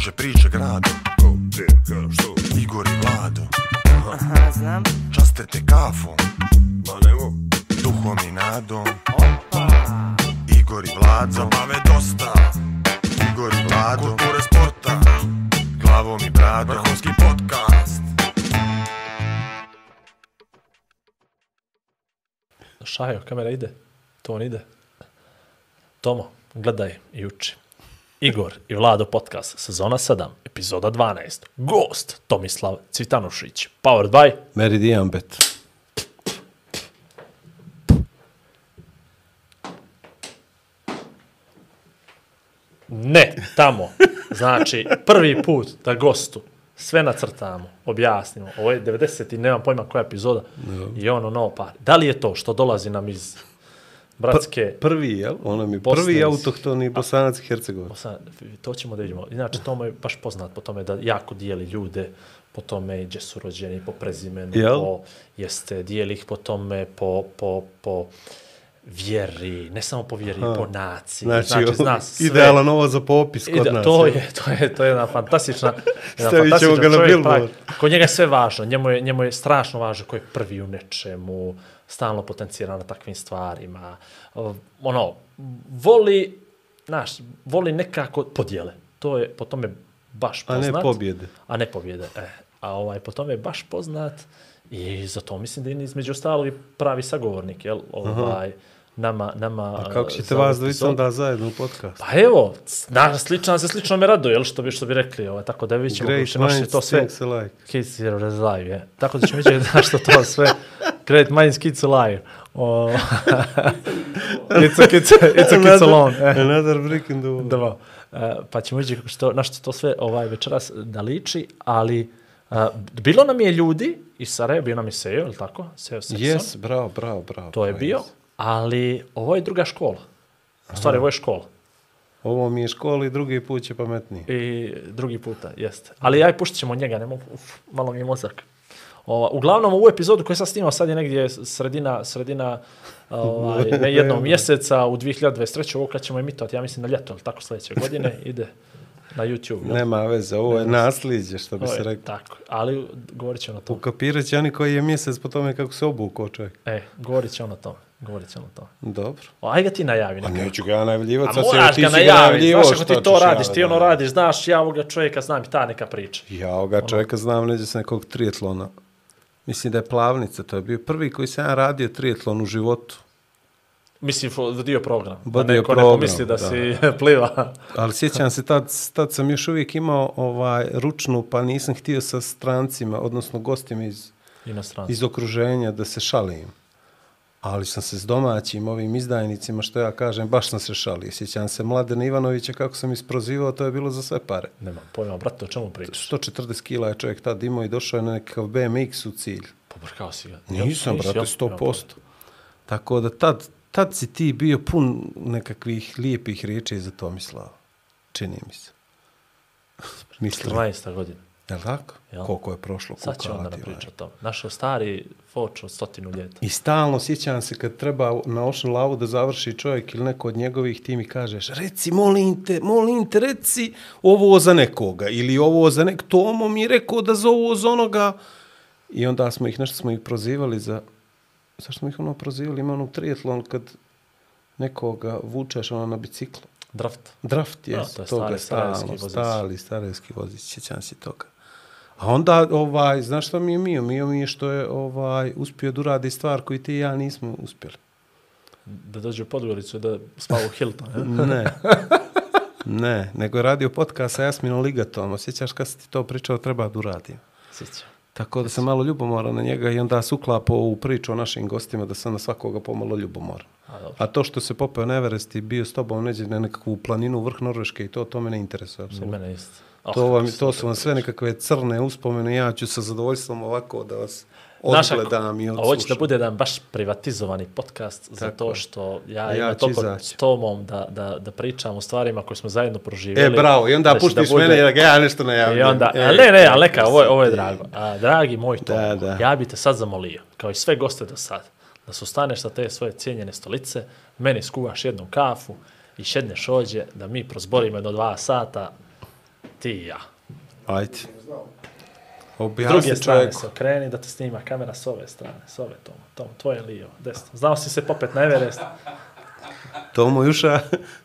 kruže priče grado Ko, gdje, kada, što? Igor i Vlado Aha, znam. Časte te kafom Ma nemo, Duhom i nadom Opa. Igor i Vlado zabave dosta Igor i Vlado Kulture sporta Glavom i bradom Vrhunski podcast Šajo, kamera ide. To on ide. Tomo, gledaj i uči. Igor i Vlado podcast, sezona 7, epizoda 12. Gost Tomislav Cvitanušić. Powered by... Meridian Bet. Ne, tamo. Znači, prvi put da gostu sve nacrtamo, objasnimo. Ovo je 90 i nemam pojma koja epizoda. I ono, no, pa. Da li je to što dolazi nam iz bratske... Prvi, jel? Ono mi Bosne prvi autohtoni bosanac i hercegovac. Sad, to ćemo da vidimo. Inače, Tomo je baš poznat po tome da jako dijeli ljude po tome gdje su rođeni, po prezimenu, Jel? po, jeste, dijeli ih po tome, po, po, po vjeri, ne samo po vjeri, po naciji. Znači, znači zna sve. idealan ovo za popis kod Ide, nas. to je, to je, to je jedna fantastična, jedna Stavit ćemo fantastična ga čovjek, pravi. Kod njega je sve važno, njemu je, njemu je strašno važno ko je prvi u nečemu, stalno potencira na takvim stvarima. Ono, voli, znaš, voli nekako podjele. To je po tome baš A ne poznat. pobjede. A ne pobjede, e. A ovaj, po tome je baš poznat i zato mislim da je između ostalog i pravi sagovornik, jel? Ovaj, nama, nama... A kako ćete vas ovu dvojica onda zajedno u podcast? Pa evo, na, slično se slično me raduje, jel što bi što bi rekli, ovaj tako da vidimo Great kako naše minds to sve think alike. kids are alive, je. Tako da ćemo vidjeti da što to sve Great minds kids alive. O, it's a kids, it's a kids alone. eh. Another brick in the wall. Da, e, pa ćemo vidjeti što, na što to sve ovaj večeras da liči, ali e, bilo nam je ljudi iz Sarajeva, bio nam je Sejo, ili tako? Sejo Sexton. Yes, bravo, bravo, bravo. To je Pa bio, yes. Ali ovo je druga škola. U stvari, ovo je škola. Ovo mi je škola i drugi put će pametniji. I drugi puta, jeste. Ali aj puštit ćemo njega, ne mogu, uf, malo mi je mozak. Ova, uglavnom, ovu epizodu koju sam snimao sad je negdje sredina, sredina ovaj, ne jednog mjeseca u 2023. Ovo kad ćemo emitovati, ja mislim na ljeto, ali tako sljedeće godine, ide na YouTube. jel? Nema veze, ovo je nasljeđe, što bi Ovo se rekao. Tako, ali govorit će on o tom. Ukapirat će oni koji je mjesec po tome kako se obukao čovjek. E, govorit će on o tom. Govorit će on o tom. Dobro. O, aj ga ti najavi. Pa neka. neću ga ja najavljivati, A sad se ti ga najavljivo, znaš ako ti to radiš, ja ti ono radiš, znaš, ja ovoga čovjeka znam i ta neka priča. Ja ovoga čovjeka znam neđe s nekog trijetlona. Mislim da je plavnica, to je bio prvi koji sam ja radio trijetlon u životu. Mislim, dio program. Da Vodio neko, neko program, misli da, da. si pliva. Ali sjećam se, tad, tad sam još uvijek imao ovaj ručnu, pa nisam htio sa strancima, odnosno gostima iz, iz okruženja da se šalim. Ali sam se s domaćim ovim izdajnicima, što ja kažem, baš sam se šalio. Sjećam se Mladena Ivanovića kako sam isprozivao, to je bilo za sve pare. Nemam pojma, brate, o čemu pričaš? 140 kila je čovjek tad imao i došao je na nekakav BMX u cilj. Pobrkao si ga. Nisam, brate, jel? 100%. Tako da tad, tad si ti bio pun nekakvih lijepih riječi za Tomislava. Čini mi se. Mislim, 14. godina. Je li tako? Jel? Koliko je prošlo? Sad će koliko onda na priča ovaj. o tom. Našao stari foč od stotinu ljeta. I stalno sjećam se kad treba na ošnu lavu da završi čovjek ili neko od njegovih, ti mi kažeš, reci, molim te, molim te, reci ovo za nekoga. Ili ovo za nek... Tomo mi je rekao da za ovo za onoga. I onda smo ih, nešto smo ih prozivali za... Zašto smo ih ono prozivali? Ima ono trijetlon kad nekoga vučeš ono na biciklu. Draft. Draft je, Da, to je toga stari sarajevski vozić. stali starejski vozić, sjećam se toga. A onda, ovaj, znaš što mi je mio? Mio mi je što je ovaj, uspio da uradi stvar koju ti i ja nismo uspjeli. Da dođe u Podgoricu da spava u Hilton. ne? Ne. ne, nego je radio podcast sa Jasminom Ligatom. Osjećaš kad si ti to pričao, treba da uradim. Sjećam. Tako da sam malo ljubomoran na njega i onda se uklapao u priču o našim gostima da sam na svakoga pomalo ljubomoran. A, dobro. A to što se popeo na Everest i bio s tobom neđe na nekakvu planinu u vrh Norveške i to, to me ne interesuje. I apsolutno. mene isto. Oh, To, vam, to su vam sve nekakve crne uspomene, ja ću sa zadovoljstvom ovako da vas odgledam i a Ovo će da odslušam. bude jedan baš privatizovani podcast zato što ja, ja imam toliko izaći. s Tomom da, da, da pričam o stvarima koje smo zajedno proživjeli. E, bravo, i onda da puštiš da bude- mene ga ja nešto najavljam. I onda, e, ne, ne, ali neka, ovo je, ovo je drago. A, dragi moj Tomo, Da, da. ja bi te sad zamolio, kao i sve goste do sad, da se ustaneš sa te svoje cijenjene stolice, meni skuvaš jednu kafu i šedneš ođe, da mi prozborimo jedno dva sata ti i ja. Ajde. Objasni druge strane čovjeku. se okreni da te snima kamera s ove strane, s ove Tomo, Tomo, tvoje lijevo, desno. Znao si se popet na Everest, Tomo Juša,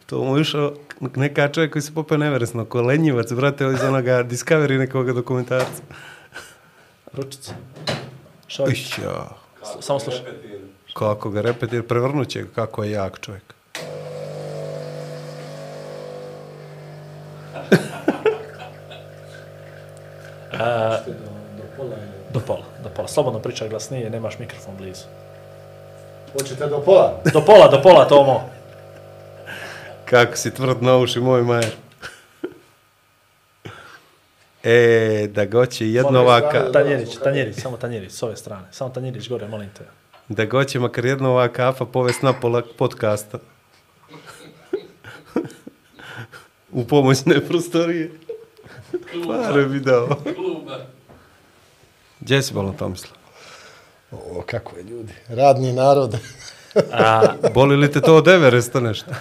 Tomo Juša, neka čovjek koji se popeo neveresno, ko lenjivac, brate, iz onoga Discovery nekoga dokumentarca. ručice. Šoj, Ića, samo slušaj. kako ga repetir, prevrnut će ga, kako je jak čovjek. Do pola, do pola. Slobodno pričaj glasnije, nemaš mikrofon blizu. Hoćete do pola? Do pola, do pola, Tomo. Kako si tvrd na uši, moj majer. E, da goće jedno ovaka, Tanjirić, Tanjirić, samo Tanjirić, s ove strane. Samo Tanjirić gore, molim te. da goće makar jedno ova kafa povest na pola podcasta. U pomoćne prostorije. Pare bi dao. Gdje si bolo Tomisla? O, kako je ljudi. Radni narod. A, Boli li te to od Everesta nešto?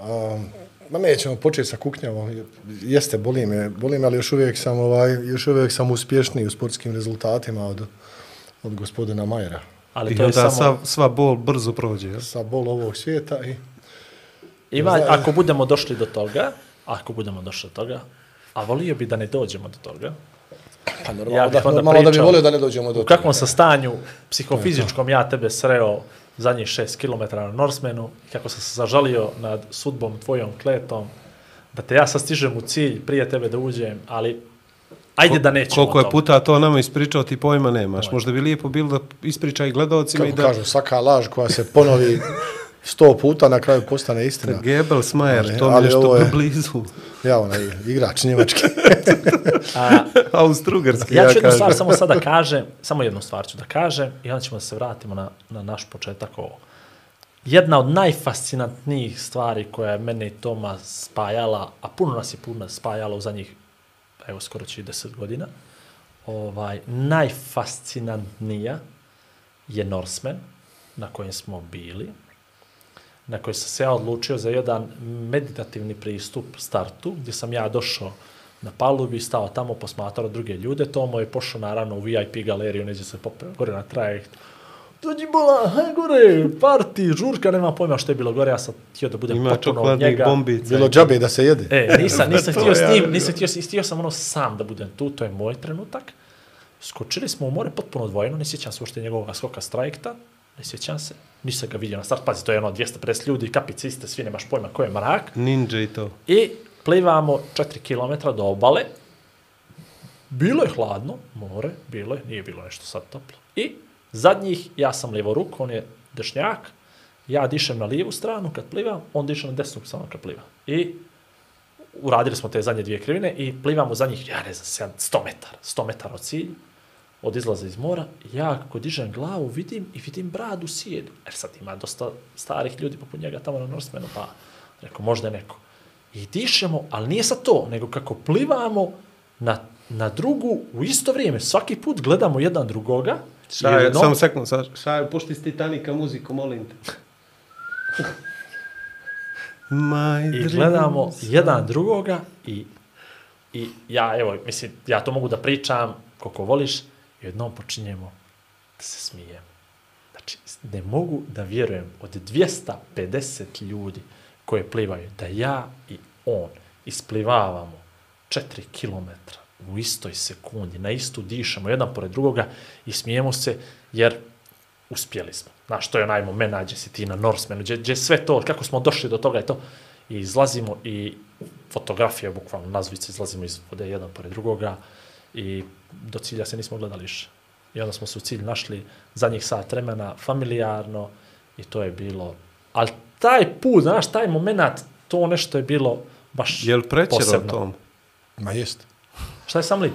Um, ma nećemo početi sa kuknjavom. Jeste, boli me, boli me, ali još uvijek sam, ovaj, još uvijek sam uspješniji u sportskim rezultatima od, od gospodina Majera. ali I to je onda samo... sva, sva bol brzo prođe. jel? Sa bol ovog svijeta i Ima, ako budemo došli do toga, ako budemo došli do toga, a volio bi da ne dođemo do toga, pa Ja normalno, bih da, normalno da bi pričao volio da ne dođemo do u kakvom sa stanju psihofizičkom ja tebe sreo zadnjih šest kilometara na Norsmenu, kako sam se zažalio nad sudbom tvojom kletom, da te ja sad stižem u cilj prije tebe da uđem, ali ajde da nećemo Koliko je puta to nama ispričao, ti pojma nemaš. Možda bi lijepo bilo da ispriča i gledalcima i Kako da... kažu, svaka laž koja se ponovi sto puta na kraju postane istina. Gebels, Majer, to mi je što je- blizu. Ja, onaj igrač njemački. A, Austrougarski, ja ja, ću jednu stvar kažem. samo sada kažem, samo jednu stvar ću da kažem i onda ćemo da se vratimo na, na naš početak ovo. Jedna od najfascinantnijih stvari koja je mene i Toma spajala, a puno nas je puno spajala u zadnjih, evo skoro će i deset godina, ovaj, najfascinantnija je Norseman na kojem smo bili, na kojoj sam se ja odlučio za jedan meditativni pristup startu, gdje sam ja došao na palubi, stao tamo, posmatrao druge ljude, Tomo je pošao naravno u VIP galeriju, neđe se popeo gore na trajekt, dođi bola, haj gore, parti, žurka, nema pojma što je bilo gore, ja sam htio da budem Ima potpuno od njega. bombica. Bilo džabe da se jede. E, nisam, nisam To htio s njim, nisam htio, htio sam ono sam da budem tu, to je moj trenutak. Skočili smo u more potpuno odvojeno, ne sjećam se uopšte njegovog skoka s trajekta, ne sjećam se, nisam ga vidio na start, pazi, to je ono 250 ljudi, kapice iste, svi nemaš pojma ko je mrak. Ninja i to. I plivamo 4 km do obale, bilo je hladno, more, bilo je, nije bilo nešto sad toplo. I zadnjih, ja sam lijevo ruk, on je dešnjak, ja dišem na lijevu stranu kad plivam, on diše na desnu samo kad pliva. I uradili smo te zadnje dvije krivine i plivamo za njih, ja ne znam, 100 metara, 100 metara od cilja, od izlaza iz mora, ja kako dižem glavu vidim i vidim bradu sijedi. Jer sad ima dosta starih ljudi poput njega tamo na Norsemanu, pa rekao, možda je neko. I dišemo, ali nije sad to, nego kako plivamo na, na drugu u isto vrijeme. Svaki put gledamo jedan drugoga. Šaje, jedno- samo sekund, sa- šaje, pušti s Titanika muziku, molim te. My I dreams gledamo are- jedan drugoga i, i ja, evo, mislim, ja to mogu da pričam koliko voliš, jednom počinjemo da se smijemo. Znači, ne mogu da vjerujem od 250 ljudi koje plivaju, da ja i on isplivavamo 4 km u istoj sekundi, na istu dišemo jedan pored drugoga i smijemo se jer uspjeli smo. Znaš, to je onaj moment, nađe si ti na Norsemanu, gdje, gdje sve to, kako smo došli do toga i to, i izlazimo i fotografija, bukvalno nazvice, izlazimo iz vode jedan pored drugoga i do cilja se nismo gledali više. I onda smo se u cilj našli zadnjih sat vremena, familijarno i to je bilo, ali taj put, znaš, taj moment, to nešto je bilo baš Jel prećero posebno. tom? Ma jest. Šta je sam li?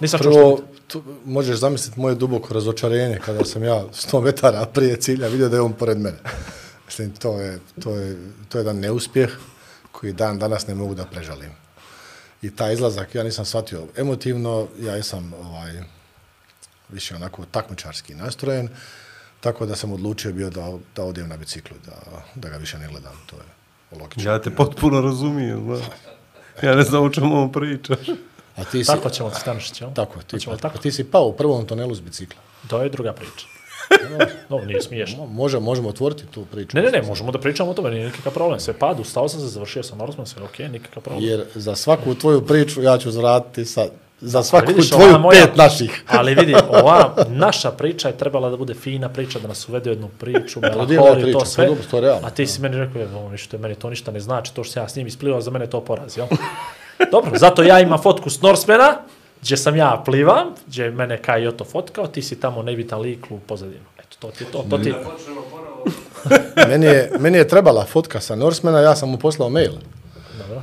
Nisam čuo što Prvo, tu, možeš zamisliti moje duboko razočarenje kada sam ja 100 metara prije cilja vidio da je on pored mene. Mislim, to je, to je, to je jedan neuspjeh koji dan danas ne mogu da prežalim. I taj izlazak, ja nisam shvatio emotivno, ja sam ovaj, više onako takmičarski nastrojen, tako da sam odlučio bio da, da odem na biciklu, da, da ga više ne gledam. To je logično. Ja te potpuno razumijem, znaš. Ja ne znam o čemu on priča. A ti si, Tako ćemo ti Stanišić, jel? tako, ti, li tako? ti si pao u prvom tunelu s bicikla. To je druga priča. No, nije smiješno. Mo- Može, možemo otvoriti tu priču. Ne, ne, ne, možemo da pričamo o tome, nije nikakav problem. Sve padu, stao sam se, završio sam Norseman, sve okej, nikakav problem. Jer za svaku tvoju priču ja ću zraditi sa, za svaku vidiš, tvoju moja- pet naših. Ali vidi, ova naša priča je trebala da bude fina priča, da nas uvede u jednu priču, melaholiju, to sve. pa dobro, to je realno. A ti si meni rekao, evo, ništa, meni to ništa ne znači, to što sam ja s njim isplivao, za mene to poraz, jel? Dobro, zato ja imam fotku s Norsemana, gdje sam ja plivam, gdje je mene Kaj Joto fotkao, ti si tamo nebitan lik u pozadinu. Eto, to ti je to, to ti je... meni, je, meni je trebala fotka sa Norsemana, ja sam mu poslao mail.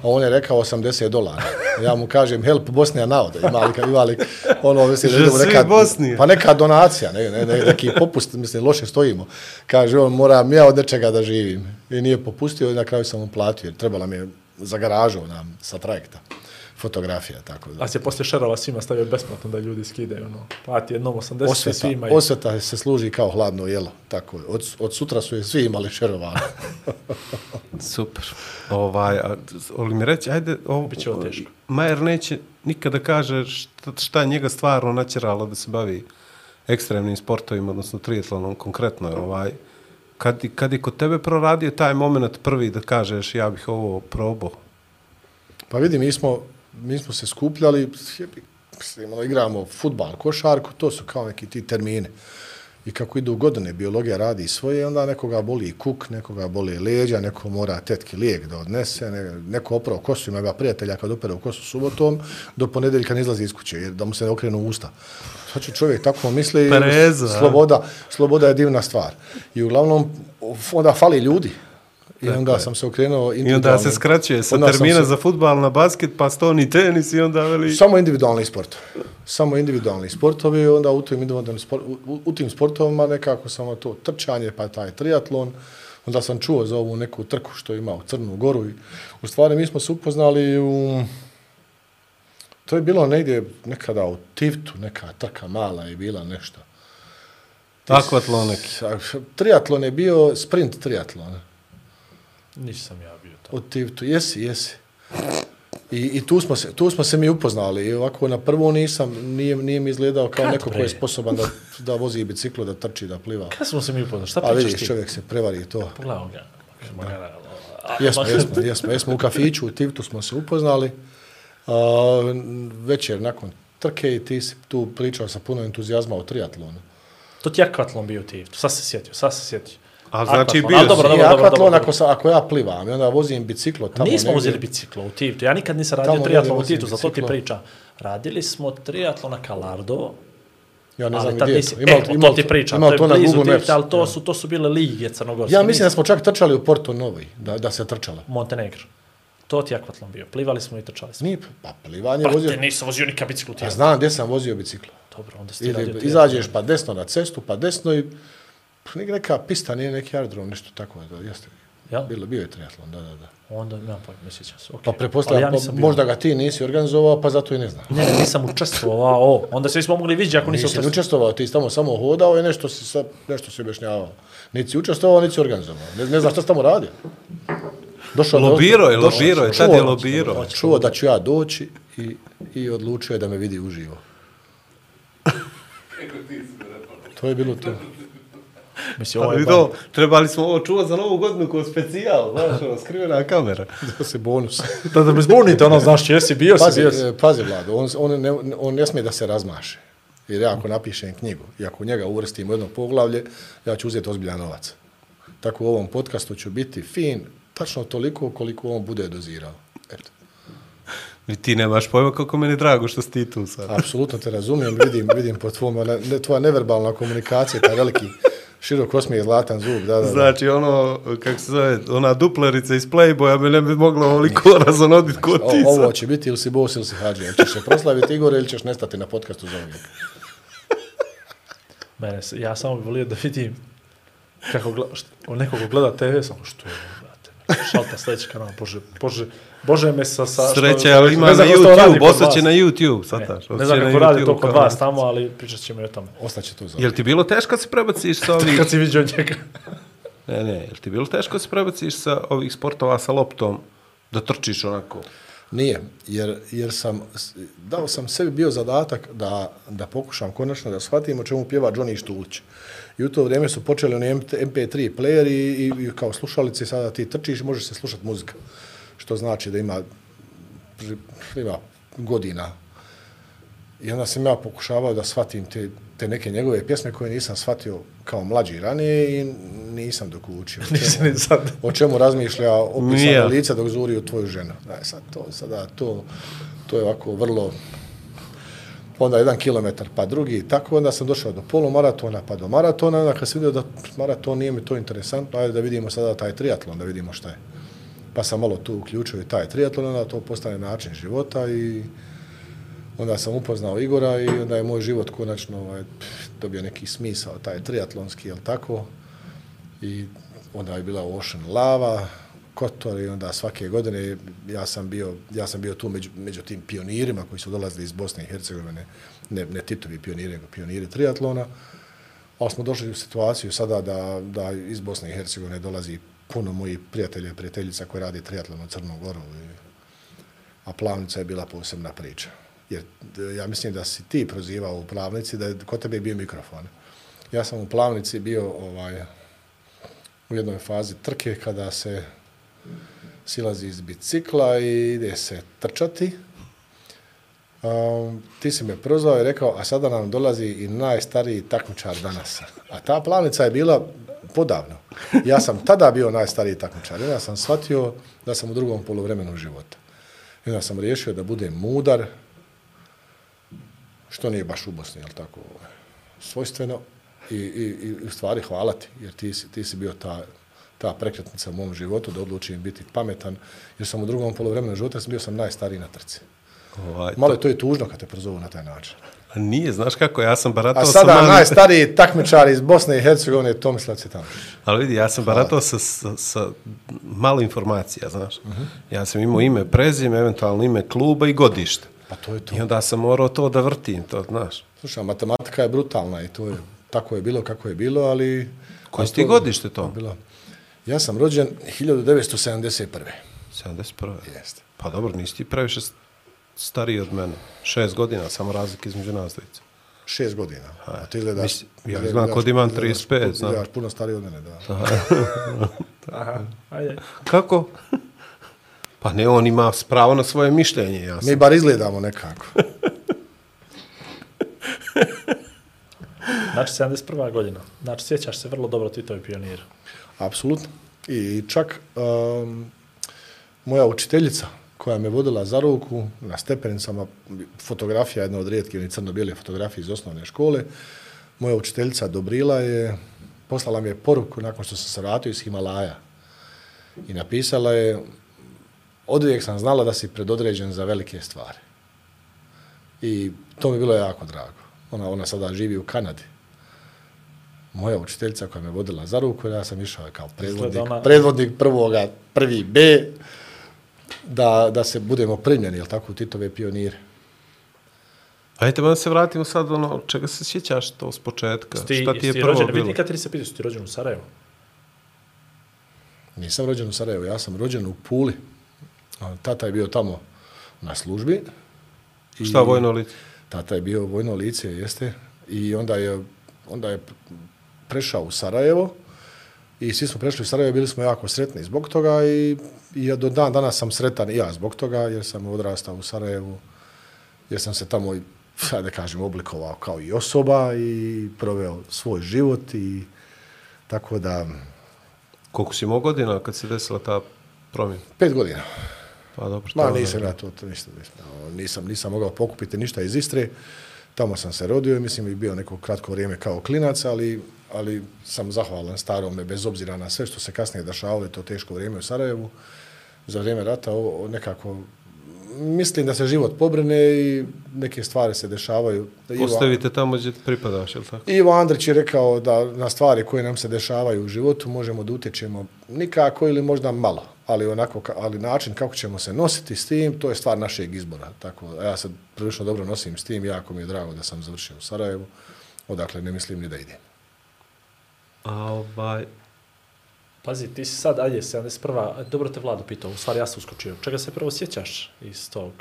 A on je rekao 80 dolara. Ja mu kažem, help Bosnija navode. Ima li, ima li ono, mislim, da idemo neka, Bosnije. pa neka donacija, ne, ne, ne, neki popust, mislim, loše stojimo. Kaže, on, moram ja od nečega da živim. I nije popustio i na kraju sam mu platio, jer trebala mi je za garažu nam, sa trajekta fotografija, tako da. A se poslije šerova svima stavio besplatno da ljudi skidaju, ono, plati jednom 80 Osveta, svima. i- osveta se služi kao hladno jelo, tako je. Od, od sutra su je svi imali šerovano. Super. Ovaj, a, ali mi reći, ajde, ovo, Biće ovo teško. Majer neće nikada kaže šta, šta je njega stvarno načeralo da se bavi ekstremnim sportovima, odnosno triatlonom konkretno. je, Ovaj, kad, i- kad je kod tebe proradio taj moment prvi da kažeš ja bih ovo probao? Pa vidi, mi smo, mi smo se skupljali, mislim, ono, igramo futbal, košarku, to su kao neki ti termine. I kako idu godine, biologija radi svoje, onda nekoga boli kuk, nekoga boli leđa, neko mora tetki lijek da odnese, ne, neko opravo kosu, ima ga prijatelja kad opere u kosu subotom, do ponedeljka ne izlazi iz kuće, jer da mu se ne okrenu usta. Sad će čovjek tako misli, Preza, a? sloboda, sloboda je divna stvar. I uglavnom, onda fali ljudi. I onda sam se okrenuo I onda se skraćuje sa onda termina se- za futbal na basket, pa stoni tenis i onda veli... Samo individualni sport. Samo individualni sportovi, onda u tim, individualnim sport, u, u tim sportovima nekako samo to trčanje, pa taj triatlon. Onda sam čuo za ovu neku trku što ima u Crnu Goru. I, u stvari mi smo se upoznali u... To je bilo negdje nekada u Tivtu, neka trka mala je bila nešto. Akvatlon neki. Triatlon je bio sprint triatlon. Nisam ja bio to. U Tivtu, jesi, jesi. I, i tu, smo se, tu smo se mi upoznali i ovako na prvo nisam, nije, nije mi izgledao kao Kad, neko ko je sposoban da, da vozi biciklo, da trči, da pliva. Kada smo se mi upoznali? Šta A pričaš vidiš, ti? čovjek se prevari to. Pogledamo ga. Magara, a- Jesmo, a- jesmo, jesmo, jesmo u kafiću, u Tivtu smo se upoznali. A, večer nakon trke i ti si tu pričao sa puno entuzijazma o triatlonu. To ti je akvatlon bio ti. Sad se sjetio, sad se sjetio. A znači bio si- dobro, dobro, dobro, akvatlon dobro. ako, sa, ako ja plivam i onda vozim biciklo tamo Nismo negdje- uzeli biciklo u Tivtu. Ja nikad nisam radio triatlon u Tivtu, zato ti biciklo. pričam. Radili smo triatlon na Kalardovo, Ja ne znam gdje je nisi, to. e, Ima, to, to ti pričam, ima to to na Google Maps. Ali to su, to su bile lige crnogorske. Ja mislim da smo čak trčali u Porto Novoj, da, da se trčalo. Montenegro. To ti je akvatlon bio. Plivali smo i trčali smo. Nije, pa plivanje vozio... Brate, nisam vozio nikad biciklu Ja znam gdje sam vozio biciklo. Dobro, onda si ti radio izađeš pa desno na cestu, pa desno i pa neka pista, nije neki aerodrom, nešto tako. Da, jeste. Jel? Bilo, bio je triatlon, da, da, da. Onda, nemam pojma, ne sjećam se. Okay. Pa prepostavljam, nisam pa, bio. možda ga ti nisi organizovao, pa zato i ne znam. Ne, ne, nisam učestvovao. O, onda se nismo mogli vidjeti ako nisam Nisi učestvovao. učestvovao, ti tamo samo hodao i nešto si, sa, nešto si objašnjavao. Nisi si učestvovao, nisi si organizovao. Ne, ne znaš šta si tamo radio. Došao do- Lobirao je, lobirao je, tad je lobirao. Čuo da ću ja doći i, i odlučio je da me vidi uživo. To je bilo to. Mislim, ovo je Ali to, trebali smo ovo čuvati za novu godinu kao specijal, znaš, ono, skrivena kamera. Da se bonus. Da, da me zbunite, ono, znaš, jesi bio, si Pazi, bio. si. e, pazi Vlado, on, on, ne, on ne smije da se razmaše. Jer ja ako napišem knjigu i ako njega uvrstim u jedno poglavlje, ja ću uzeti ozbiljan novac. Tako u ovom podcastu ću biti fin, tačno toliko koliko on bude dozirao. Eto. I ti nemaš pojma kako meni drago što si ti tu sad. Apsolutno te razumijem, vidim, vidim po tvom, ne, ne, tvoja neverbalna komunikacija, taj veliki širok osmijeh, zlatan zub, da, da, da. Znači, ono, kako se zove, ona duplerica iz Playboya bi ne bi mogla ovoliko razonoditi kod O, ti ovo sad. će biti ili si bos ili si hađe. Ili ćeš se proslaviti Igor ili ćeš nestati na podcastu za uvijek. Mene, ja samo bih volio da vidim kako gleda, što, nekog ko gleda TV, samo što je, brate, šalta sljedeći kanal, bože, bože, bože me sa... sa Sreće, ali ima na YouTube, ostaće na YouTube, sad Ne, taš. ne znam kako radi to kod vas tamo, ali pričat ćemo i o tome. Ostaće tu za Jel ti bilo teško kad se prebaciš sa ovih... Kad si vidio njega. Ne, ne, jel ti bilo teško kad se prebaciš sa ovih sportova sa loptom da trčiš onako? Nije, jer, jer sam, dao sam sebi bio zadatak da, da pokušam konačno da shvatim o čemu pjeva Johnny Štulić. I u to vrijeme su počeli oni MP3 playeri i, i, i kao slušalice, sada ti trčiš, možeš se slušati muzika. Što znači da ima, ima godina. I onda sam ja pokušavao da shvatim te, te neke njegove pjesme koje nisam shvatio kao mlađi ranije i nisam dok učio. O čemu, ni sad. o čemu razmišlja opisano lice dok zuri u tvoju ženu. Da, sad to, sada to, to je ovako vrlo onda jedan kilometar, pa drugi, i tako onda sam došao do polumaratona, pa do maratona, onda kad sam vidio da maraton nije mi to interesantno, ajde da vidimo sada taj triatlon, da vidimo šta je. Pa sam malo tu uključio i taj triatlon, onda to postane način života i onda sam upoznao Igora i onda je moj život konačno ovaj, dobio neki smisao, taj triatlonski, jel tako? I onda je bila Ocean Lava, Kotor i onda svake godine ja sam bio, ja sam bio tu među, među tim pionirima koji su dolazili iz Bosne i Hercegovine, ne, ne Titovi pioniri, nego pioniri triatlona. Ali smo došli u situaciju sada da, da iz Bosne i Hercegovine dolazi puno mojih prijatelja i prijateljica koji radi triatlon u Crnu Goru. I, a plavnica je bila posebna priča. Jer ja mislim da si ti prozivao u plavnici, da je kod tebe je bio mikrofon. Ja sam u plavnici bio ovaj, u jednoj fazi trke kada se silazi iz bicikla i ide se trčati. Um, ti si me prozvao i rekao, a sada nam dolazi i najstariji takmičar danas. A ta plavnica je bila podavno. Ja sam tada bio najstariji takmičar. Ja sam shvatio da sam u drugom polovremenu života. I onda sam riješio da budem mudar, što nije baš u Bosni, jel tako, svojstveno. I, i, i u stvari hvala ti, jer ti si, ti si bio ta, ta prekretnica u mom životu da odlučim biti pametan, jer sam u drugom polovremenu života sam bio sam najstariji na trci. Ovaj, Malo je to i tužno kad te prozovu na taj način. Nije, znaš kako, ja sam baratao A sa sada malim... najstariji takmičar iz Bosne i Hercegovine je Tomislav Cetanović. Ali vidi, ja sam baratao sa, sa, sa malo informacija, znaš. Ja sam imao ime, prezime, eventualno ime kluba i godište. Pa to je to. I onda sam morao to da vrtim, to znaš. Slušaj, matematika je brutalna i to je, tako je bilo kako je bilo, ali... Koje ti godište to? Bilo. Ja sam rođen 1971. 71. Jeste. Pa dobro, nisi ti previše stariji od mene. Šest godina, samo razlik između nas dvojice. Šest godina. A ti gledaš... Ja izgledam kod imam 35, znam. Gledaš puno stariji od mene, da. Aha, ajde. Kako? Pa ne, on ima pravo na svoje mišljenje, ja sam. Mi bar izgledamo nekako. Znači, 71. godina. Znači, sjećaš se vrlo dobro Titovi pionir. Apsolutno. I čak um, moja učiteljica koja me vodila za ruku na stepenicama, fotografija, jedna od rijetkih ni crno-bijele fotografije iz osnovne škole, moja učiteljica Dobrila je, poslala mi je poruku nakon što sam se vratio iz Himalaja. I napisala je od uvijek sam znala da si predodređen za velike stvari. I to mi je bilo jako drago. Ona, ona sada živi u Kanadi. Moja učiteljica koja me vodila za ruku, ja sam išao kao predvodnik, ona- predvodnik prvoga, prvi B, da, da se budemo primljeni, jel tako, u Titove pionire. Ajde, da se vratimo sad ono, čega se sjećaš to s početka? Ti, Šta ti je prvo rođen, bilo? Nikad ti se pitao, si ti rođen u Sarajevu? Nisam rođen u Sarajevu, ja sam rođen u Puli. A, Tata je bio tamo na službi. I Šta vojno lice? Tata je bio vojno lice, jeste. I onda je, onda je prešao u Sarajevo. I svi smo prešli u Sarajevo, bili smo jako sretni zbog toga i, i ja do dan danas sam sretan i ja zbog toga, jer sam odrastao u Sarajevu, jer sam se tamo, sad da kažem, oblikovao kao i osoba i proveo svoj život i tako da Koliko si imao godina kad se desila ta promjena? pet godina. Pa dobro, Ma nisam ja to, to ništa, nisam, nisam, nisam mogao pokupiti ništa iz Istre. Tamo sam se rodio i mislim i bio neko kratko vrijeme kao klinac, ali, ali sam zahvalan starome bez obzira na sve što se kasnije dešavalo to teško vrijeme u Sarajevu. Za vrijeme rata ovo, nekako mislim da se život pobrine i neke stvari se dešavaju. Ivo- Ostavite tamo gdje pripadaš, je li tako? Ivo Andrić je rekao da na stvari koje nam se dešavaju u životu možemo da utječemo nikako ili možda malo, ali onako, ali način kako ćemo se nositi s tim, to je stvar našeg izbora. Tako, ja se prilično dobro nosim s tim, jako mi je drago da sam završio u Sarajevu, odakle ne mislim ni da idem. A ovaj, Pazi, ti si sad, ajde, 71. Dobro te Vlado pitao, u stvari ja sam uskočio. Čega se prvo sjećaš iz tog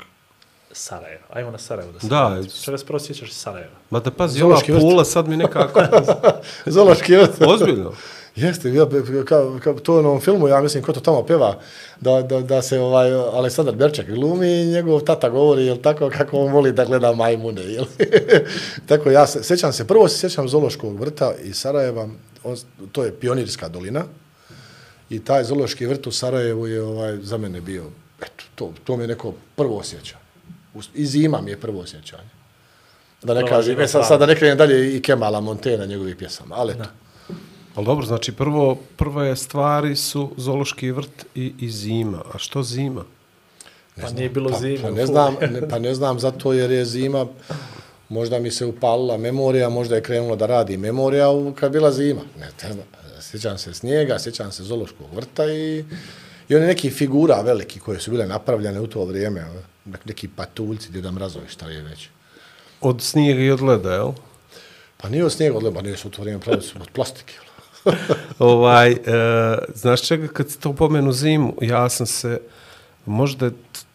Sarajeva? Ajmo na Sarajevo da se Da, vratimo. Čega se prvo sjećaš iz Sarajeva? Ma da pazi, ova vrt. pula sad mi nekako... Zološki vrt. Ozbiljno. Jeste, ja, kao, kao, to u onom filmu, ja mislim, ko to tamo peva, da, da, da se ovaj, Aleksandar Berček glumi i njegov tata govori, jel tako, kako on voli da gleda majmune, jel? tako ja se, sjećam se, prvo se sjećam Zološkog vrta iz Sarajeva, on, to je pionirska dolina, i taj Zološki vrt u Sarajevu je ovaj, za mene bio, eto, to, to mi je neko prvo osjećanje. I zima mi je prvo osjećanje. Da ne kažem, e, sad, sad da ne krenem dalje i Kemala Montena njegovih pjesama, ali eto. Ali dobro, znači prvo, prve stvari su zoološki vrt i, i zima. A što zima? Pa nije bilo pa, zime. Pa ne znam, ne, pa ne znam zato jer je zima, možda mi se upalila memorija, možda je krenulo da radi memorija u- kad je bila zima. Ne, ne znam, sjećam se snijega, sjećam se Zološkog vrta i, i one neki figura veliki koje su bile napravljene u to vrijeme, ono, nek- neki patuljci, Djeda Mrazovi, šta je već. Od snijega i od leda, jel? Pa nije od snijega, odleba, nije su u to vrijeme pravili su od plastike. ovaj, e, znaš čega, kad si to pomenu zimu, ja sam se, možda,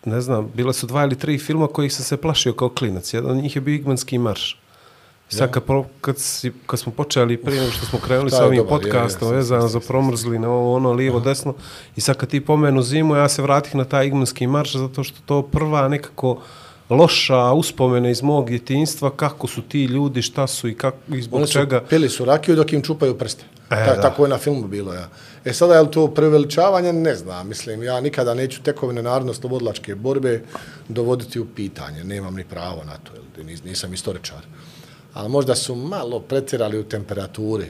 ne znam, bile su dva ili tri filma kojih sam se plašio kao klinac. Jedan od njih je bio Igmanski marš. I sad kad, pro, kad, si, kad smo počeli prije nego što smo krenuli sa ovim podcastom sam- vezano sam- za promrzline, ovo, ono, lijevo, desno, i sad kad ti pomenu zimu, ja se vratih na taj Igmanski marš, zato što to prva nekako loša uspomena iz mog djetinjstva, kako su ti ljudi, šta su i, kako, i zbog Oni su čega. pili su rakiju dok im čupaju prste. E, Ta, da. tako je na filmu bilo, ja. E sada je li to preveličavanje? Ne znam. Mislim, ja nikada neću tekovine narodno-slobodlačke borbe dovoditi u pitanje. Nemam ni pravo na to, nis- nisam istoričar. Ali možda su malo pretjerali u temperaturi.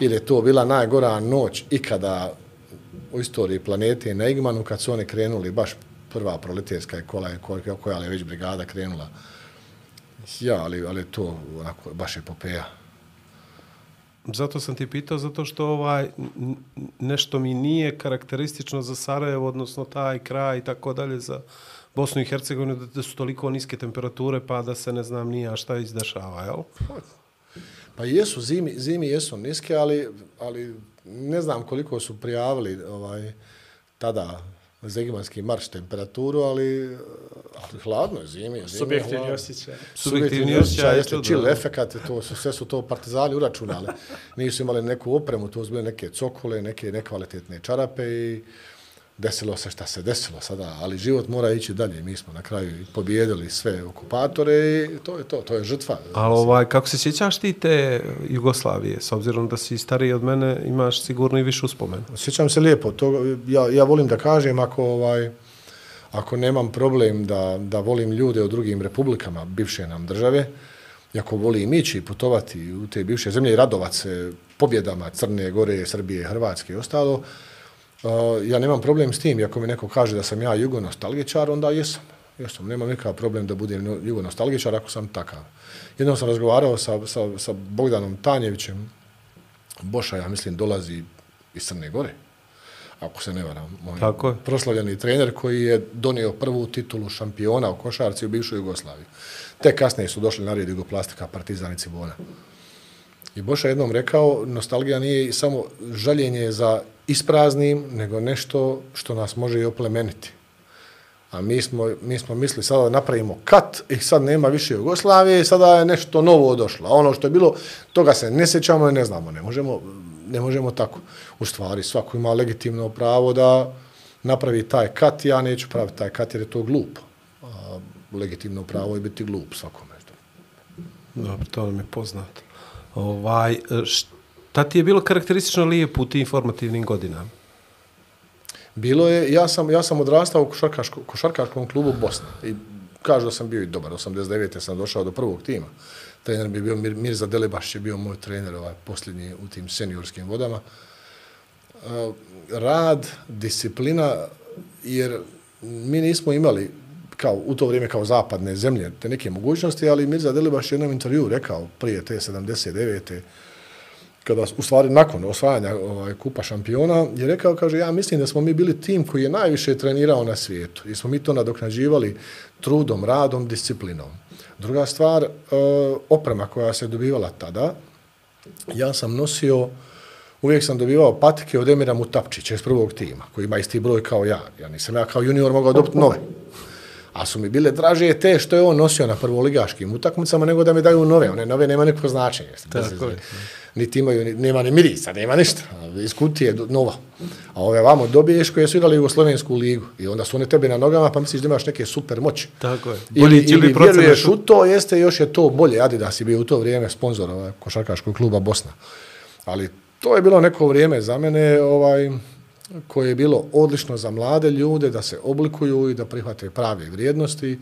Ili je to bila najgora noć ikada u istoriji planete na Igmanu kad su oni krenuli baš prva proletjerska kola je koja, koja je već brigada krenula. Ja, ali, ali to onako baš epopeja. Zato sam ti pitao, zato što ovaj nešto mi nije karakteristično za Sarajevo, odnosno taj kraj i tako dalje za Bosnu i Hercegovinu, da, da su toliko niske temperature, pa da se ne znam nija šta izdešava, jel? Pa jesu, zimi, zimi jesu niske, ali, ali ne znam koliko su prijavili ovaj, tada za Igmanski marš temperaturu, ali, ali hladno je zimi. zimi je Subjektivni hladno. osjećaj. Subjektivni osjećaj, jeste chill efekat, to su, sve su to partizani uračunali. Nisu imali neku opremu, to su bile neke cokule, neke nekvalitetne čarape i desilo se šta se desilo sada, ali život mora ići dalje. Mi smo na kraju pobijedili sve okupatore i to je to, to je žrtva. Ali ovaj, kako se sjećaš ti te Jugoslavije, s obzirom da si stariji od mene, imaš sigurno i više uspomenu. Sjećam se lijepo, to, ja, ja volim da kažem ako, ovaj, ako nemam problem da, da volim ljude u drugim republikama bivše nam države, i ako volim ići i putovati u te bivše zemlje i radovat se pobjedama Crne Gore, Srbije, Hrvatske i ostalo, uh, ja nemam problem s tim. Ako mi neko kaže da sam ja jugonostalgičar, onda jesam. Jesam, nemam nikakav problem da budem jugonostalgičar ako sam takav. Jednom sam razgovarao sa, sa, sa Bogdanom Tanjevićem, Boša, ja mislim, dolazi iz Crne Gore, ako se ne varam. Moj Tako je. proslavljeni trener koji je donio prvu titulu šampiona u košarci u bivšoj Jugoslaviji. Te kasnije su došli na red Jugoplastika, Partizan i Cibona. I Boša jednom rekao, nostalgija nije samo žaljenje za ispraznim, nego nešto što nas može i oplemeniti. A mi smo, mi smo mislili sada da napravimo kat i sad nema više Jugoslavije i sada je nešto novo došlo. A ono što je bilo, toga se ne sjećamo i ne znamo. Ne možemo, ne možemo tako. U stvari, svako ima legitimno pravo da napravi taj kat. Ja neću praviti taj kat jer je to glupo. A legitimno pravo je biti glup svakome. Dobro, to nam je poznato. Ovaj, e, šta ti je bilo karakteristično lijepo u tim informativnim godinama? Bilo je, ja sam, ja sam odrastao u košarkaško, košarkaškom klubu Bosne i kažu da sam bio i dobar. 89. sam došao do prvog tima. Trener bi bio Mir, Mirza Delebaš je bio moj trener ovaj, posljednji u tim seniorskim vodama. E, rad, disciplina, jer mi nismo imali kao u to vrijeme kao zapadne zemlje te neke mogućnosti, ali Mirza Delebaš je jednom intervju rekao prije te 79 kada, u stvari nakon osvajanja ovaj, kupa šampiona, je rekao, kaže, ja mislim da smo mi bili tim koji je najviše trenirao na svijetu. I smo mi to nadoknađivali trudom, radom, disciplinom. Druga stvar, e, oprema koja se dobivala tada, ja sam nosio uvijek sam dobivao patike od Emira Mutapčića iz prvog tima, koji ima isti broj kao ja. Ja nisam ja kao junior mogao dobiti nove. A su mi bile draže te što je on nosio na prvoligaškim utakmicama nego da mi daju nove. One nove nema nekog značenja. Tako je. Niti imaju, nema ni mirisa, nema ništa. Iz kutije nova. A ove vamo dobiješ koje su igrali u Slovensku ligu. I onda su one tebi na nogama pa misliš da imaš neke super moći. Tako je. Ili, Bolji ili procenat vjeruješ u- u to, jeste još je to bolje. Adidas je bio u to vrijeme sponsor ovaj, košarkaškog kluba Bosna. Ali to je bilo neko vrijeme za mene ovaj, koje je bilo odlično za mlade ljude da se oblikuju i da prihvate prave vrijednosti,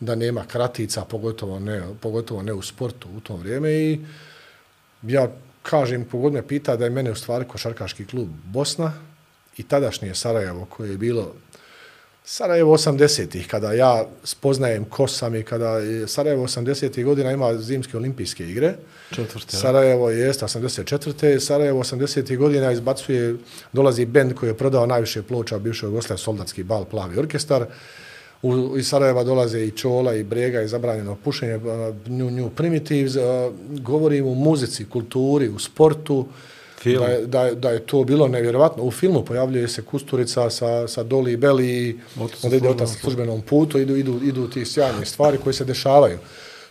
da nema kratica, pogotovo ne, pogotovo ne u sportu u to vrijeme. I ja kažem, kogod me pita da je mene u stvari košarkaški klub Bosna i tadašnje Sarajevo koje je bilo Sarajevo 80-ih, kada ja spoznajem ko sam i kada je Sarajevo 80-ih godina ima zimske olimpijske igre. Četvrte. Sarajevo je 84. Sarajevo 80-ih godina izbacuje, dolazi bend koji je prodao najviše ploča bivše Jugoslavije, Soldatski bal, Plavi orkestar. U, iz Sarajeva dolaze i Čola i Brega i zabranjeno pušenje, New, new Primitives. Govorim u muzici, kulturi, u sportu. Film. Da je, da, je, da je to bilo nevjerovatno. U filmu pojavljuje se Kusturica sa, sa Doli i Beli, onda ide otac na službenom putu, idu, idu, idu ti sjajne stvari koje se dešavaju.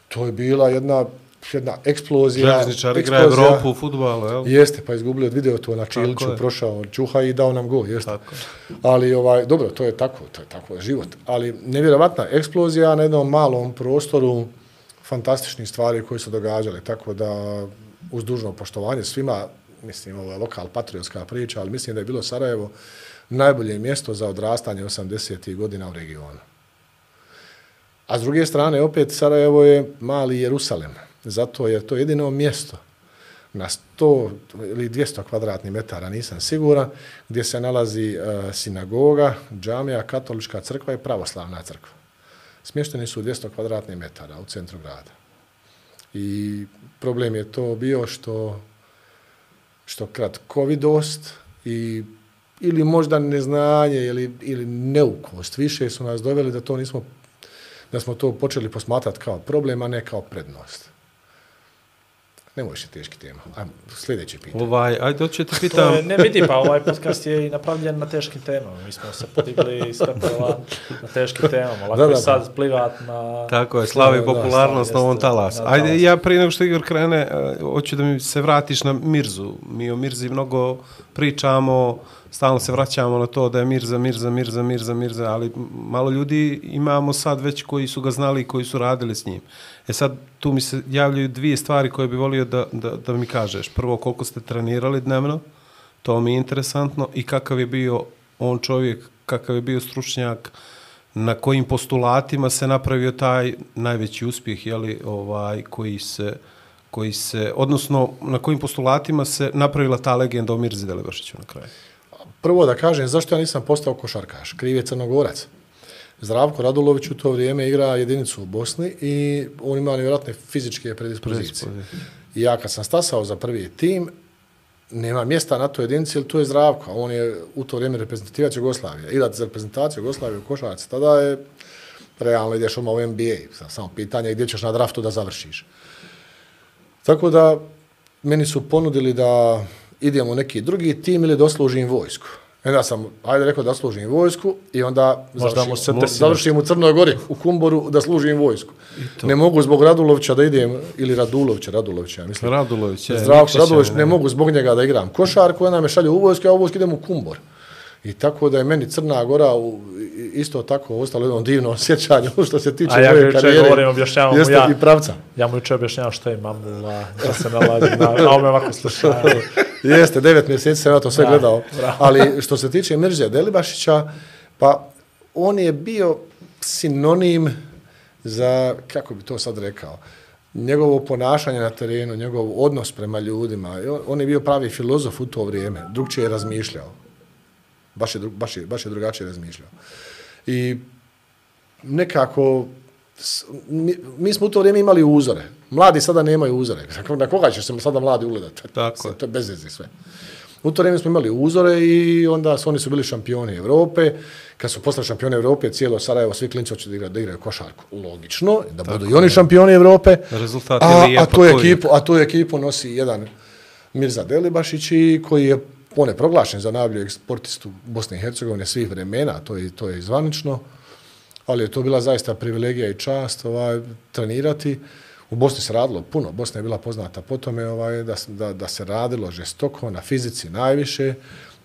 To je bila jedna, jedna eksplozija. Željezničar igra. Evropu u futbalu, jel? Jeste, pa izgubili od video to na Čiliću, prošao od Čuha i dao nam go, jeste. Tako. Ali, ovaj, dobro, to je tako, to je tako život. Ali nevjerovatna eksplozija na jednom malom prostoru, fantastičnih stvari koje su događale, tako da uz dužno poštovanje svima, mislim, ovo je lokal patriotska priča, ali mislim da je bilo Sarajevo najbolje mjesto za odrastanje 80. godina u regionu. A s druge strane, opet, Sarajevo je mali Jerusalem, zato je to jedino mjesto na 100 ili 200 kvadratnih metara, nisam siguran, gdje se nalazi e, sinagoga, džamija, katolička crkva i pravoslavna crkva. Smješteni su 200 kvadratnih metara u centru grada. I problem je to bio što što kratkovidost i ili možda neznanje ili, ili neukost. Više su nas doveli da to nismo da smo to počeli posmatrati kao problem, a ne kao prednost. Ne možeš teški tema. Ajmo, sljedeće pitanje. Ovaj, ajde, hoću te pitam. je, ne vidi, pa ovaj podcast je i napravljen na teškim temama. Mi smo se podigli iz pepela na teškim temama. Lako Da, da, da, je sad plivat na... Tako je, slavi popularnost na ovom talasu. na Ajde, talasu. ja prije nego što Igor krene, eh, hoću da mi se vratiš na Mirzu. Mi o Mirzi mnogo pričamo, stalno se vraćamo na to da je Mirza, Mirza, Mirza, Mirza, Mirza, ali malo ljudi imamo sad već koji su ga znali i koji su radili s njim. E sad, tu mi se javljaju dvije stvari koje bi volio da, da, da mi kažeš. Prvo, koliko ste trenirali dnevno, to mi je interesantno, i kakav je bio on čovjek, kakav je bio stručnjak, na kojim postulatima se napravio taj najveći uspjeh, jeli, ovaj, koji se, koji se, odnosno na kojim postulatima se napravila ta legenda o Mirzi Delibašiću na kraju. Prvo da kažem, zašto ja nisam postao košarkaš? Kriv je Crnogorac. Zdravko Radulović u to vrijeme igra jedinicu u Bosni i on ima nevjerojatne fizičke predispozicije. I ja kad sam stasao za prvi tim, nema mjesta na toj jedinici, jer tu je Zdravko, on je u to vrijeme reprezentativac Jugoslavije. Igrati za reprezentaciju Jugoslavije u košarci, tada je realno ideš odmah u NBA. Samo pitanje je gdje ćeš na draftu da završiš. Tako da meni su ponudili da idem u neki drugi tim ili da služim vojsku. I onda sam, ajde rekao da služim vojsku i onda Možda završim, mu se završim u Crnoj Gori, u Kumboru, da služim vojsku. Ne mogu zbog Radulovića da idem, ili Radulovića, Radulovića, ja mislim. Radulović, je, Zdravko Radulović, ne mogu zbog njega da igram košarku, onda me šalje u vojsku, a u vojsku idem u Kumbor. I tako da je meni Crna Gora u, isto tako ostalo jedno divno sjećanje što se tiče A ja moje jučer karijere. govorim, objašnjavam mu ja. i pravca. Ja mu juče objašnjavam što je mamula, da se nalazi na, a on me ovako sluša. Jeste, devet mjeseci sam ja to sve Da, gledao. bravo. Ali što se tiče Mirzija Delibašića, pa on je bio sinonim za, kako bi to sad rekao, njegovo ponašanje na terenu, njegov odnos prema ljudima. On, on je bio pravi filozof u to vrijeme, drugčije je razmišljao. Baš je, baš je, baš je drugačije razmišljao. I nekako mi, mi smo u to vrijeme imali uzore. Mladi sada nemaju uzore. Na koga će se sada mladi ugledati? Tako je. To je bez veze sve. U to vrijeme smo imali uzore i onda su, oni su bili šampioni Evrope. Kad su postali šampioni Evrope, cijelo Sarajevo, svi klinci hoće da igraju, da igraju košarku. Logično, da budu i oni šampioni Evrope. Rezultat je a, lijep, a, tu je? ekipu, a tu ekipu nosi jedan Mirza Delibašić i koji je on je proglašen za najboljeg sportistu Bosne i Hercegovine svih vremena, to je, to je zvanično, ali je to bila zaista privilegija i čast ovaj, trenirati. U Bosni se radilo puno, Bosna je bila poznata po tome ovaj, da, da, da se radilo žestoko, na fizici najviše.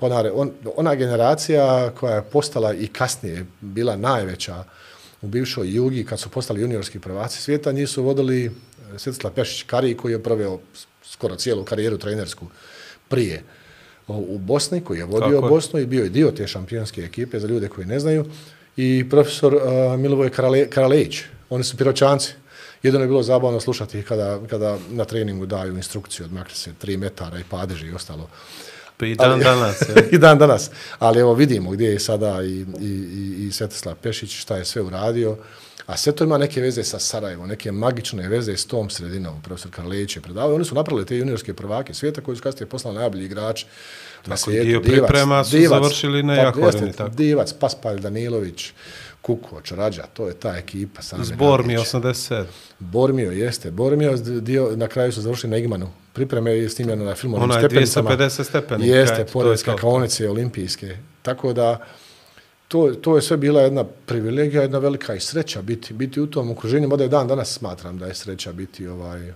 Ona, on, ona generacija koja je postala i kasnije bila najveća u bivšoj Jugi, kad su postali juniorski prvaci svijeta, njih su vodili eh, Svetislav Pešić Kari, koji je proveo skoro cijelu karijeru trenersku prije u Bosni, koji je vodio Tako Bosnu i bio je dio te šampionske ekipe, za ljude koji ne znaju, i profesor uh, Milovoj Karale, Karalejić. Oni su piročanci. Jedno je bilo zabavno slušati kada, kada na treningu daju instrukciju, odmakli se tri metara i padeži i ostalo. Pa i dan Ali, danas. I dan danas. Ali evo vidimo gdje je sada i, i, i, i Svetislav Pešić, šta je sve uradio. A sve to ima neke veze sa Sarajevom, neke magične veze s tom sredinom. Profesor Karlejić je predavao. Oni su napravili te juniorske prvake svijeta koji su kasnije poslali najbolji igrači na svijetu. Dio priprema su divac, završili na pa, Jahorini. Tako. Divac, Paspalj, Danilović, Kukoč, Rađa, to je ta ekipa. Same Iz Bormio 87. Bormio, jeste. Bormio, dio, na kraju su završili na Igmanu. Pripreme je snimljeno na filmu. Ona je 250 stepeni. Jeste, pored skakavonice olimpijske. Tako da, to, to je sve bila jedna privilegija, jedna velika i sreća biti, biti u tom okruženju. Mada je dan danas smatram da je sreća biti ovaj,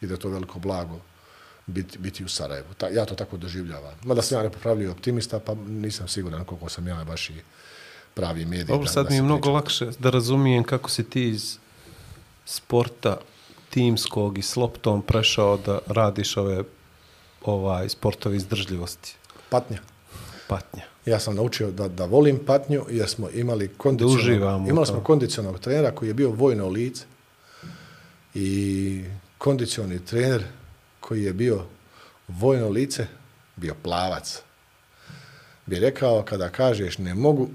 i da je to veliko blago biti, biti u Sarajevu. Ta, ja to tako doživljavam. Mada sam ja nepopravljiv optimista, pa nisam siguran koliko sam ja baš i pravi medij. Dobro, sad da mi je mnogo lakše da razumijem kako si ti iz sporta timskog i s loptom prešao da radiš ove ovaj sportovi izdržljivosti. Patnja. Patnja. Ja sam naučio da, da volim patnju jer smo imali kondicionalnog, imali smo kondicionalnog trenera koji je bio vojno lice. I kondicioni trener koji je bio vojno lice, bio plavac, bi rekao kada kažeš ne mogu,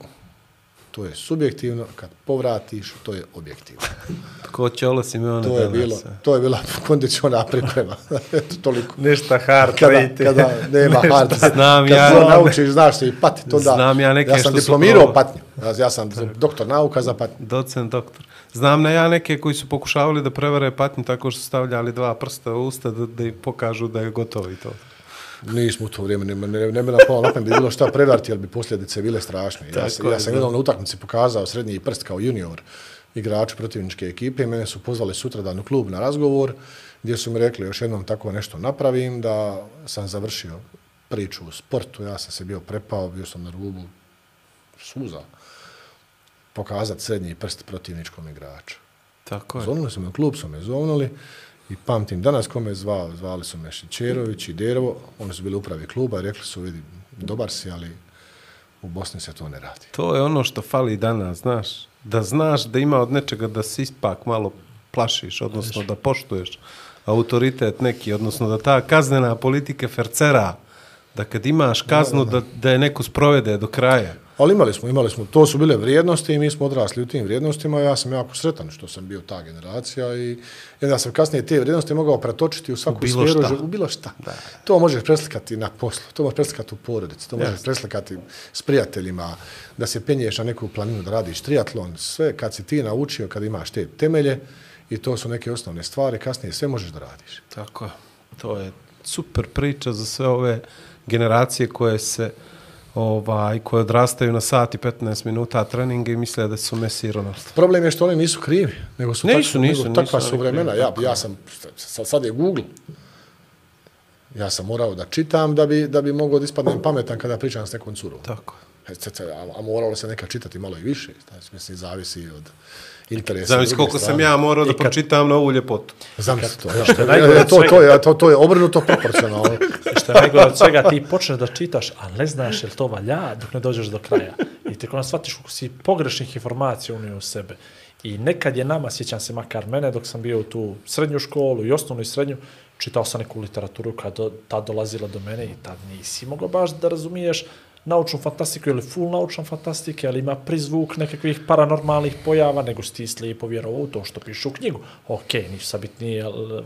to je subjektivno, kad povratiš, to je objektivno. Ko će ovo si ono to je bilo, To je bila kondiciona priprema. Eto, toliko. Ništa hard kada, kada nema Nešta. hard. Znam kad ja. Kad naučiš, znaš se i pati. To da, Znam ja neke ja sam diplomirao su... patnju. Ja, ja sam doktor nauka za patnju. Docent doktor. Znam na ja neke koji su pokušavali da prevare patnju tako što stavljali dva prsta u usta da, da im pokažu da je gotovo i to. Nismo u to vrijeme, ne, ne, ne bi na pola napamet bilo šta prevarti, ali bi posljedice bile strašne. Ja, sam, ja sam jednom na utakmici pokazao srednji prst kao junior igrač protivničke ekipe. Mene su pozvali sutra dan u klub na razgovor, gdje su mi rekli još jednom tako nešto napravim, da sam završio priču u sportu. Ja sam se bio prepao, bio sam na rubu suza pokazati srednji prst protivničkom igraču. Tako je. Zovnuli su me u klub, su me zovnuli i pamtim danas kome zvao, zvali su me Šićerović i Dervo, oni su bili upravi kluba i rekli su, vidi, dobar si, ali u Bosni se to ne radi. To je ono što fali danas, znaš, da znaš da ima od nečega da se ispak malo plašiš, odnosno da poštuješ autoritet neki, odnosno da ta kaznena politika fercera, da kad imaš kaznu, da, da. da je neko sprovede do kraja. Ali imali smo, imali smo, to su bile vrijednosti i mi smo odrasli u tim vrijednostima ja sam jako sretan što sam bio ta generacija i ja sam kasnije te vrijednosti mogao pretočiti u svaku u bilo sferu, šta. u bilo šta. Da. To možeš preslikati na poslu, to možeš preslikati u porodici, to možeš yes. preslikati s prijateljima, da se penješ na neku planinu, da radiš triatlon, sve kad si ti naučio, kad imaš te temelje i to su neke osnovne stvari, kasnije sve možeš da radiš. Tako, to je super priča za sve ove generacije koje se ovaj, koje odrastaju na sat i 15 minuta treninga i misle da su Messi i Ronaldo. Problem je što oni nisu krivi, nego su nisu, takva, nisu, nego takva su vremena. Ja, ja sam, sad je Google, ja sam morao da čitam da bi, da bi mogao da ispadnem pametan kada pričam s nekom curom. Tako. A, a moralo se neka čitati malo i više, znači, mislim, zavisi od interesa. Zamisli koliko strane. sam ja morao da pročitam na ovu ljepotu. To, ja. Što je najgore to, to, je, to, to je obrnuto proporcionalno. što je najgore od svega, ti počneš da čitaš, a ne znaš je to valja dok ne dođeš do kraja. I te kada shvatiš kako si pogrešnih informacija unio u sebe. I nekad je nama, sjećam se makar mene, dok sam bio u tu srednju školu i osnovnu i srednju, čitao sam neku literaturu kada do, ta dolazila do mene i tad nisi mogao baš da razumiješ naučnu fantastiku ili full naučna fantastike, ali ima prizvuk nekakvih paranormalnih pojava, nego si ti slijepo vjerovao u to što pišu u knjigu. Ok, nisu sad bitni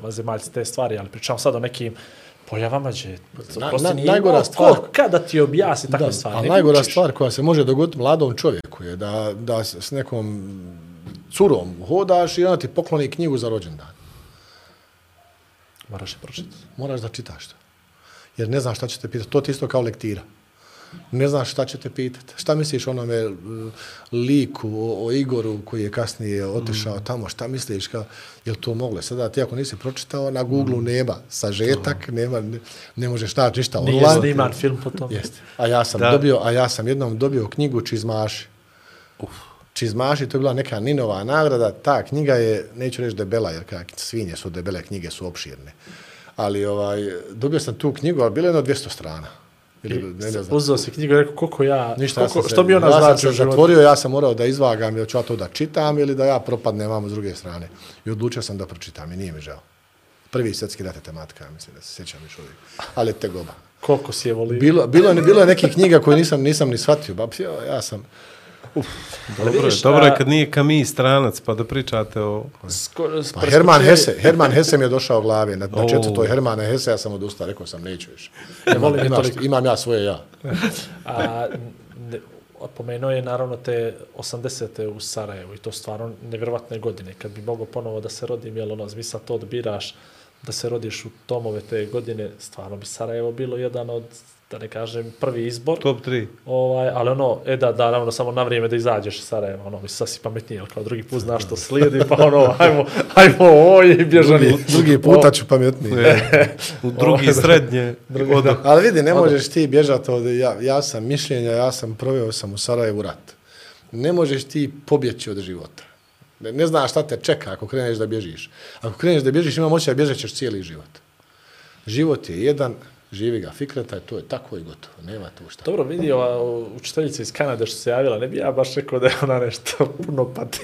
zemaljci te stvari, ali pričam sad o nekim pojavama gdje na, na, najgora stvar ko, kada ti objasni takve stvari. A najgora učiš. stvar koja se može dogoditi mladom čovjeku je da, da s nekom curom hodaš i ona ti pokloni knjigu za rođendan. Moraš je pročitati. Moraš da čitaš to. jer ne znaš šta će te pitati. To ti isto kao lektira. Ne znaš šta će te pitati. Šta misliš o onome e, liku, o, o Igoru koji je kasnije otišao mm. tamo, šta misliš, kao, je li to moglo? Sada ti ako nisi pročitao, na Google mm. nema sažetak, nema, ne, ne možeš naći ništa Nije online. sniman film po tom. Jeste. A ja sam Da. dobio, a ja sam jednom dobio knjigu Čizmaši. Uf. Čizmaši, to je bila neka Ninova nagrada. Ta knjiga je, neću reći debela, jer kak svinje su debele, knjige su opširne. Ali ovaj, dobio sam tu knjigu, ali bilo je jedno 200 strana. Ili, ne, ne znam. Uzeo si knjigu i rekao koliko ja, Ništa, ja koliko, sam se, što bi ona ja sam znači u životu. zatvorio, ja sam morao da izvagam, ili ću ja to da čitam, ili da ja propadnem vamo s druge strane. I odlučio sam da pročitam i nije mi žao. Prvi svjetski rat je tematika, ja mislim da se sjećam još uvijek. Ali te goba. Koliko si je volio. Bilo, bilo, je- bilo je nekih knjiga koje nisam, nisam ni shvatio. Ja sam... Dobro, je, vidiš, dobro je kad nije Kami stranac, pa da pričate o... Sko, Pa Herman Hesse, Herman Hesse mi je došao u glavi. Na, na četvrtoj Hermana Hesse ja sam odustao, rekao sam neću više. Ne volim Imaš, toliko. imam ja svoje ja. A, ne, pomenuo je naravno te 80. u Sarajevu i to stvarno nevjerovatne godine. Kad bi mogao ponovo da se rodim, jel ono, zmisla to odbiraš da se rodiš u tomove te godine, stvarno bi Sarajevo bilo jedan od, da ne kažem, prvi izbor. Top 3. Ovaj, ali ono, e da, da, naravno, samo na vrijeme da izađeš iz Sarajeva, ono, mi sasi pametniji, ali kao drugi put znaš što slijedi, pa ono, ajmo, ajmo, oj, bježani. Drugi, drugi puta ću pametniji. U drugi srednje. Odo. Ali vidi, ne možeš ti bježati od... Ja, ja sam mišljenja, ja sam proveo sam u Sarajevu rat. Ne možeš ti pobjeći od života. Ne, ne znaš šta te čeka ako kreneš da bježiš. Ako kreneš da bježiš, imam osjećaj da bježat ćeš cijeli život. Život je jedan, živi ga fikreta, to je tako i gotovo. Nema tu šta. Dobro, vidi ova učiteljica iz Kanade što se javila, ne bi ja baš rekao da je ona nešto puno pati.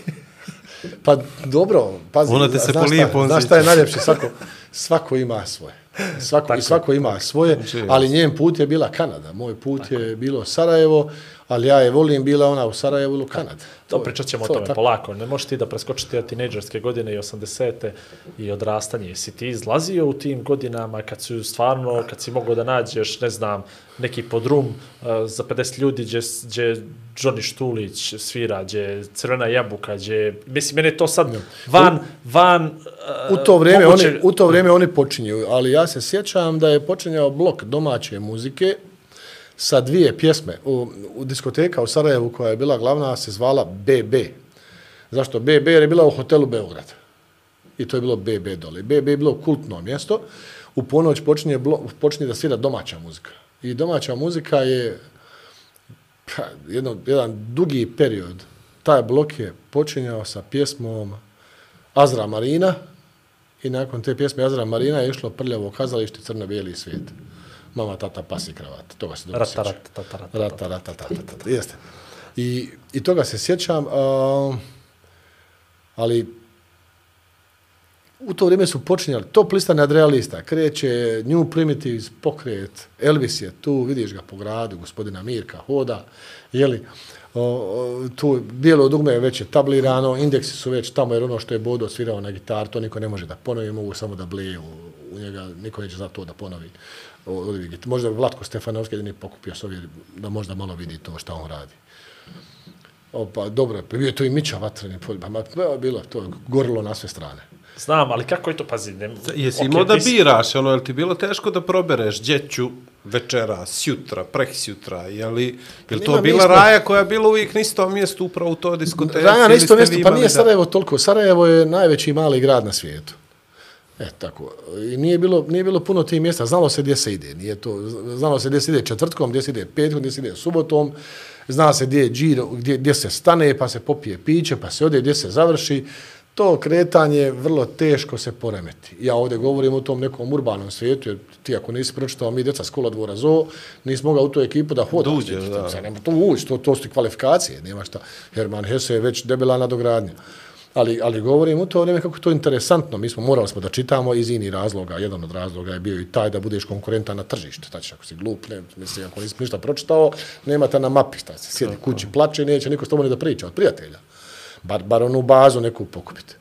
Pa dobro, pazi, Ona te se znaš po šta- Znaš šta je najljepše? Svako, svako ima svoje. Svako, I svako ima svoje, Znači, ali njen put je bila Kanada. Moj put je bilo Sarajevo, ali ja je volim bila ona u Sarajevu ili u Kanadi. To pričat ćemo o to tome tako. polako. Ne možeš ti da preskočiš te tinejdžerske godine i 80. i odrastanje. Jesi ti izlazio u tim godinama kad su stvarno, kad si mogao da nađeš, ne znam, neki podrum uh, za 50 ljudi gdje, gdje Johnny Štulić svira, gdje Crvena jabuka, gdje... Mislim, mene to sad van, van... U Uh, to vrijeme moguće- oni u to vrijeme oni počinju, ali ja se sjećam da je počinjao blok domaće muzike sa dvije pjesme u, u diskoteka u Sarajevu koja je bila glavna se zvala BB. Zašto BB? Jer je bila u hotelu Beograd. I to je bilo BB dole. BB je bilo kultno mjesto. U ponoć počinje, blo, počinje da svira domaća muzika. I domaća muzika je pa, jedno, jedan dugi period. Taj blok je počinjao sa pjesmom Azra Marina i nakon te pjesme Azra Marina je išlo prljavo kazalište Crno-bijeli svijet. Mama, tata, pas i kravat. Toga se dobro Rata, sjećam. rata, tata, rata, Rata, rata, tata, tata. Jeste. I, I toga se sjećam, a, ali u to vrijeme su počinjali top lista nadrealista, kreće New Primitives pokret, Elvis je tu, vidiš ga po gradu, gospodina Mirka hoda, jeli, o, o, tu bijelo dugme je već tablirano, indeksi su već tamo, jer ono što je Bodo svirao na gitar, to niko ne može da ponovi, mogu samo da bleju u njega, niko neće za to da ponovi. O, o, možda bi Vlatko Stefanovski jedini pokupio s ovih, da možda malo vidi to šta on radi. O, pa dobro, pa bio je to i Mića vatreni polj, pa ma, pa, bilo je to gorilo na sve strane. Znam, ali kako je to, pazi, ne, Jesi okej, imao da biraš, ono, je li ti bilo teško da probereš djeću večera, sjutra, preksjutra, je li, je li to Nema, mi bila smo- raja koja je bila uvijek na istom mjestu, upravo u to diskoteci? Raja na ili isto ste mjesto, vi pa nije da- Sarajevo toliko. Sarajevo je najveći mali grad na svijetu. E, tako. I nije bilo, nije bilo puno tih mjesta. Znalo se gdje se ide. Nije to, znalo se gdje se ide četvrtkom, gdje se ide petkom, gdje se ide subotom. Zna se gdje je džiro, gdje, gdje se stane, pa se popije piće, pa se ode, gdje se završi. To kretanje vrlo teško se poremeti. Ja ovdje govorim o tom nekom urbanom svijetu, jer ti ako nisi pročitao mi djeca skola dvora zoo, nisi mogao u tu ekipu da hodaš. Da uđeš, da. Nema to ući, to, to su ti kvalifikacije, nema šta. Herman Hesse je već debela nadogradnja. Ali, ali govorim u to vrijeme kako je to interesantno. Mi smo morali smo da čitamo iz inih razloga. Jedan od razloga je bio i taj da budeš konkurentan na tržištu. Znači, ako si glup, ne, misli, ako nisi ništa pročitao, nemate na mapi. Šta se sjedi kući, plače, neće niko s tobom ni da priča od prijatelja. Bar, bar onu bazu neku pokupiti.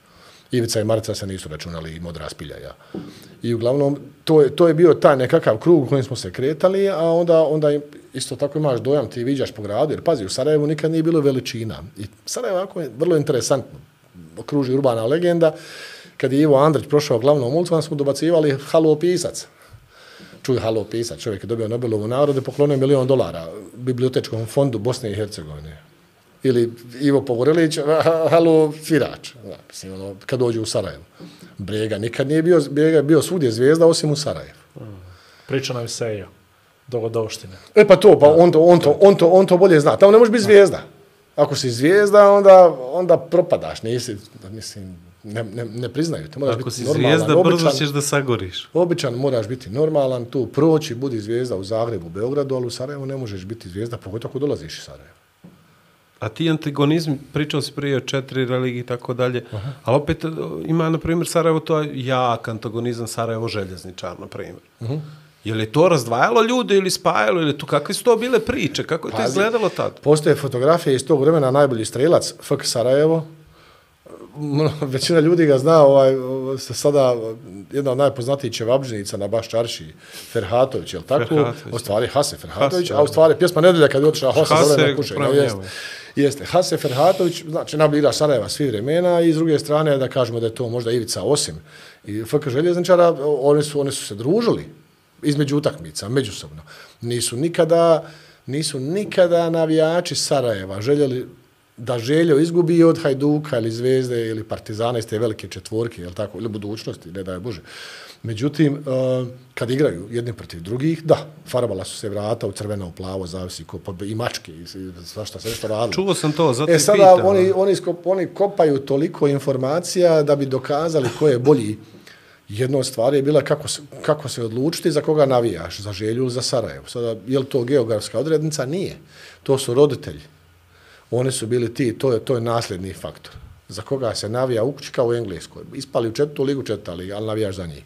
Ivica i Marica se nisu računali i modra spilja, ja. I uglavnom, to je, to je bio taj nekakav krug u kojem smo se kretali, a onda, onda isto tako imaš dojam, ti viđaš po gradu, jer pazi, u Sarajevu nikad nije bilo veličina. I Sarajevo je vrlo interesantno. Okruži urbana legenda. Kad je Ivo Andrić prošao glavnom ulicom, smo dobacivali halo pisac. čuj halo pisat, čovjek je dobio Nobelovu nagradu i poklonio milion dolara bibliotečkom fondu Bosne i Hercegovine. Ili Ivo Pogorelić, ha- halo svirač, da, mislim, ono, kad dođe u Sarajevo. Brega nikad nije bio, Brega je bio svugdje zvijezda osim u Sarajevu. Priča nam se jo. Dogodovštine. E pa to, pa on to, on to, on to, on to bolje zna. Tamo ne možeš biti zvijezda. Ako si zvijezda, onda, onda propadaš. Nisi, mislim, ne, ne, ne priznaju te. Moraš Ako biti si normalan, zvijezda, brzo običan. ćeš da sagoriš. Običan moraš biti normalan, tu proći, budi zvijezda u Zagrebu, Beogradu, ali u Sarajevu ne možeš biti zvijezda, pogotovo ako dolaziš iz Sarajeva. A ti antagonizmi, pričao si prije o četiri religije i tako dalje, ali opet e, ima, na primjer, Sarajevo, to je jak antagonizam Sarajevo željezničar, na primjer. Uh -huh. Je li to razdvajalo ljude ili spajalo, ili to, kakve su to bile priče, kako je to Pazi. izgledalo tad? Postoje fotografije iz tog vremena, najbolji strelac, FK Sarajevo. Većina ljudi ga zna, ovaj, se sada jedna od najpoznatijih čevabžnica na Baš Čarši, Ferhatović, je li tako? Ferhatović. U stvari Hase Ferhatović, Hase, a u stvari pjesma Nedelja kad je otišao Hase, Hase na kušenje. pravo Jeste. Jeste. Hase Ferhatović, znači igrač Sarajeva svih vremena i s druge strane da kažemo da je to možda Ivica Osim i FK Željezničara, oni su, oni su se družili između utakmica, međusobno. Nisu nikada, nisu nikada navijači Sarajeva željeli da Željo izgubi od Hajduka ili Zvezde ili Partizana iz te velike četvorke, jel tako, ili budućnosti, ne daj Bože. Međutim, uh, kad igraju jedni protiv drugih, da, farbala su se vrata u crveno, u plavo, zavisi ko, pa i mačke, i, i svašta se nešto radilo. Čuo sam to, zato E i sada pitam. oni, oni, skop, oni kopaju toliko informacija da bi dokazali ko je bolji. Jedna od stvari je bila kako se, kako se odlučiti za koga navijaš, za želju ili za Sarajevo. Sada, je li to geografska odrednica? Nije. To su roditelji. Oni su bili ti, to je, to je nasljedni faktor. Za koga se navija u kući kao u Engleskoj. Ispali u četvrtu ligu četvrta liga, ali navijaš za njih.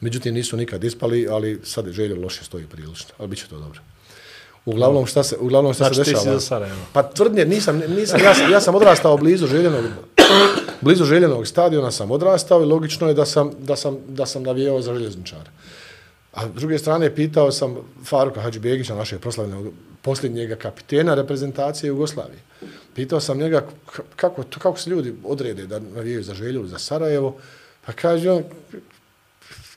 Međutim, nisu nikad ispali, ali sad je željo loše stoji prilično. Ali bit će to dobro. Uglavnom, šta se, uglavnom šta Znači, se ti si dešava? za Sarajevo. Pa tvrdnje, nisam, nisam, ja, sam, ja sam odrastao blizu željenog, blizu željenog stadiona sam odrastao i logično je da sam, da sam, da sam navijao za željezničara. A s druge strane, pitao sam Faruka Hadžibegića, našeg proslavljenog posljednjega kapitena reprezentacije Jugoslavije. Pitao sam njega kako, to, kako se ljudi odrede da navijaju za želju, za Sarajevo. Pa kaže on,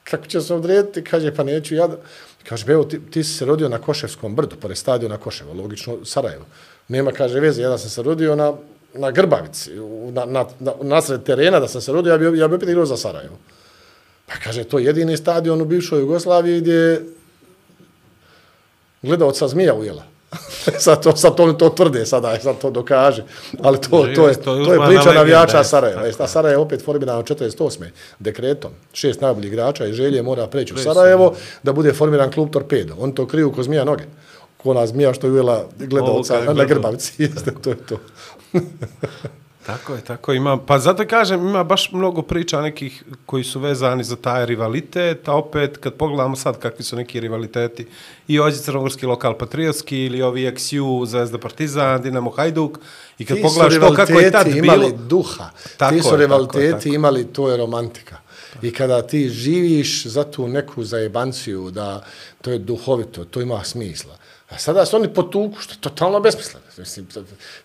kako će se odrediti, kaže, pa neću ja da... Kaže, evo, ti, ti si se rodio na Koševskom brdu, pored stadiona Koševa, logično Sarajevo. Nema, kaže, veze, ja da sam se rodio na, na Grbavici, na, na, na, nasred terena da sam se rodio, ja bi, ja bi opet igrao za Sarajevo. Pa kaže, to je jedini stadion u bivšoj Jugoslaviji gdje gledalca zmija ujela. sad to, sad to, to tvrde sada, sad to dokaže. Ali to, to, je, To je to je priča navijača Sarajeva. tako. Jest, a Sarajevo opet formirano 48. dekretom. Šest najboljih igrača i želje mora preći u Sarajevo da bude formiran klub Torpedo. On to kriju ko zmija noge. Ko ona zmija što je ujela gledalca na. Grbavici. Jeste, to je to. Tako je, tako ima. Pa zato kažem, ima baš mnogo priča nekih koji su vezani za taj rivalitet, a opet kad pogledamo sad kakvi su neki rivaliteti i ođe crnogorski lokal patriotski ili ovi XU, Zvezda Partizan, Dinamo Hajduk i kad Ti su pogledaš to kako je tad rivaliteti bilo... imali duha. Tako ti su je, tako je, rivaliteti tako. imali, to je romantika. I kada ti živiš za tu neku zajebanciju, da to je duhovito, to ima smisla. A sada se oni potuku, što je totalno besmisleno. Mislim,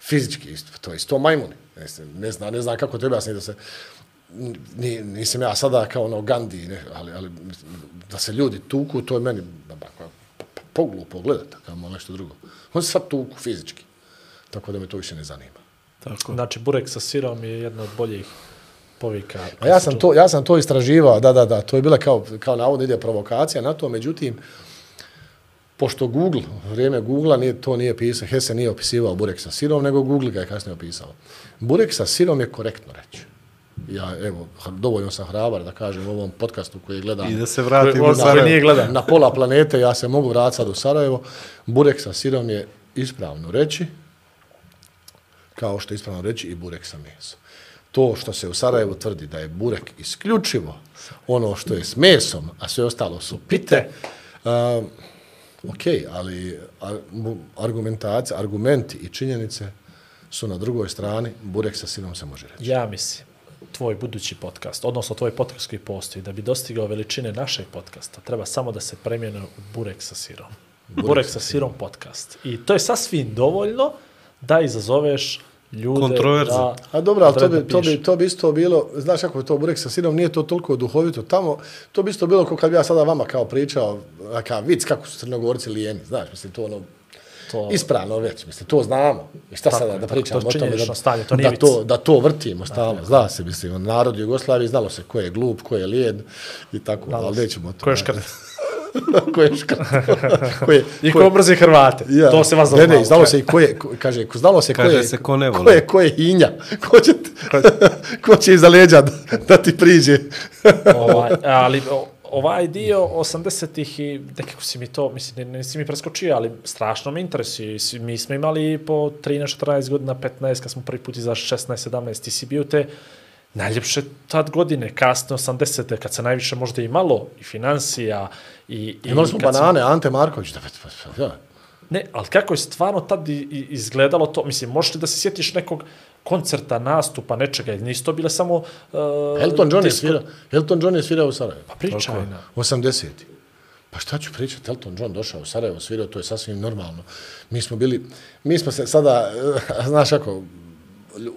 fizički, isto, to je isto majmuni. Mislim, ne znam, ne znam kako treba jasnije da se... Ni, nisam ja sada kao ono Gandhi, ne, ali, ali da se ljudi tuku, to je meni onako, poglupo gledati, kao malo nešto drugo. Oni se sad tuku fizički. Tako da me to više ne zanima. Tako. Znači, burek sa sirom je jedna od boljih povika. A ja sam to, ja sam to istraživao, da, da, da, to je bila kao, kao navodno ide provokacija na to, međutim, pošto Google, vrijeme Google-a nije, to nije pisao, Hesse nije opisivao burek sa sirom, nego Google ga je kasnije opisao. Burek sa sirom je korektno reći. Ja, evo, dovoljno sam hrabar da kažem u ovom podcastu koji gledam I da se vratimo Ovo u Sarajevo. nije gledao. na pola planete, ja se mogu vratiti sad u Sarajevo. Burek sa sirom je ispravno reći, kao što je ispravno reći i burek sa mesom. To što se u Sarajevu tvrdi da je burek isključivo ono što je s mesom, a sve ostalo su pite, uh, ok, ali ar, argumentacija, argumenti i činjenice su na drugoj strani, burek sa sirom se može reći. Ja mislim, tvoj budući podcast, odnosno tvoj podcast koji postoji, da bi dostigao veličine našeg podcasta, treba samo da se premjene u burek sa sirom. Burek, burek sa sirom podcast. I to je sasvim dovoljno da izazoveš ljude. Kontroverze. da A dobro, ali to bi, to, bi, to bi isto bilo, znaš kako je to burek sa sirom, nije to toliko duhovito tamo, to bi isto bilo kao kad bi ja sada vama kao pričao, kao vic kako su crnogorci lijeni, znaš, mislim, to ono, To- ispravno već, mislim, to znamo. I šta sada da pričamo to o tome, da, stanje, to nije da, to, da to vrtimo stalno, zna se, mislim, narod Jugoslavije znalo se ko je glup, ko je lijed i tako, ali nećemo o tome. Ko je škrt? ko je škrt? ko je, I ko ko mrzi Hrvate. Ja. To se vas Ne, ne, znalo se i ko je, ko, kaže, ko, znalo se ko Kaže je, se ko ne ko je, ko je hinja, ko će, ko će iza leđa da, da ti priđe. ovaj, ali ovaj dio 80-ih i nekako si mi to, mislim, ne, nisi mi preskočio, ali strašno me interesuje. Mi smo imali po 13-14 godina, 15, kad smo prvi put izašli 16-17, ti si bio te najljepše tad godine, kasne 80-te, kad se najviše možda imalo i financija i... i Imali smo banane, Ante Marković, da, pa, pa, ja. Ne, ali kako je stvarno tad i- i- izgledalo to? Mislim, možeš li da se sjetiš nekog koncerta, nastupa, nečega, nisu to bile samo... Uh, Elton John je svirao, Elton John je svirao u Sarajevu. Pa pričaj nam. 80. Pa šta ću pričati, Elton John došao u Sarajevo, svirao, to je sasvim normalno. Mi smo bili, mi smo se sada, znaš kako,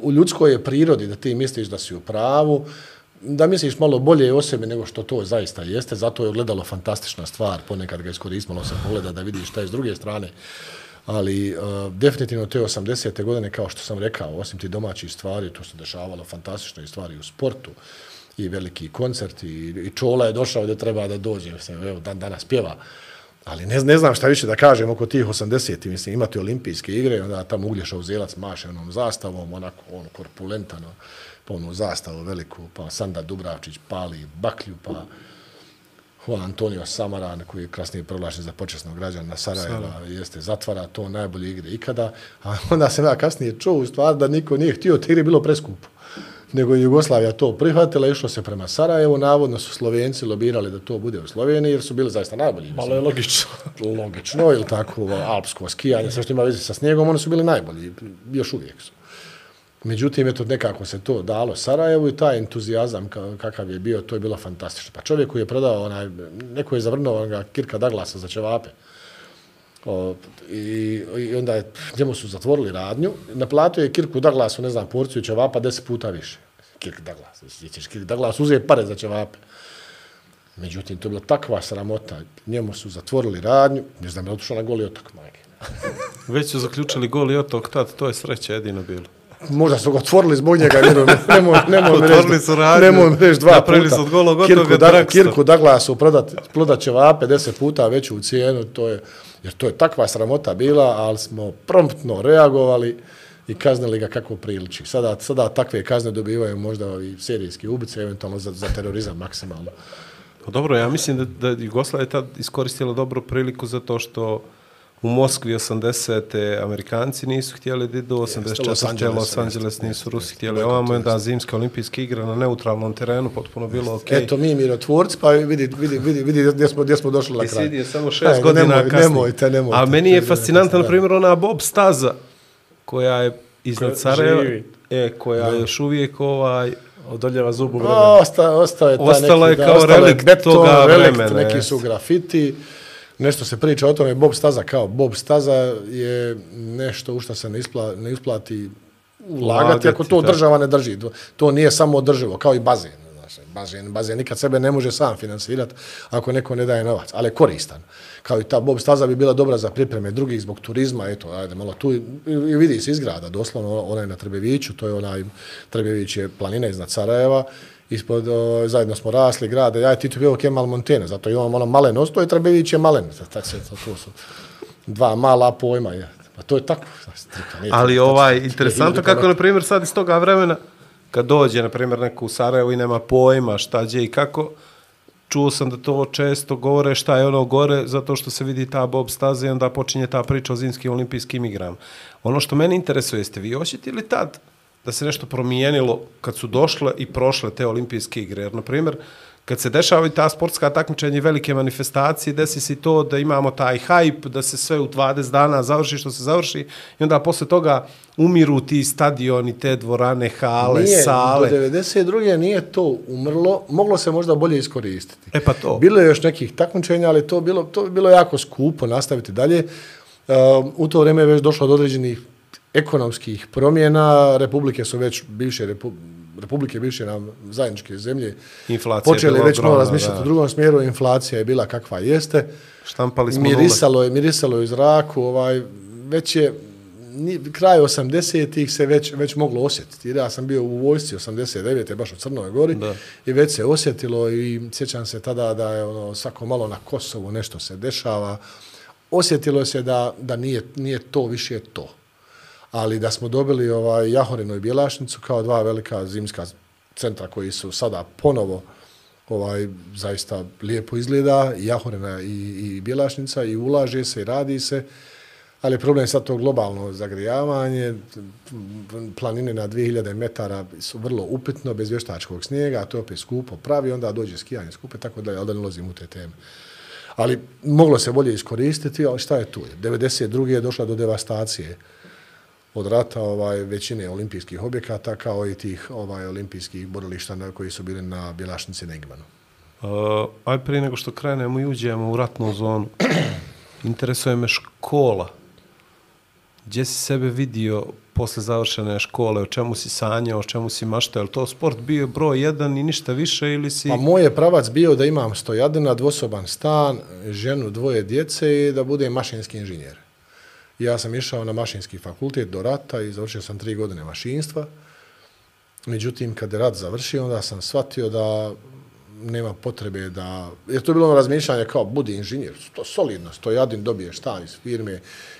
u ljudskoj je prirodi da ti misliš da si u pravu, da misliš malo bolje o sebi nego što to zaista jeste, zato je ogledalo fantastična stvar, ponekad ga iskoristilo se pogleda da vidiš šta je s druge strane, ali uh, definitivno te 80. godine, kao što sam rekao, osim ti domaćih stvari, tu se dešavalo fantastične stvari u sportu, i veliki koncert, i, i Čola je došao gdje treba da dođe, evo, dan danas pjeva, ali ne, ne znam šta više da kažem oko tih 80. Mislim, imate olimpijske igre, onda tamo Uglješov zelac maše onom zastavom, onako, on korpulentano, pa onu zastavu veliku, pa Sanda Dubravčić pali baklju, pa Juan Antonio Samaran, koji je kasnije proglašen za počasnog građana Sarajeva, jeste zatvara to najbolje igre ikada, a onda sam ja kasnije čuo u stvar da niko nije htio, te igre bilo preskupo. Nego je Jugoslavija to prihvatila, išlo se prema Sarajevu, navodno su Slovenci lobirali da to bude u Sloveniji, jer su bili zaista najbolji. Malo je logično. logično, ili tako, alpsko skijanje, sve što ima veze sa snijegom, oni su bili najbolji, još uvijek su. Međutim, eto, nekako se to dalo Sarajevu i taj entuzijazam ka- kakav je bio, to je bilo fantastično. Pa čovjek koji je predao, onaj, neko je zavrnuo onoga Kirka Daglasa za ćevape. O, i, I onda je, njemu su zatvorili radnju, naplatio je Kirku Daglasu, ne znam, porciju ćevapa deset puta više. Kirk Daglas, ćeš Kirk Daglas uzeti pare za ćevape. Međutim, to je bila takva sramota. Njemu su zatvorili radnju, ne znam, je otišao na goli otok, majke. Već su zaključili gol i otok tad, to je sreća jedino bilo. Možda su ga otvorili zbog njega, vjerujem. Nemoj, nemoj mi Otvorili reći, nemoj mi reći dva Napravili puta. su od golog Kirku, da. Kirku Daglasu prodat, prodat će vape deset puta veću cijenu, to je, jer to je takva sramota bila, ali smo promptno reagovali i kaznili ga kako priliči. Sada, sada takve kazne dobivaju možda i serijski ubice, eventualno za, za terorizam maksimalno. Pa dobro, ja mislim da, da Jugoslavia je tad iskoristila dobru priliku zato što u Moskvi 80. Amerikanci nisu htjeli da idu, Los 84. Angeles, Los Angeles nisu Rusi htjeli. Ovamo je da zimske olimpijske igre na neutralnom terenu, potpuno bilo okej. Okay. Eto mi mirotvorci, pa vidi, vidi, vidi, vidi gdje smo, gdje smo došli na Ti si kraj. vidio samo šest Ajde, godina nemoj, kasnije. Nemojte, nemojte. A meni je fascinantna, na primjer, ona Bob staza koja je iznad Sarajeva, e, koja je još uvijek ovaj, Odoljeva zubu da. vremena. Osta, ostao je taj Ostalo neki, je kao je relikt beton, toga relikt, vremena, neki su grafiti, nešto se priča o tome, Bob Staza kao Bob Staza je nešto u što se ne, ispla, ne isplati ulagati Ulagati, ako to država ne drži. To nije samo održivo, kao i bazen. Bazen, bazen nikad sebe ne može sam finansirati ako neko ne daje novac, ali je koristan. Kao i ta Bob Staza bi bila dobra za pripreme drugih zbog turizma, eto, ajde, malo tu i, vidi se izgrada, doslovno, ona je na Trebeviću, to je onaj, Trebević je planina iznad Sarajeva, ispod, o, zajedno smo rasli grade, ja i ti tu bio Kemal Montene, zato imamo ono malen osto i Trebević je malen, tako se, to, to su dva mala pojma, je. Pa to je tako. strika, nije to Ali tačno. ovaj, Je interesantno kako, na primjer, sad iz toga vremena, kad dođe, na primjer, neko u Sarajevo i nema pojma šta gdje i kako, čuo sam da to često govore šta je ono gore, zato što se vidi ta Bob staza i onda počinje ta priča o zimskim olimpijskim igrama. Ono što mene interesuje, jeste vi osjetili tad da se nešto promijenilo kad su došle i prošle te olimpijske igre? Jer, na primjer, kad se dešavaju ta sportska takmičenja i velike manifestacije, desi se to da imamo taj hype, da se sve u 20 dana završi što se završi i onda posle toga umiru ti stadioni, te dvorane, hale, nije, sale. Do 92. nije to umrlo, moglo se možda bolje iskoristiti. E pa to. Bilo je još nekih takmičenja, ali to bilo to bi bilo jako skupo nastaviti dalje. Uh, u to vrijeme je već došlo do određenih ekonomskih promjena, republike su već bivše, repu, republike bivše nam zajedničke zemlje, Inflacija počeli već malo razmišljati da. u drugom smjeru, inflacija je bila kakva jeste, Štampali smo nule. mirisalo je, mirisalo je u zraku, ovaj, već je ni, kraj 80-ih se već, već moglo osjetiti. Ja sam bio u vojsci 89. baš u Crnoj Gori Da. i već se osjetilo i sjećam se tada da je ono, svako malo na Kosovu nešto se dešava. Osjetilo se da, da nije, nije to više to. Ali da smo dobili ovaj Jahorinu i Bjelašnicu kao dva velika zimska centra koji su sada ponovo ovaj zaista lijepo izgleda Jahorina i, i Bjelašnica i ulaže se i radi se ali problem je sad to globalno zagrijavanje, planine na 2000 metara su vrlo upitno, bez vještačkog snijega, a to je opet skupo pravi, onda dođe skijanje skupe, tako da, ali da ne lozim u te teme. Ali moglo se bolje iskoristiti, ali šta je tu? 92. je došla do devastacije od rata ovaj većine olimpijskih objekata kao i tih ovaj olimpijskih borilišta na koji su bili na Bjelašnici na Igmanu. Uh, aj prije nego što krenemo i uđemo u ratnu zonu, interesuje me škola. Gdje si sebe vidio posle završene škole, o čemu si sanjao, o čemu si maštao, je li to sport bio broj jedan i ništa više ili si... Pa moj je pravac bio da imam stojadina, dvosoban stan, ženu, dvoje djece i da budem mašinski inženjer. Ja sam išao na mašinski fakultet do rata i završio sam tri godine mašinstva. Međutim, kad je rat završio, onda sam shvatio da nema potrebe da... Jer to je bilo ono razmišljanje kao, budi inženjer, to solidno, stojadin, dobiješ stan iz firme,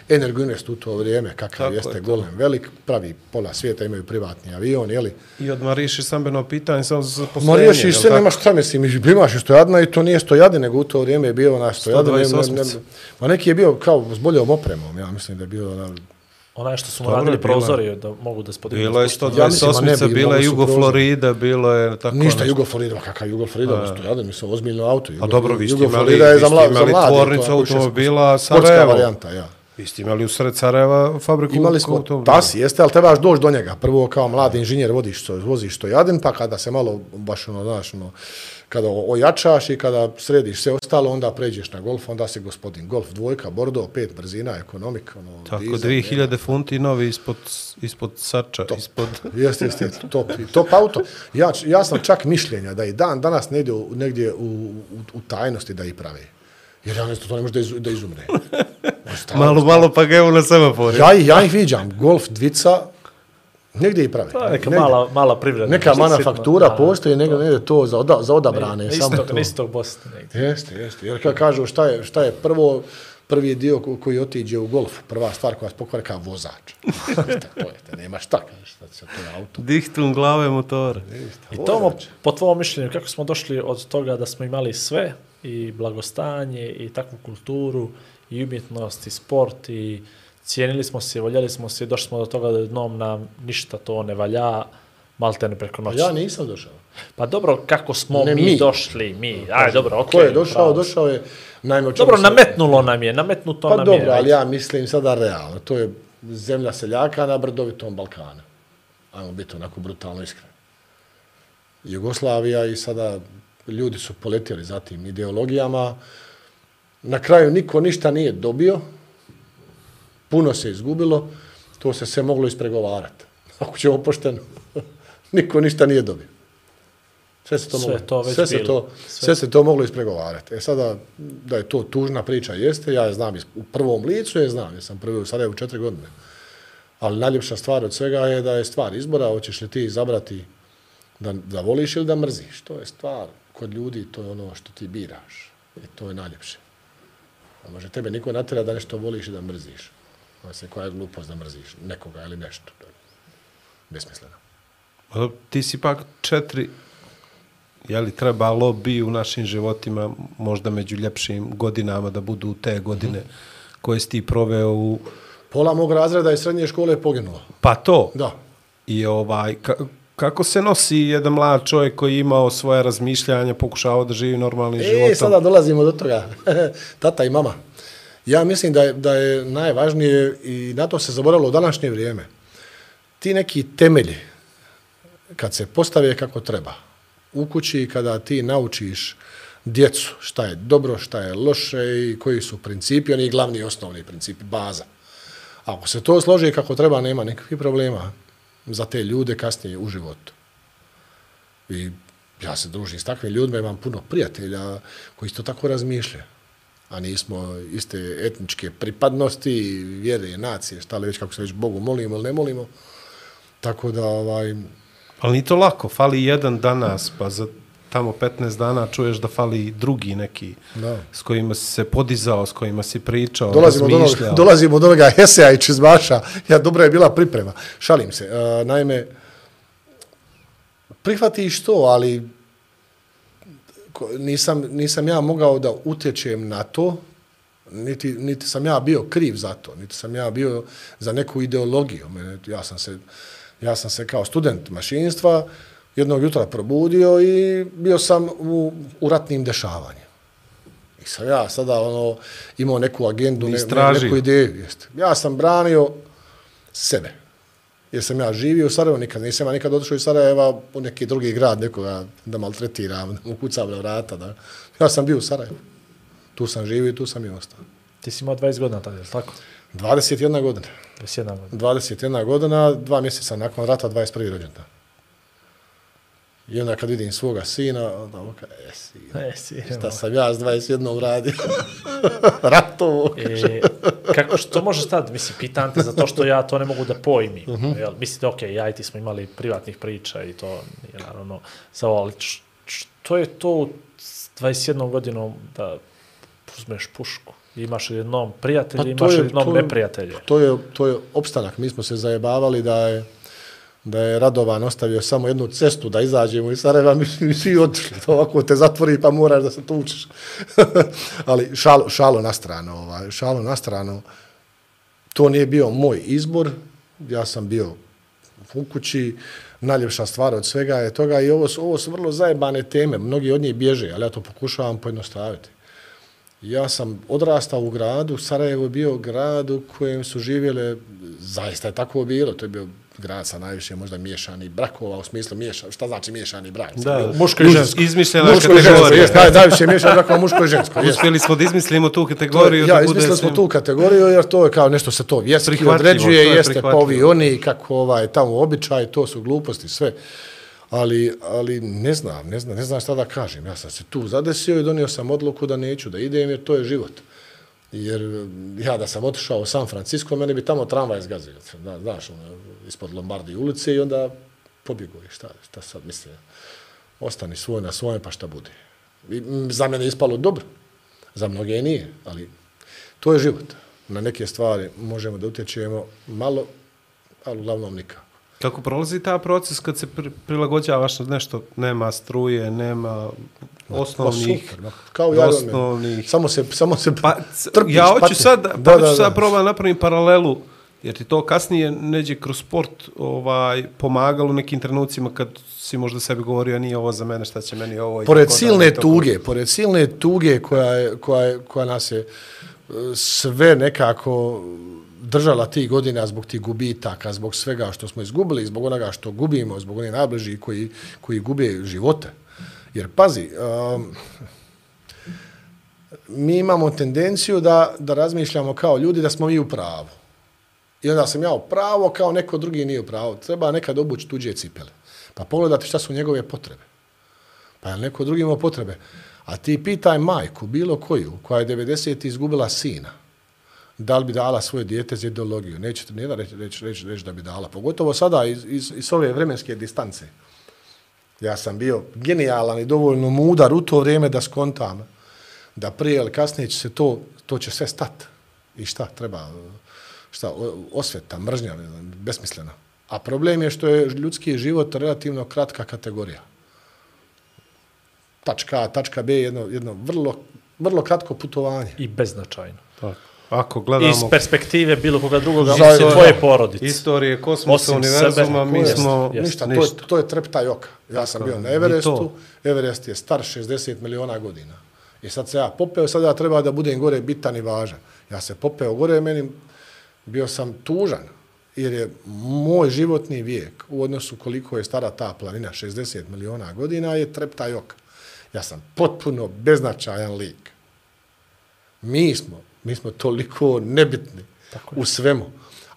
Energoinvest u to vrijeme, kakav Tako jeste je to. golem velik, pravi pola svijeta, imaju privatni avion, jeli? I odmah riješiš stambeno pitanje samo za Ma zaposlenje. riješiš jel sve, tako? nema šta mislim, imaš i stojadina i to nije stojadin, nego u to vrijeme je bio na stojadin. Ne, ne, 128. ma neki je bio kao s boljom opremom, ja mislim da je bio na... Onaj što su mu radili prozori da mogu da spodignu. Bilo je spuštanje. Ja mislim, ma ne 128, bi, bila je Jugo. Florida, bilo je tako Ništa nešto. Jugo Florida, kakav Jugo Florida, A. stojadin, mislim, ozbiljno auto. Jugo, A dobro, vi ste imali, Florida je za ste mla- za imali mlade, tvornicu to automobila Sportska Sarajevo. varijanta, ja. Vi ste imali u sred Sarajeva fabriku Imali smo automobila. tas, jeste, ali trebaš doći do njega. Prvo kao mladi inženjer vodiš voziš što jadin, pa kada se malo baš ono, znaš, ono, kada ojačaš i kada središ sve ostalo, onda pređeš na golf, onda si gospodin. Golf dvojka, Bordo, pet brzina, ekonomik, ono, Tako, dizel, 2000 funti novi ispod, ispod sača, ispod... Jeste, jeste, top, top auto. Ja, ja sam čak mišljenja da i dan danas negdje, negdje u, u, u tajnosti da i prave. Jer ja ne znam, to ne može da, iz, da izumre. Malo, malo pa ga evo na semaforu. Ja, ja ih viđam, golf dvica, negdje i prave. To je neka Negdje. mala, mala privreda. Neka nešto manufaktura sitno. postoji, negdje, negdje to za, oda, za odabrane. Na samo istog, to. istog Bosne negdje. Jeste, jeste. Jer kad kažu šta je, šta je prvo, prvi dio ko- koji otiđe u golf, prva stvar koja se pokvari kao vozač. To je, te nema šta, kažeš, šta se to je auto. Dihtum glave motora. I Tomo, po tvojom mišljenju, kako smo došli od toga da smo imali sve, i blagostanje, i takvu kulturu, i umjetnost, i sport, i cijenili smo se, voljeli smo se, došli smo do toga da dnom nam ništa to ne valja, malte ne preko Pa noći. ja nisam došao. Pa dobro, kako smo Ne, mi, mi. došli, mi, aj dobro, okej. Ko je došao? pravo. Došao je, čemu Dobro, se- nametnulo nam je, nametnuto Pa nam dobro, je. ali ajde. ja mislim sada realno. To je zemlja seljaka na brdovitom Balkanu. Ajmo biti onako brutalno iskreni. Jugoslavija i sada ljudi su poletjeli za tim ideologijama. Na kraju niko ništa nije dobio. Puno se izgubilo. To se sve moglo ispregovarati. Ako ćemo pošteno. niko ništa nije dobio. Sve se to Sve moglo, to već sve se to, Sve. sve se to moglo ispregovarati. E sada, da je to tužna priča, jeste, ja je znam iz- u prvom licu, je znam, jer sam prvi u Sarajevu četiri godine. Ali najljepša stvar od svega je da je stvar izbora, hoćeš li ti izabrati da, da voliš ili da mrziš. To je stvar kod ljudi, to je ono što ti biraš. I to je najljepše. A može tebe niko natjera da nešto voliš i da mrziš. Ovo se koja je glupost da mrziš nekoga ili nešto. To je besmisleno. A Ti si pak četiri, je li trebalo bi u našim životima možda među ljepšim godinama da budu te godine koje si ti proveo u... Pola mog razreda iz srednje škole je poginulo. Pa to. Da. I ovaj, ka, kako se nosi jedan mlad čovjek koji je imao svoje razmišljanja, pokušavao da živi normalnim E, životom? sada dolazimo do toga. Tata i mama. Ja mislim da je, da je najvažnije i na to se zaboravilo u današnje vrijeme. Ti neki temelji, kad se postave kako treba, u kući kada ti naučiš djecu šta je dobro, šta je loše i koji su principi, oni glavni osnovni principi, baza. Ako se to složi kako treba, nema nikakvih problema za te ljude kasnije u životu. I ja se družim s takvim ljudima, imam puno prijatelja koji isto tako razmišljaju. A nismo iste etničke pripadnosti, vjere, nacije, šta li već, kako se već Bogu molimo ili ne molimo. Tako da, ovaj, Ali nije to lako, fali jedan danas, pa za tamo 15 dana čuješ da fali drugi neki Da. s kojima si se podizao, s kojima si pričao, dolazimo do, onog, razmišljao. dolazimo do onoga eseja i čizmaša. Ja, dobra je bila priprema. Šalim se. Uh, naime, prihvatiš to, ali nisam, nisam ja mogao da utječem na to, niti, niti sam ja bio kriv za to, niti sam ja bio za neku ideologiju. Mene, ja, sam se, ja sam se kao student mašinstva jednog jutra probudio i bio sam u, u ratnim dešavanjima. I sam ja sada ono, imao neku agendu, ne, neku ideju. Jeste. Ja sam branio sebe. Jer sam ja živio u Sarajevu, nikad nisam ja nikad otišao iz Sarajeva u neki drugi grad, nekoga da maltretiram, da mu kucam na vrata. Da. Ja sam bio u Sarajevu. Tu sam živio i tu sam i ostao. Ti si imao 20 godina tada, je li tako? 21 godina. 21 godina. 21 godina, dva mjeseca nakon rata, 21. rođendan. I onda kad vidim svoga sina, onda mu kaže, e, sine, E, si, šta sam ja s 21 uradio? Ratovo. E, kako što možeš tad, mislim, pitan te zato što ja to ne mogu da pojmim. Uh Mhm. -huh. Jel, mislite, ok, ja i ti smo imali privatnih priča i to je naravno za ovo, ali što je to s 21 godinom da uzmeš pušku? Imaš jednom prijatelja, Pa imaš je- jednom to neprijatelja. To je, to je opstanak. Mi smo se zajebavali da je da je Radovan ostavio samo jednu cestu da izađemo iz Sarajeva, mi, mi svi otišli. To ovako te zatvori pa moraš da se tučeš. Ali šalo, šalo na stranu. Ovaj, šalo na stranu. To nije bio moj izbor. Ja sam bio u kući. Najljepša stvar od svega je toga i ovo su, ovo su vrlo zajebane teme. Mnogi od njih bježe, ali ja to pokušavam pojednostaviti. Ja sam odrastao u gradu, Sarajevo je bio grad u kojem su živjele, zaista je tako bilo, to je bio grad sa najviše možda miješani brakova, u smislu miješan, šta znači miješani brak? Da, Muško i žensko. Izmišljena Muško i žensko, kategorija. jest, naj, najviše miješani brakova muško i žensko. jest. Uspjeli smo da izmislimo tu To kategoriju. ja, da bude izmislili smo svim- tu kategoriju, jer to je kao nešto se to Prihvatljivo, određuje, to je jeste pa prihvatljivo. ovi oni, kako ovaj, tamo običaj, to su gluposti, sve. Ali, ali ne znam, ne znam, ne znam šta da kažem. Ja sam se tu zadesio i donio sam odluku da neću da idem, jer to je život. Jer ja da sam otišao u San Francisco, meni bi tamo tramvaj zgazio. Da, znaš, ono, ispod Lombardi ulice i onda pobjegao je. Šta, šta sad mislim? Ostani svoj na svojem, pa šta bude. I, za mene je ispalo dobro. Za mnoge nije, ali to je život. Na neke stvari možemo da utječemo malo, ali uglavnom nikako. Kako prolazi ta proces kad se pri, prilagođavaš na nešto, nema struje, nema osnovnih... Pa super, kao ja, osnovnih... samo se, samo se Pa, trpiš, ja hoću patiš. sad, da, pa da, sad probam napravim paralelu, jer ti to kasnije neđe kroz sport ovaj, pomagalo u nekim trenucima kad si možda sebi govorio nije ovo za mene, šta će meni ovo. Pored tako silne to- tuge, pored silne tuge koja, je, koja, je, koja nas je e, sve nekako držala tih godina zbog tih gubitaka, zbog svega što smo izgubili, zbog onoga što gubimo, zbog onih najbližih koji, koji gube živote. Jer pazi, um, mi imamo tendenciju da, da razmišljamo kao ljudi da smo mi u pravu. I onda sam ja u pravo, kao neko drugi nije u pravu. Treba nekad obući tuđe cipele. Pa pogledati šta su njegove potrebe. Pa je neko drugi imao potrebe. A ti pitaj majku, bilo koju, koja je 90. izgubila sina, da li bi dala svoje dijete za ideologiju. Nećete nijedan reći, reći, reći, reći da bi dala. Pogotovo sada iz, iz, iz ove vremenske distance. Ja sam bio genijalan i dovoljno mudar u to vrijeme da skontam da prije ili kasnije će se to, to će sve stat. I šta treba? Šta? Osveta, mržnja, ne znam, besmislena. A problem je što je ljudski život relativno kratka kategorija. Tačka A, tačka B je jedno, jedno vrlo, vrlo kratko putovanje. I beznačajno. Tako. Ako gledamo... Iz perspektive bilo koga drugoga, Za- osim tvoje porodice. Istorije kosmosa, univerzuma, mi jest, smo... jest. Ništa, ništa. To, je, to je treptaj oka. Ja sam bio na i Everestu. Everest je star 60 miliona godina. I sad se ja popeo, sad ja treba da budem gore bitan i važan. Ja se popeo gore, meni bio sam tužan, jer je moj životni vijek u odnosu koliko je stara ta planina, 60 miliona godina, je treptaj oka. Ja sam potpuno beznačajan lik. Mi smo, mi smo toliko nebitni u svemu.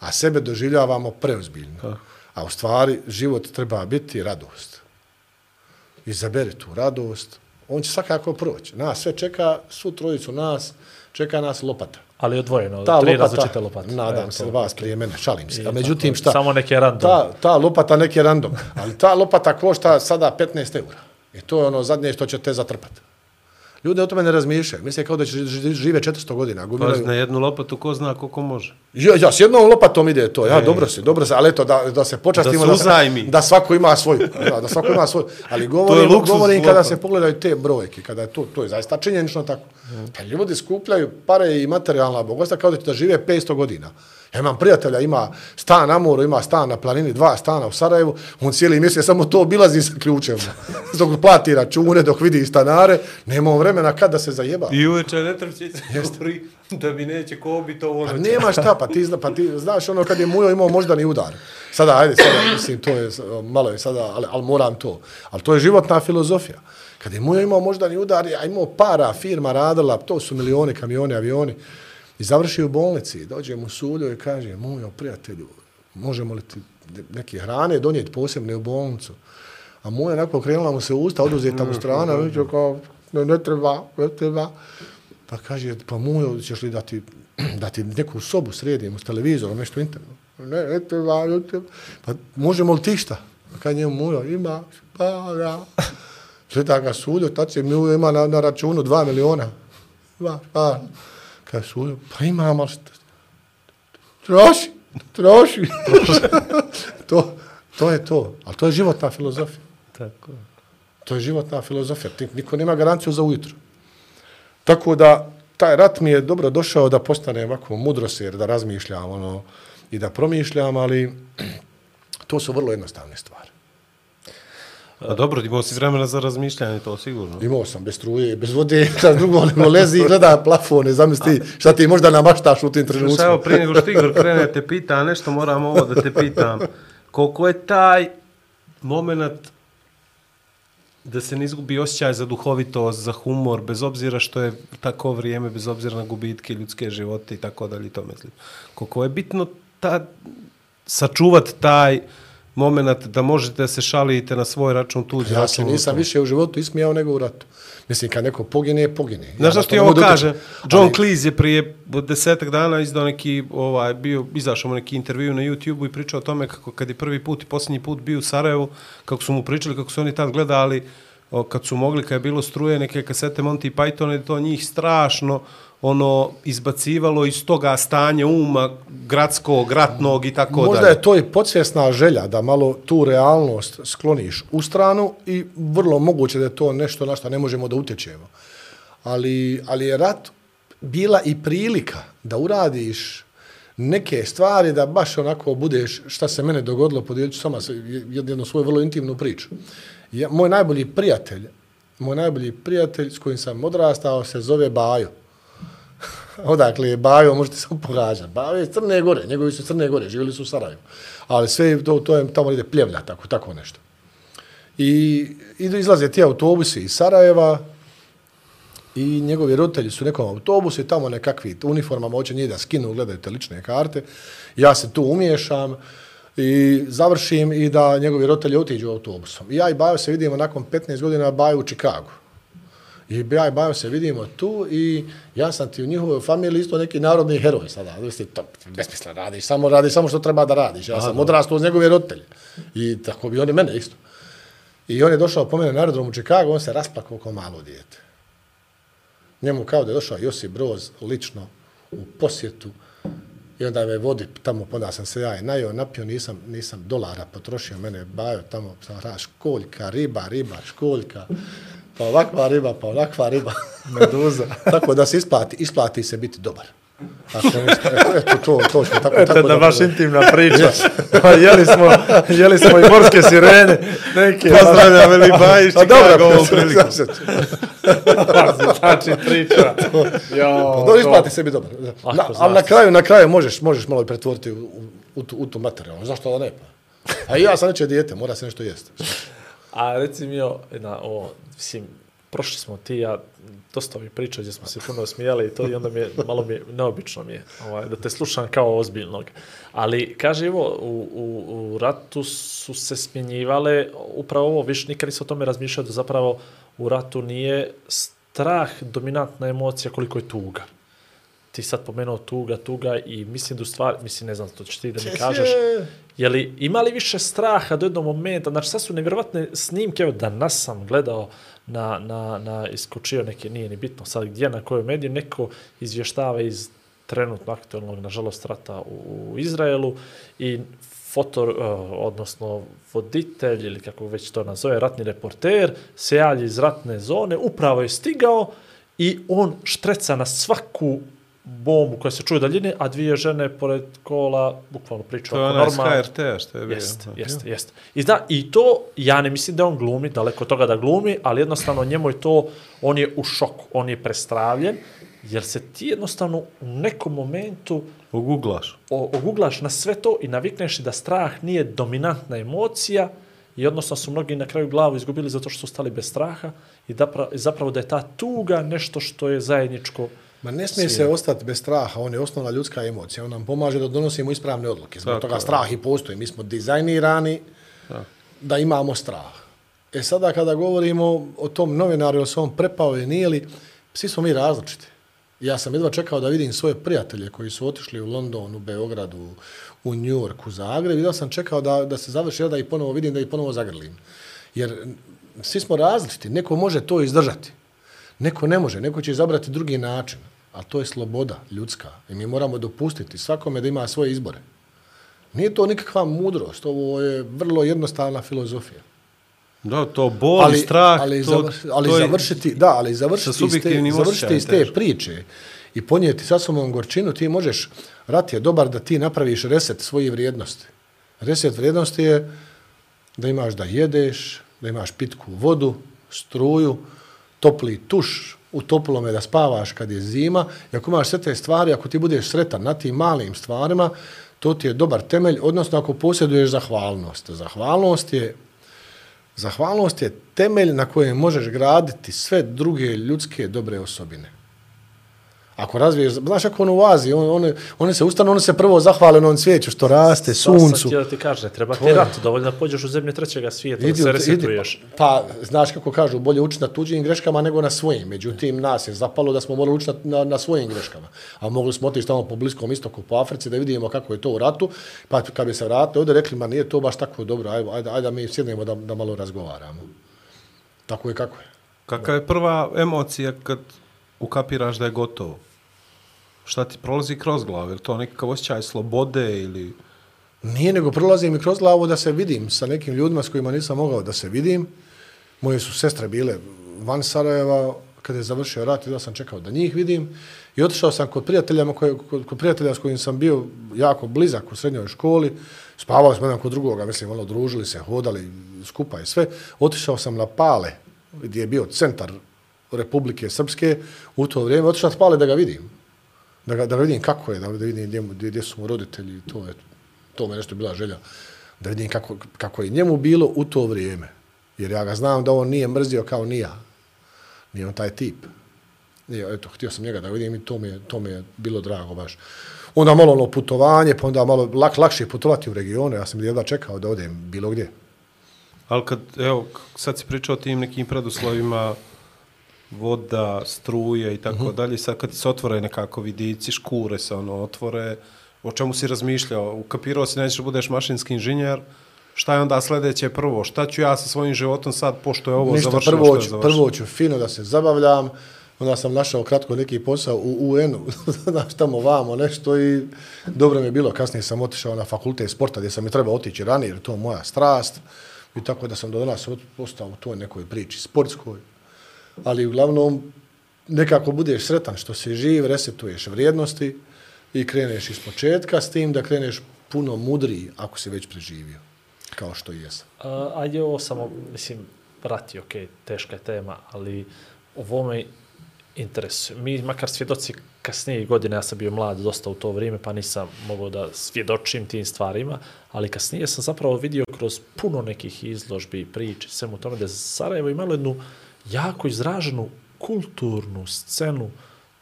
a sebe doživljavamo preozbiljno. A u stvari život treba biti radost. Izaberi tu radost, on će svakako proći. Nas sve čeka, svu trojicu nas, čeka nas lopata. Ali odvojeno, Ta tri lopata, različite lopate. nadam Evo, se, to. vas prije mene, šalim se. A međutim, tako. šta? Samo neke random. Ta, ta lopata neki random, ali ta lopata košta sada 15 eura. I to je ono zadnje što će te zatrpati. Ljudi o tome ne razmišljaju. Misle kao da će ži- žive 400 godina. Pa Gomilaju. na jednu lopatu ko zna koliko može. Ja, ja, s jednom lopatom ide to. Ja, dobro se, dobro se, ali eto, da, da se počastimo. Da uzajmi. da, svako ima svoju. Da, da svako ima svoju. Ali govorim, luksuz govorim kada se pogledaju te brojke, kada je to, to je zaista činjenično tako. Pa ljudi skupljaju pare i materijalna bogatstva kao da će da žive 500 godina. Ja imam prijatelja, ima stan na moru, ima stan na planini, dva stana u Sarajevu, on cijeli mjesec samo to obilazi sa ključem. Dok plati račune, dok vidi stanare, nema on vremena kad da se zajeba. I uveče ne trpće se da mi neće ko bi to ono. Pa nema šta, pa ti, zna, pa ti znaš ono kad je Mujo imao moždani udar. Sada, ajde, sada, mislim, to je, malo je sada, ali, ali moram to. Ali to je životna filozofija. Kad je Mujo imao moždani udar, a imao para, firma radila, to su milioni, kamioni, avioni, i završi u bolnici, dođe mu suljo i kaže, Mujo, prijatelju, možemo li ti neke hrane donijeti posebne u bolnicu? A Mujo onako krenula mu se usta, oduzeta mu strana, mm, kao, ne, ne treba, ne treba. Pa kaže, pa mujo, ćeš li da ti, da ti neku sobu sredimo s televizorom, nešto interno? Ne, ne treba, ne treba. Pa možemo li ti šta? Pa kaže njemu mujo, ima, pa ja. Gleda ga suljo, tad će mujo ima na, na računu dva miliona. Dva, Kaže suljo, pa imam, ali šta? Troši, troši. to, to je to. Ali to je životna filozofija. Tako. To je životna filozofija. Niko nema garanciju za ujutro. Tako da, taj rat mi je dobro došao da postane ovako mudroser, da razmišljam ono, i da promišljam, ali to su vrlo jednostavne stvari. A dobro, imao si vremena za razmišljanje, to sigurno. Imao sam bez struje, bez vode, šta drugo nego lezi i gleda plafone, zamisli šta ti možda namaštaš u tim Šta, evo, prije nego što Igor krene te pita nešto, moram ovo da te pitam. Koliko je taj moment da se ne izgubi osjećaj za duhovitost, za humor, bez obzira što je tako vrijeme, bez obzira na gubitke ljudske živote i tako dalje i to mislim. Koliko je bitno ta, sačuvat taj moment da možete da se šalite na svoj račun tuđi Ja se nisam više u životu ismijao nego u ratu. Mislim, kad neko pogine, pogine. Znaš Ja na ti ovo kaže? John Ali- Cleese je prije desetak dana izdao neki, ovaj, bio, izašao mu neki intervju na YouTube-u i pričao o tome kako kad je prvi put i posljednji put bio u Sarajevu, kako su mu pričali, kako su oni tad gledali, o, kad su mogli, kad je bilo struje, neke kasete Monty Python, je to njih strašno ono izbacivalo iz toga stanja uma gradskog, ratnog i tako Možda dalje. je to i podsvjesna želja da malo tu realnost skloniš u stranu i vrlo moguće da je to nešto na što ne možemo da utječemo. Ali, ali je rat bila i prilika da uradiš neke stvari da baš onako budeš šta se mene dogodilo, podijelit ću sama jednu svoju vrlo intimnu priču. Ja, moj najbolji prijatelj, moj najbolji prijatelj s kojim sam odrastao se zove Bajo. Odakle je Bajo, možete samo pogađati. Bajo je Crne Gore, njegovi su Crne Gore, živjeli su u Sarajevu. Ali sve to, to je tamo ide pljevlja, tako, tako nešto. I idu, izlaze ti autobusi iz Sarajeva i njegovi roditelji su u nekom autobusu i tamo nekakvi uniformama hoće njih da skinu, gledaju te lične karte. Ja se tu umiješam i završim i da njegovi roditelji otiđu autobusom. I ja i Bajo se vidimo nakon 15 godina Bajo u Čikagu. I ja i Bajo se vidimo tu i ja sam ti u njihovoj familiji isto neki narodni heroj sada. Mislim, to besmisla radiš, samo radiš samo što treba da radiš. Ja sam odrastao uz njegove roditelje. I tako bi oni mene isto. I on je došao po mene na aerodrom u Čikagu, on se rasplakao kao malo dijete. Njemu kao da je došao Josip Broz lično u posjetu i onda me vodi tamo, onda sam se ja i najao, napio, nisam, nisam dolara potrošio, mene bajo tamo, sam ra, školjka, riba, riba, školjka, pa ovakva riba, pa onakva riba. Meduza. tako da se isplati, isplati se biti dobar. Ako ništa, eto, to, to ćemo tako, Eto tako da baš bude. intimna priča. Pa jeli smo, jeli smo i morske sirene. Neke. Pozdravljam Veli Bajić, Pa dobro, Chicago ovom prilikom. Znači priča. Jo, Pa dobro, isplati sebi dobro. Na, ali na kraju, na kraju možeš, možeš malo i pretvoriti u, u, u, tu, u tu materijalnu. Zašto da ne? A i ja sam neće dijete, mora se nešto jesti. A reci mi, o, na, o, mislim, prošli smo ti ja, dosta mi priča gdje smo se puno smijali i to i onda mi je, malo mi je, neobično mi je, ovaj, da te slušam kao ozbiljnog. Ali, kaže, evo, u, u, u ratu su se smjenjivale, upravo ovo, više nikad nisam o tome razmišljao da zapravo u ratu nije strah dominantna emocija koliko je tuga. Ti sad pomenuo tuga, tuga i mislim da u stvari, mislim, ne znam, to ćeš ti da mi kažeš, je li, ima li više straha do jednog momenta, znači sad su nevjerovatne snimke, evo danas sam gledao na, na, na iskočio neke, nije ni bitno sad gdje, na kojoj mediji, neko izvještava iz trenutno aktualnog, nažalost, rata u, u Izraelu i foto, uh, odnosno voditelj ili kako već to nazove, ratni reporter, se iz ratne zone, upravo je stigao i on štreca na svaku bombu koja se čuje daljine, a dvije žene pored kola bukvalno To je oko onaj s normalno. HRT-a što je bio. Jeste, jeste, jeste. I, da, I to, ja ne mislim da on glumi, daleko toga da glumi, ali jednostavno njemu je to, on je u šoku, on je prestravljen, jer se ti jednostavno u nekom momentu Oguglaš. o- oguglaš na sve to i navikneš da strah nije dominantna emocija i odnosno su mnogi na kraju glavu izgubili zato što su stali bez straha i da zapravo da je ta tuga nešto što je zajedničko Ma ne smije se ostati bez straha, on je osnovna ljudska emocija, on nam pomaže da donosimo ispravne odluke. Zbog Tako toga je. strah i postoji. Mi smo dizajnirani da imamo strah. E sada kada govorimo o tom novinaru, ili se on prepao ili nije li, svi smo mi različiti. Ja sam jedva čekao da vidim svoje prijatelje koji su otišli u London, u Beogradu, u New York, u Zagreb. Jedva sam čekao da, da se završi, da ih ponovo vidim, da ih ponovo zagrlim. Jer svi smo različiti. Neko može to izdržati. Neko ne može, neko će izabrati drugi način, a to je sloboda ljudska. I mi moramo dopustiti svakome da ima svoje izbore. Nije to nikakva mudrost, ovo je vrlo jednostavna filozofija. Da, to bol i strah, ali, to, zavr, ali to je- završiti, da, ali završiti iz te, završiti iz te priče i ponijeti sa sobom gorčinu, ti možeš, rat je dobar da ti napraviš reset svojih vrijednosti. Reset vrijednosti je da imaš da jedeš, da imaš pitku vodu, struju, topli tuš, u toplome da spavaš kad je zima. I ako imaš sve te stvari, ako ti budeš sretan na tim malim stvarima, to ti je dobar temelj, odnosno ako posjeduješ zahvalnost. Zahvalnost je Zahvalnost je temelj na kojem možeš graditi sve druge ljudske dobre osobine. Ako razviješ, znaš kako ono u Aziji, on, one, one se ustanu, one se prvo zahvale na on cvijeću što raste, sam suncu. htio da ti kaže, treba ti rat, dovoljno da pođeš u zemlje trećega svijeta, Idi, da se resetuješ. pa, znaš kako kažu, bolje učiti na tuđim greškama nego na svojim. Međutim, nas je zapalo da smo morali učiti na, na, na svojim greškama. A mogli smo otići tamo po Bliskom istoku, po Africi, da vidimo kako je to u ratu. Pa kad bi se vratili, ovdje rekli, ma nije to baš tako dobro, ajde, ajde, ajde mi sjednemo da, da malo razgovaramo. Tako je kako je. Kakva je prva emocija kad ukapiraš da je gotovo? Šta ti prolazi kroz glavu? Je li to nekakav osjećaj slobode ili... Nije, nego prolazim mi kroz glavu da se vidim sa nekim ljudima s kojima nisam mogao da se vidim. Moje su sestre bile van Sarajeva, kada je završio rat, ja sam čekao da njih vidim. I otišao sam kod prijatelja, koje, kod, kod prijatelja s kojim sam bio jako blizak u srednjoj školi. Spavali smo jedan kod drugoga, mislim, ono, družili se, hodali skupa i sve. Otišao sam na Pale, gdje je bio centar Republike Srpske u to vrijeme. Otišao na Pale da ga vidim. Da, ga, da ga vidim kako je, da, da vidim gdje, gdje, gdje su mu roditelji. To je to me nešto bila želja da vidim kako, kako je njemu bilo u to vrijeme. Jer ja ga znam da on nije mrzio kao ni ja. Nije on taj tip. Nije, eto, htio sam njega da vidim i to mi je, to mi je bilo drago baš. Onda malo ono putovanje, pa onda malo lak, lakše putovati u regione. Ja sam jedva čekao da odem bilo gdje. Ali kad, evo, sad si pričao o tim nekim preduslovima, voda, struje i tako dalje, sad kad se otvore nekako vidici, škure se ono otvore, o čemu si razmišljao? Ukapirao si nećeš budeš mašinski inženjer, šta je onda sljedeće prvo? Šta ću ja sa svojim životom sad, pošto je ovo Ništa, završeno, prvo što je ću, završeno? prvo ću fino da se zabavljam, onda sam našao kratko neki posao u UN-u, znaš, tamo vamo nešto i dobro mi je bilo. Kasnije sam otišao na fakultet sporta gdje sam mi trebao otići ranije, jer to je moja strast. I tako da sam do danas ot- ostao u toj nekoj priči sportskoj. Ali uglavnom, nekako budeš sretan što si živ, resetuješ vrijednosti i kreneš iz početka s tim da kreneš puno mudriji ako si već preživio, kao što i jesam. A, ajde ovo samo, mislim, prati, ok, teška je tema, ali ovo me interesuje. Mi, makar svjedoci kasnije godine, ja sam bio mlad dosta u to vrijeme, pa nisam mogao da svjedočim tim stvarima, ali kasnije sam zapravo vidio kroz puno nekih izložbi, priče, svemu tome, da Sarajevo imalo jednu jako izraženu kulturnu scenu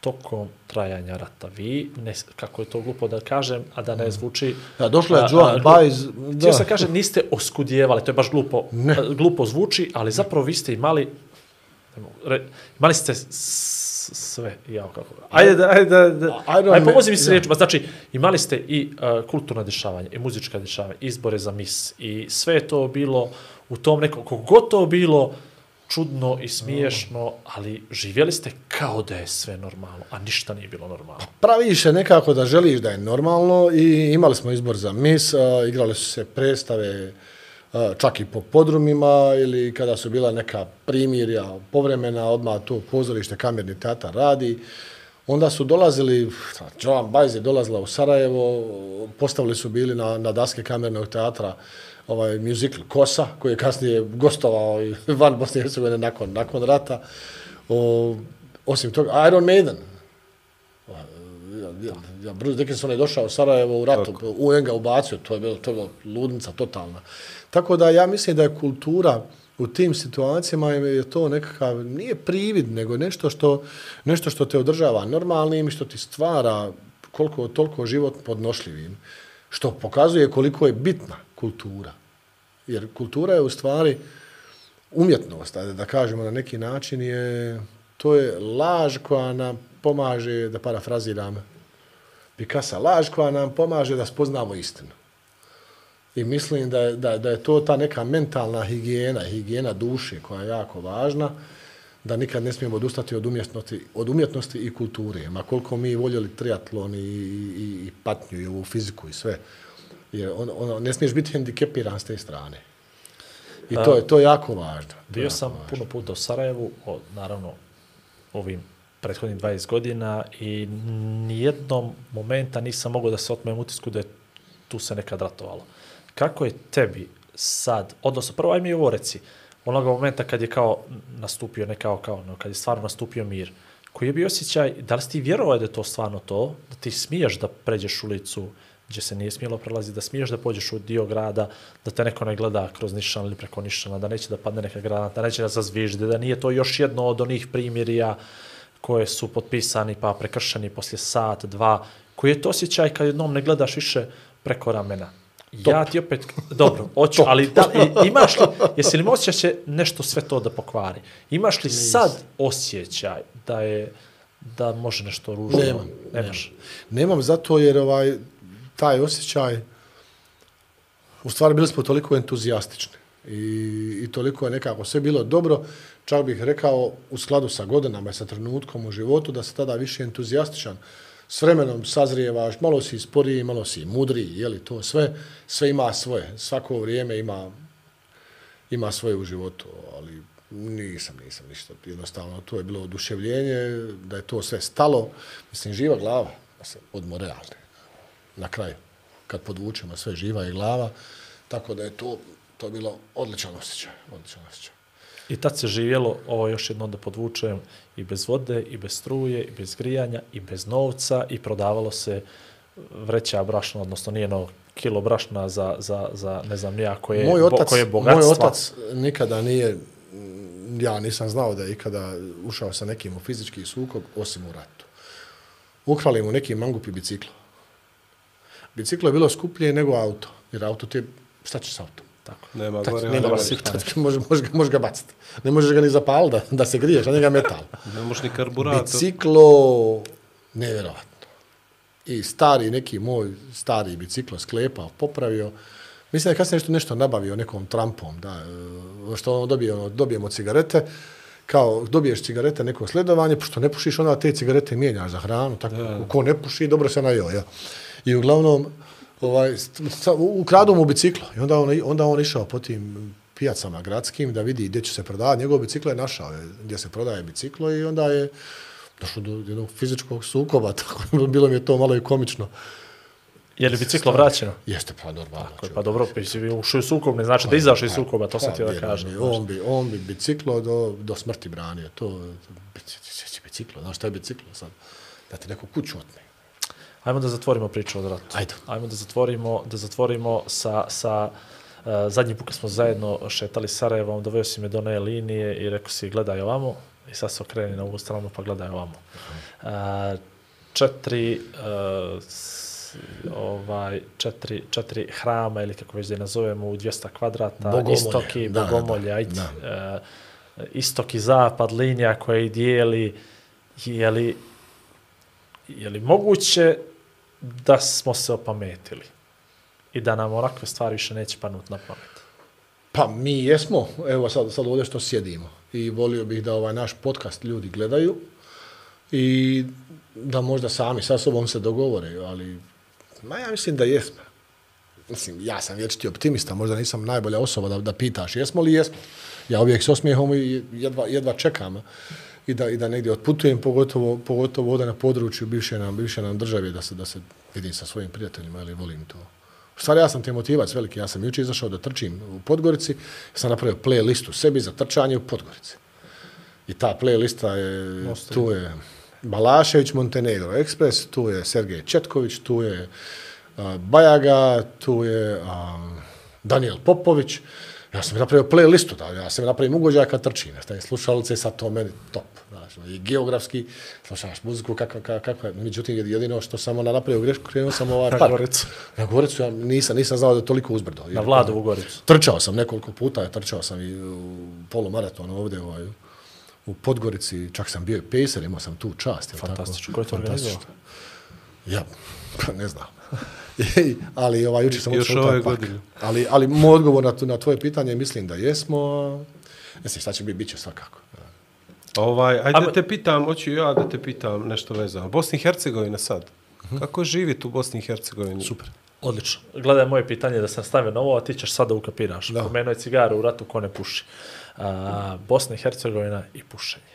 tokom trajanja rata. Vi, ne, kako je to glupo da kažem, a da ne zvuči... Ja, došla je Joan Baez, Da. da. se kaže, niste oskudjevali, to je baš glupo, Ne. glupo zvuči, ali zapravo vi ste imali, re- imali ste sve, jao kako. Ajde, da, ajde, da, da, Ajde, ajde, pomozi mi se riječima. Znači, imali ste i uh, kulturna dešavanja, i muzička dešavanja, izbore za mis, i sve to bilo u tom nekom, kogod to bilo, čudno i smiješno, ali živjeli ste kao da je sve normalno, a ništa nije bilo normalno. Pa praviš se nekako da želiš da je normalno i imali smo izbor za mis, a, igrali su se predstave a, čak i po podrumima ili kada su bila neka primirja povremena, odmah to pozorište, kamerni teatar radi. Onda su dolazili, Joan Bajz je dolazila u Sarajevo, postavili su bili na, na daske kamernog teatra ovaj musical Kosa, koji je kasnije gostovao i van Bosne i Hercegovine nakon, nakon rata. O, osim toga, Iron Maiden, ja, ja, ja, Bruce Dickinson je došao u Sarajevo u ratu, Tako. UN ga ubacio, to je bilo, to je bilo ludnica totalna. Tako da ja mislim da je kultura u tim situacijama je to nekakav, nije privid, nego nešto što, nešto što te održava normalnim i što ti stvara koliko toliko život podnošljivim. Što pokazuje koliko je bitna kultura. Jer kultura je u stvari umjetnost, ajde da kažemo na neki način, je, to je laž koja nam pomaže, da parafraziram Picasso, laž koja nam pomaže da spoznamo istinu. I mislim da je, da, da je to ta neka mentalna higijena, higijena duše koja je jako važna, da nikad ne smijemo odustati od umjetnosti, od umjetnosti i kulture. Ma koliko mi voljeli triatlon i, i, i patnju i ovu fiziku i sve. Jer on, on, ne smiješ biti hendikepiran s te strane. I to je, to je jako važno. Bio jako sam važno. puno puta u Sarajevu, o, naravno ovim prethodnih 20 godina i nijednom momenta nisam mogao da se otmem utisku da je tu se nekad ratovalo. Kako je tebi sad, odnosno prvo aj mi ovo reci, onoga momenta kad je kao nastupio, ne kao kao, no, kad je stvarno nastupio mir, koji je bio osjećaj, da li si ti vjerovao da je to stvarno to, da ti smiješ da pređeš ulicu gdje se nije smjelo prelaziti, da smiješ da pođeš u dio grada, da te neko ne gleda kroz nišan ili preko nišana, da neće da padne neka granata, da neće da zazvižde, da nije to još jedno od onih primjerija koje su potpisani pa prekršeni poslije sat, dva, koji je to osjećaj kad jednom ne gledaš više preko ramena. Ja ti opet, dobro, hoću, ali da, imaš li, jesi li osjećaj će nešto sve to da pokvari? Imaš li sad osjećaj da je, da može nešto ružno? Nemam, Nemaš. Nemam zato jer ovaj taj osjećaj u stvari bili smo toliko entuzijastični i, i toliko je nekako sve bilo dobro, čak bih rekao u skladu sa godinama i sa trenutkom u životu da se tada više entuzijastičan. S vremenom sazrijevaš, malo si sporiji, malo si mudriji, je li to sve, sve ima svoje, svako vrijeme ima ima svoje u životu, ali nisam, nisam ništa, jednostavno to je bilo oduševljenje, da je to sve stalo, mislim, živa glava, da se odmo realne, na kraju, kad podvučemo sve živa i glava, tako da je to, to je bilo odličan osjećaj, odličan osjećaj. I tad se živjelo, ovo još jedno da podvučujem, i bez vode, i bez struje, i bez grijanja, i bez novca, i prodavalo se vreća brašna, odnosno nije no kilo brašna za, za, za ne znam nija koje, moj otac, bo, koje moj bogatstva. otac nikada nije, ja nisam znao da je ikada ušao sa nekim u fizički sukob, osim u ratu. Ukrali mu neki mangupi biciklo. Biciklo je bilo skuplje nego auto, jer auto ti je, šta će s autom? Tako. Nema Tad, gore, nema gore, tad može, može, ga- može ga baciti. Ne možeš ga ni zapaliti da, da se griješ, a njega metal. Ne možeš ni karburator. Biciklo, nevjerovatno. I stari, neki moj stari biciklo sklepao, popravio. Mislim da je kasnije nešto, nešto nabavio nekom trampom, da, e, što ono dobije, ono, dobijemo cigarete, kao dobiješ cigarete, neko sledovanje, pošto ne pušiš, onda te cigarete mijenjaš za hranu, tako, da. ko ne puši, dobro se najeo, ja. I uglavnom, ovaj, ukradu mu biciklo i onda on, onda on išao po tim pijacama gradskim da vidi gdje će se prodavati. Njegov biciklo je našao je gdje se prodaje biciklo i onda je došlo do jednog fizičkog sukoba, tako bilo mi je to malo i komično. Je li biciklo vraćeno? Jeste pa normalno. Tako Pa dobro, pa si ušao u sukob, ne znači da izašao iz sukoba, to sam Pa, ti da kažem. On bi, on bi biciklo do, do smrti branio. To, bici- će biciklo, znaš šta je biciklo sad? Da ti neko kuću otme. Ajmo da zatvorimo priču od ratu. Ajde. Ajmo da zatvorimo, da zatvorimo sa, sa zadnji put kad smo zajedno šetali Sarajevom, doveo si me do one linije i rekao si gledaj ovamo i sad se okreni na ovu stranu pa gledaj ovamo. Uh, četiri uh, ovaj četiri, četiri hrama ili kako već da je nazovemo u 200 kvadrata Bogomolje. istoki Da, da, da. bogomolje ajde Da. uh, istok i zapad linija koja ih dijeli je li je li moguće da smo se opametili i da nam onakve stvari više neće panut na pamet. Pa mi jesmo, evo sad, sad ovdje što sjedimo i volio bih da ovaj naš podcast ljudi gledaju i da možda sami sa sobom se dogovore, ali ma ja mislim da jesmo. Mislim, ja sam vječiti optimista, možda nisam najbolja osoba da, da pitaš jesmo li jesmo. Ja uvijek s osmijehom i jedva, jedva čekam i da, i da negdje otputujem, pogotovo, pogotovo ovdje na području bivše nam, bivše nam države, da se, da se vidim sa svojim prijateljima, ali volim to. U stvari, ja sam te motivac veliki. Ja sam juče izašao da trčim u Podgorici. Sam napravio playlistu sebi za trčanje u Podgorici. I ta playlista je, tu je Balašević Montenegro Express, tu je Sergej Četković, tu je uh, Bajaga, tu je um, Daniel Popović. Ja sam napravio playlistu, da, ja sam napravim ugođaja kad trčim. Ja stavim slušalice, sad to meni top. Znaš, I geografski, slušaš muziku, kakva, kakva, kakva. Međutim, jedino što sam ona napravio grešku, krenuo sam ovaj Na park. Goricu. Na Goricu, ja nisam, nisam znao da je toliko uzbrdo. Na Vladovu Goricu. Trčao sam nekoliko puta, trčao sam i u polumaraton ovdje ovaj, u Podgorici, čak sam bio i pacer, imao sam tu čast. jel tako? Fantastično. Ko je to organizovao? Fantastično. Ja, pa ne znam. Ali ovaj, juče sam Još otišao u taj ove park. godine. Ali, ali moj odgovor na, tu- na tvoje pitanje, mislim da jesmo. Mislim, šta će biti, bit će svakako. Ovaj, ajde da te pitam, hoću ja da te pitam nešto vezano. Bosni i Hercegovina sad. Kako je živjeti u Bosni i Hercegovini? Super. Odlično. Gledaj moje pitanje da sam stavio na ovo, a ti ćeš sada ukapiraš. Da. Pomenuo je cigaru u ratu ko ne puši. A, Bosna i Hercegovina i pušenje.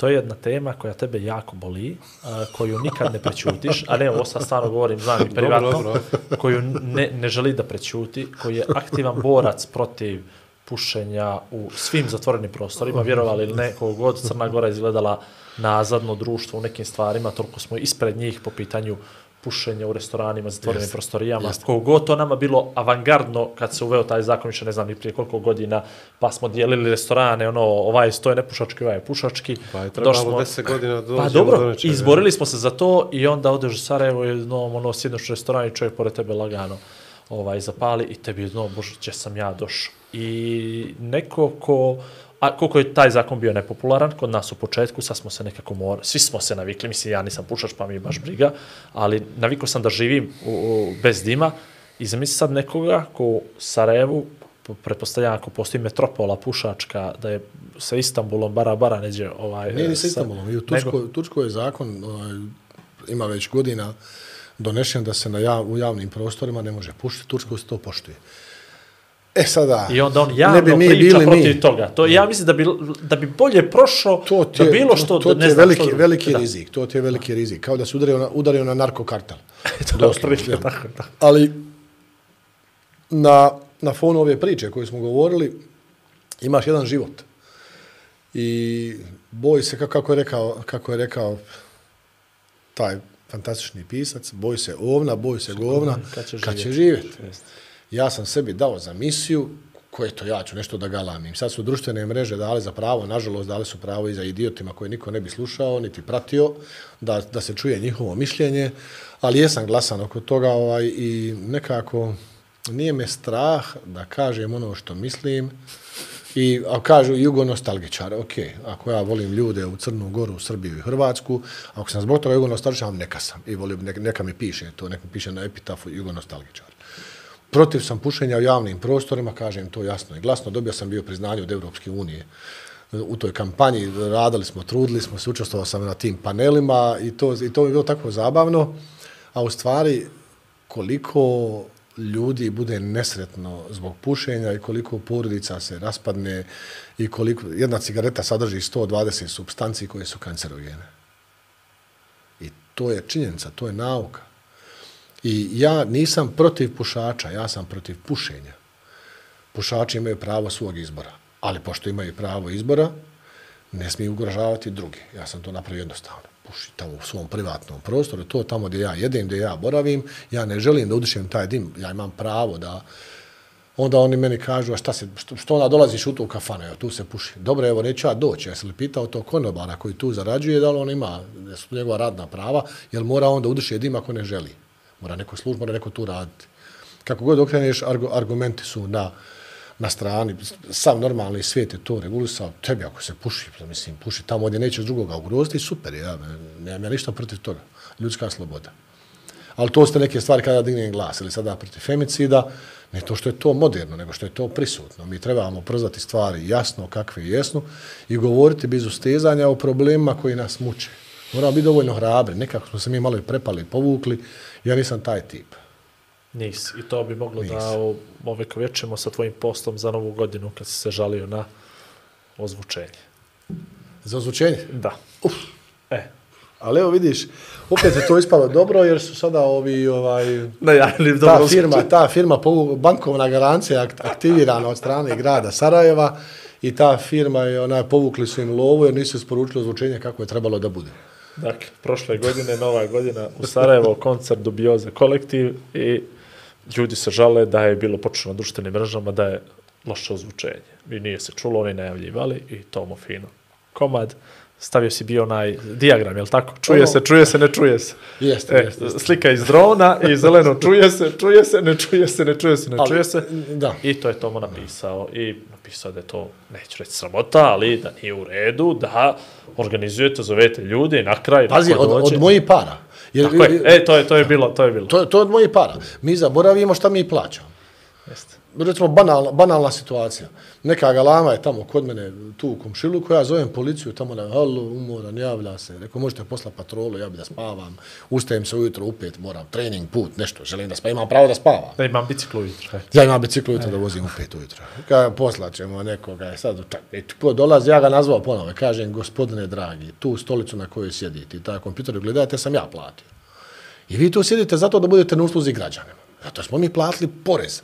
To je jedna tema koja tebe jako boli, a, koju nikad ne prećutiš, a ne, ovo sad stvarno govorim, znam i privatno, dobro. koju ne, ne želi da prećuti, koji je aktivan borac protiv pušenja u svim zatvorenim prostorima, vjerovali ili ne, god Crna Gora izgledala nazadno društvo u nekim stvarima, toliko smo ispred njih po pitanju pušenja u restoranima, zatvorenim Jeste, prostorijama. Koliko god to nama bilo avangardno kad se uveo taj zakon, više ne znam ni prije koliko godina, pa smo dijelili restorane, ono, ovaj sto je nepušački, ovaj je pušački. Pa je trebalo smo- 10 godina Pa do dobro, nečega. izborili smo se za to i onda odeš u Sarajevo i no, ono, sjednoš u restoran i čovjek pored tebe lagano ovaj, zapali i tebi je, no, bože, sam ja došao. I neko ko, a koliko je taj zakon bio nepopularan kod nas u početku, sad smo se nekako morali, svi smo se navikli, mislim, ja nisam pušač pa mi je baš briga, ali navikao sam da živim u, u, bez dima i zamisli sad nekoga ko u Sarajevu, po- pretpostavljam ako postoji metropola pušačka, da je sa Istanbulom bara bara neđe ovaj... Nije ni sa Istanbulom. I u nego- Turskoj, Turskoj je zakon, ovaj, ima već godina donešen da se na jav, u javnim prostorima ne može pušiti. Turskoj se to poštuje. E sada, I onda on ne javno bi mi priča bili protiv mi. toga. To ja mislim da bi, da bi bolje prošao To ti da je, bilo što... to, to da ti ne je znam veliki, što- veliki da. rizik. To ti je veliki rizik. Kao da se udario na, udario na narkokartel. To Doslovno, je tako, tako. Ali na, na fonu ove priče koje smo govorili, imaš jedan život. I boj se, kako, je rekao, kako je rekao taj fantastični pisac, boj se ovna, boj se govna, kad će kad će živjeti. Ja sam sebi dao za misiju, koje to ja ću nešto da galamim. Sad su društvene mreže dale za pravo, nažalost dale su pravo i za idiotima koje niko ne bi slušao, niti pratio, da, da se čuje njihovo mišljenje, ali jesam glasan oko toga ovaj, i nekako nije me strah da kažem ono što mislim, I a kažu jugonostalgičar, ok, ako ja volim ljude u Crnu Goru, Srbiju i Hrvatsku, ako sam zbog toga jugonostalgičar, neka sam. I volim, neka, neka mi piše to, neka mi piše na epitafu jugonostalgičar. Protiv sam pušenja u javnim prostorima, kažem to jasno i glasno. Dobio sam bio priznanje od Evropske unije u toj kampanji, radili smo, trudili smo se, učestvovao sam na tim panelima i to, i to mi je bilo tako zabavno, a u stvari koliko ljudi bude nesretno zbog pušenja i koliko porodica se raspadne i koliko jedna cigareta sadrži 120 substanci koje su kancerogene. I to je činjenica, to je nauka. I ja nisam protiv pušača, ja sam protiv pušenja. Pušači imaju pravo svog izbora, ali pošto imaju pravo izbora, ne smiju ugrožavati druge. Ja sam to napravio jednostavno. Puši tamo u svom privatnom prostoru, to tamo gdje ja jedem, gdje ja boravim, ja ne želim da udišem taj dim, ja imam pravo da onda oni meni kažu, a šta se, što, što onda dolaziš u tu kafanu, evo, tu se puši. Dobro, evo, neću ja doći, ja sam li pitao to konobara koji tu zarađuje, da li on ima, da su njegova radna prava, jel mora onda udiše dim ako ne želi. Mora neko služba, mora neko tu raditi. Kako god okreneš, argu, argumenti su na, na strani, sam normalni svijet je to regulisao, tebi ako se puši, pa mislim, puši tamo gdje nećeš drugoga ugroziti, super, ja, nemam ja ništa protiv toga, ljudska sloboda. Ali to ste neke stvari kada dignem glas, ili sada protiv femicida, ne to što je to moderno, nego što je to prisutno. Mi trebamo przati stvari jasno kakve jesnu i govoriti bez ustezanja o problemima koji nas muče. Moramo biti dovoljno hrabri, nekako smo se mi malo i prepali, povukli, ja nisam taj tip. Nis. I to bi moglo Nis. da o- ovekovječimo sa tvojim postom za novu godinu kad si se žalio na ozvučenje. Za ozvučenje? Da. Uf. E, Ali evo vidiš, opet je to ispalo dobro jer su sada ovi ovaj najavili ta dobro firma, ta firma bankovna garancija akt- aktivirana od strane grada Sarajeva i ta firma je onaj povukli su im lovu jer nisu isporučili ozvučenje kako je trebalo da bude. Dakle, prošle godine, nova godina u Sarajevo, koncert Dubioza kolektiv i ljudi se žale da je bilo počelo na društvenim mrežama da je loše ozvučenje. I nije se čulo, oni najavljivali i tomo fino. Komad, stavio si bio onaj diagram, je li tako? Čuje Ono- se, čuje se, ne čuje se. Jeste, E, jeste, jeste. slika iz drona i zeleno čuje se, čuje se, ne čuje se, ne čuje se, ne Ali, čuje se. da. I to je Tomo napisao. I napisao da je to, neću reći sramota, ali da nije u redu, da organizujete, zovete ljude i na kraj Pazi, od, dođe. od mojih para. Jer, Tako je, e, to je, to je bilo, to je bilo. to, to je od mojih para. Mi zaboravimo šta mi plaćamo. Recimo banalna, banalna situacija. Neka galama je tamo kod mene tu u komšilu koja zovem policiju tamo na halo, umoran, javlja se. Rekao, možete posla patrolu, ja bi da spavam. Ustajem se ujutro u pet, moram trening, put, nešto, želim da spavam, imam pravo da spavam. Da imam biciklu ujutro. e. Ja imam biciklu ujutro da vozim u pet ujutro. Kada poslat ćemo nekoga, je sad, čak, e, ko dolazi, ja ga nazvao ponovo, kažem, gospodine dragi, tu stolicu na kojoj sjedite i taj kompjuter gledate, sam ja platio. I vi tu sjedite zato da budete na usluzi građanima. Zato smo mi platili porez.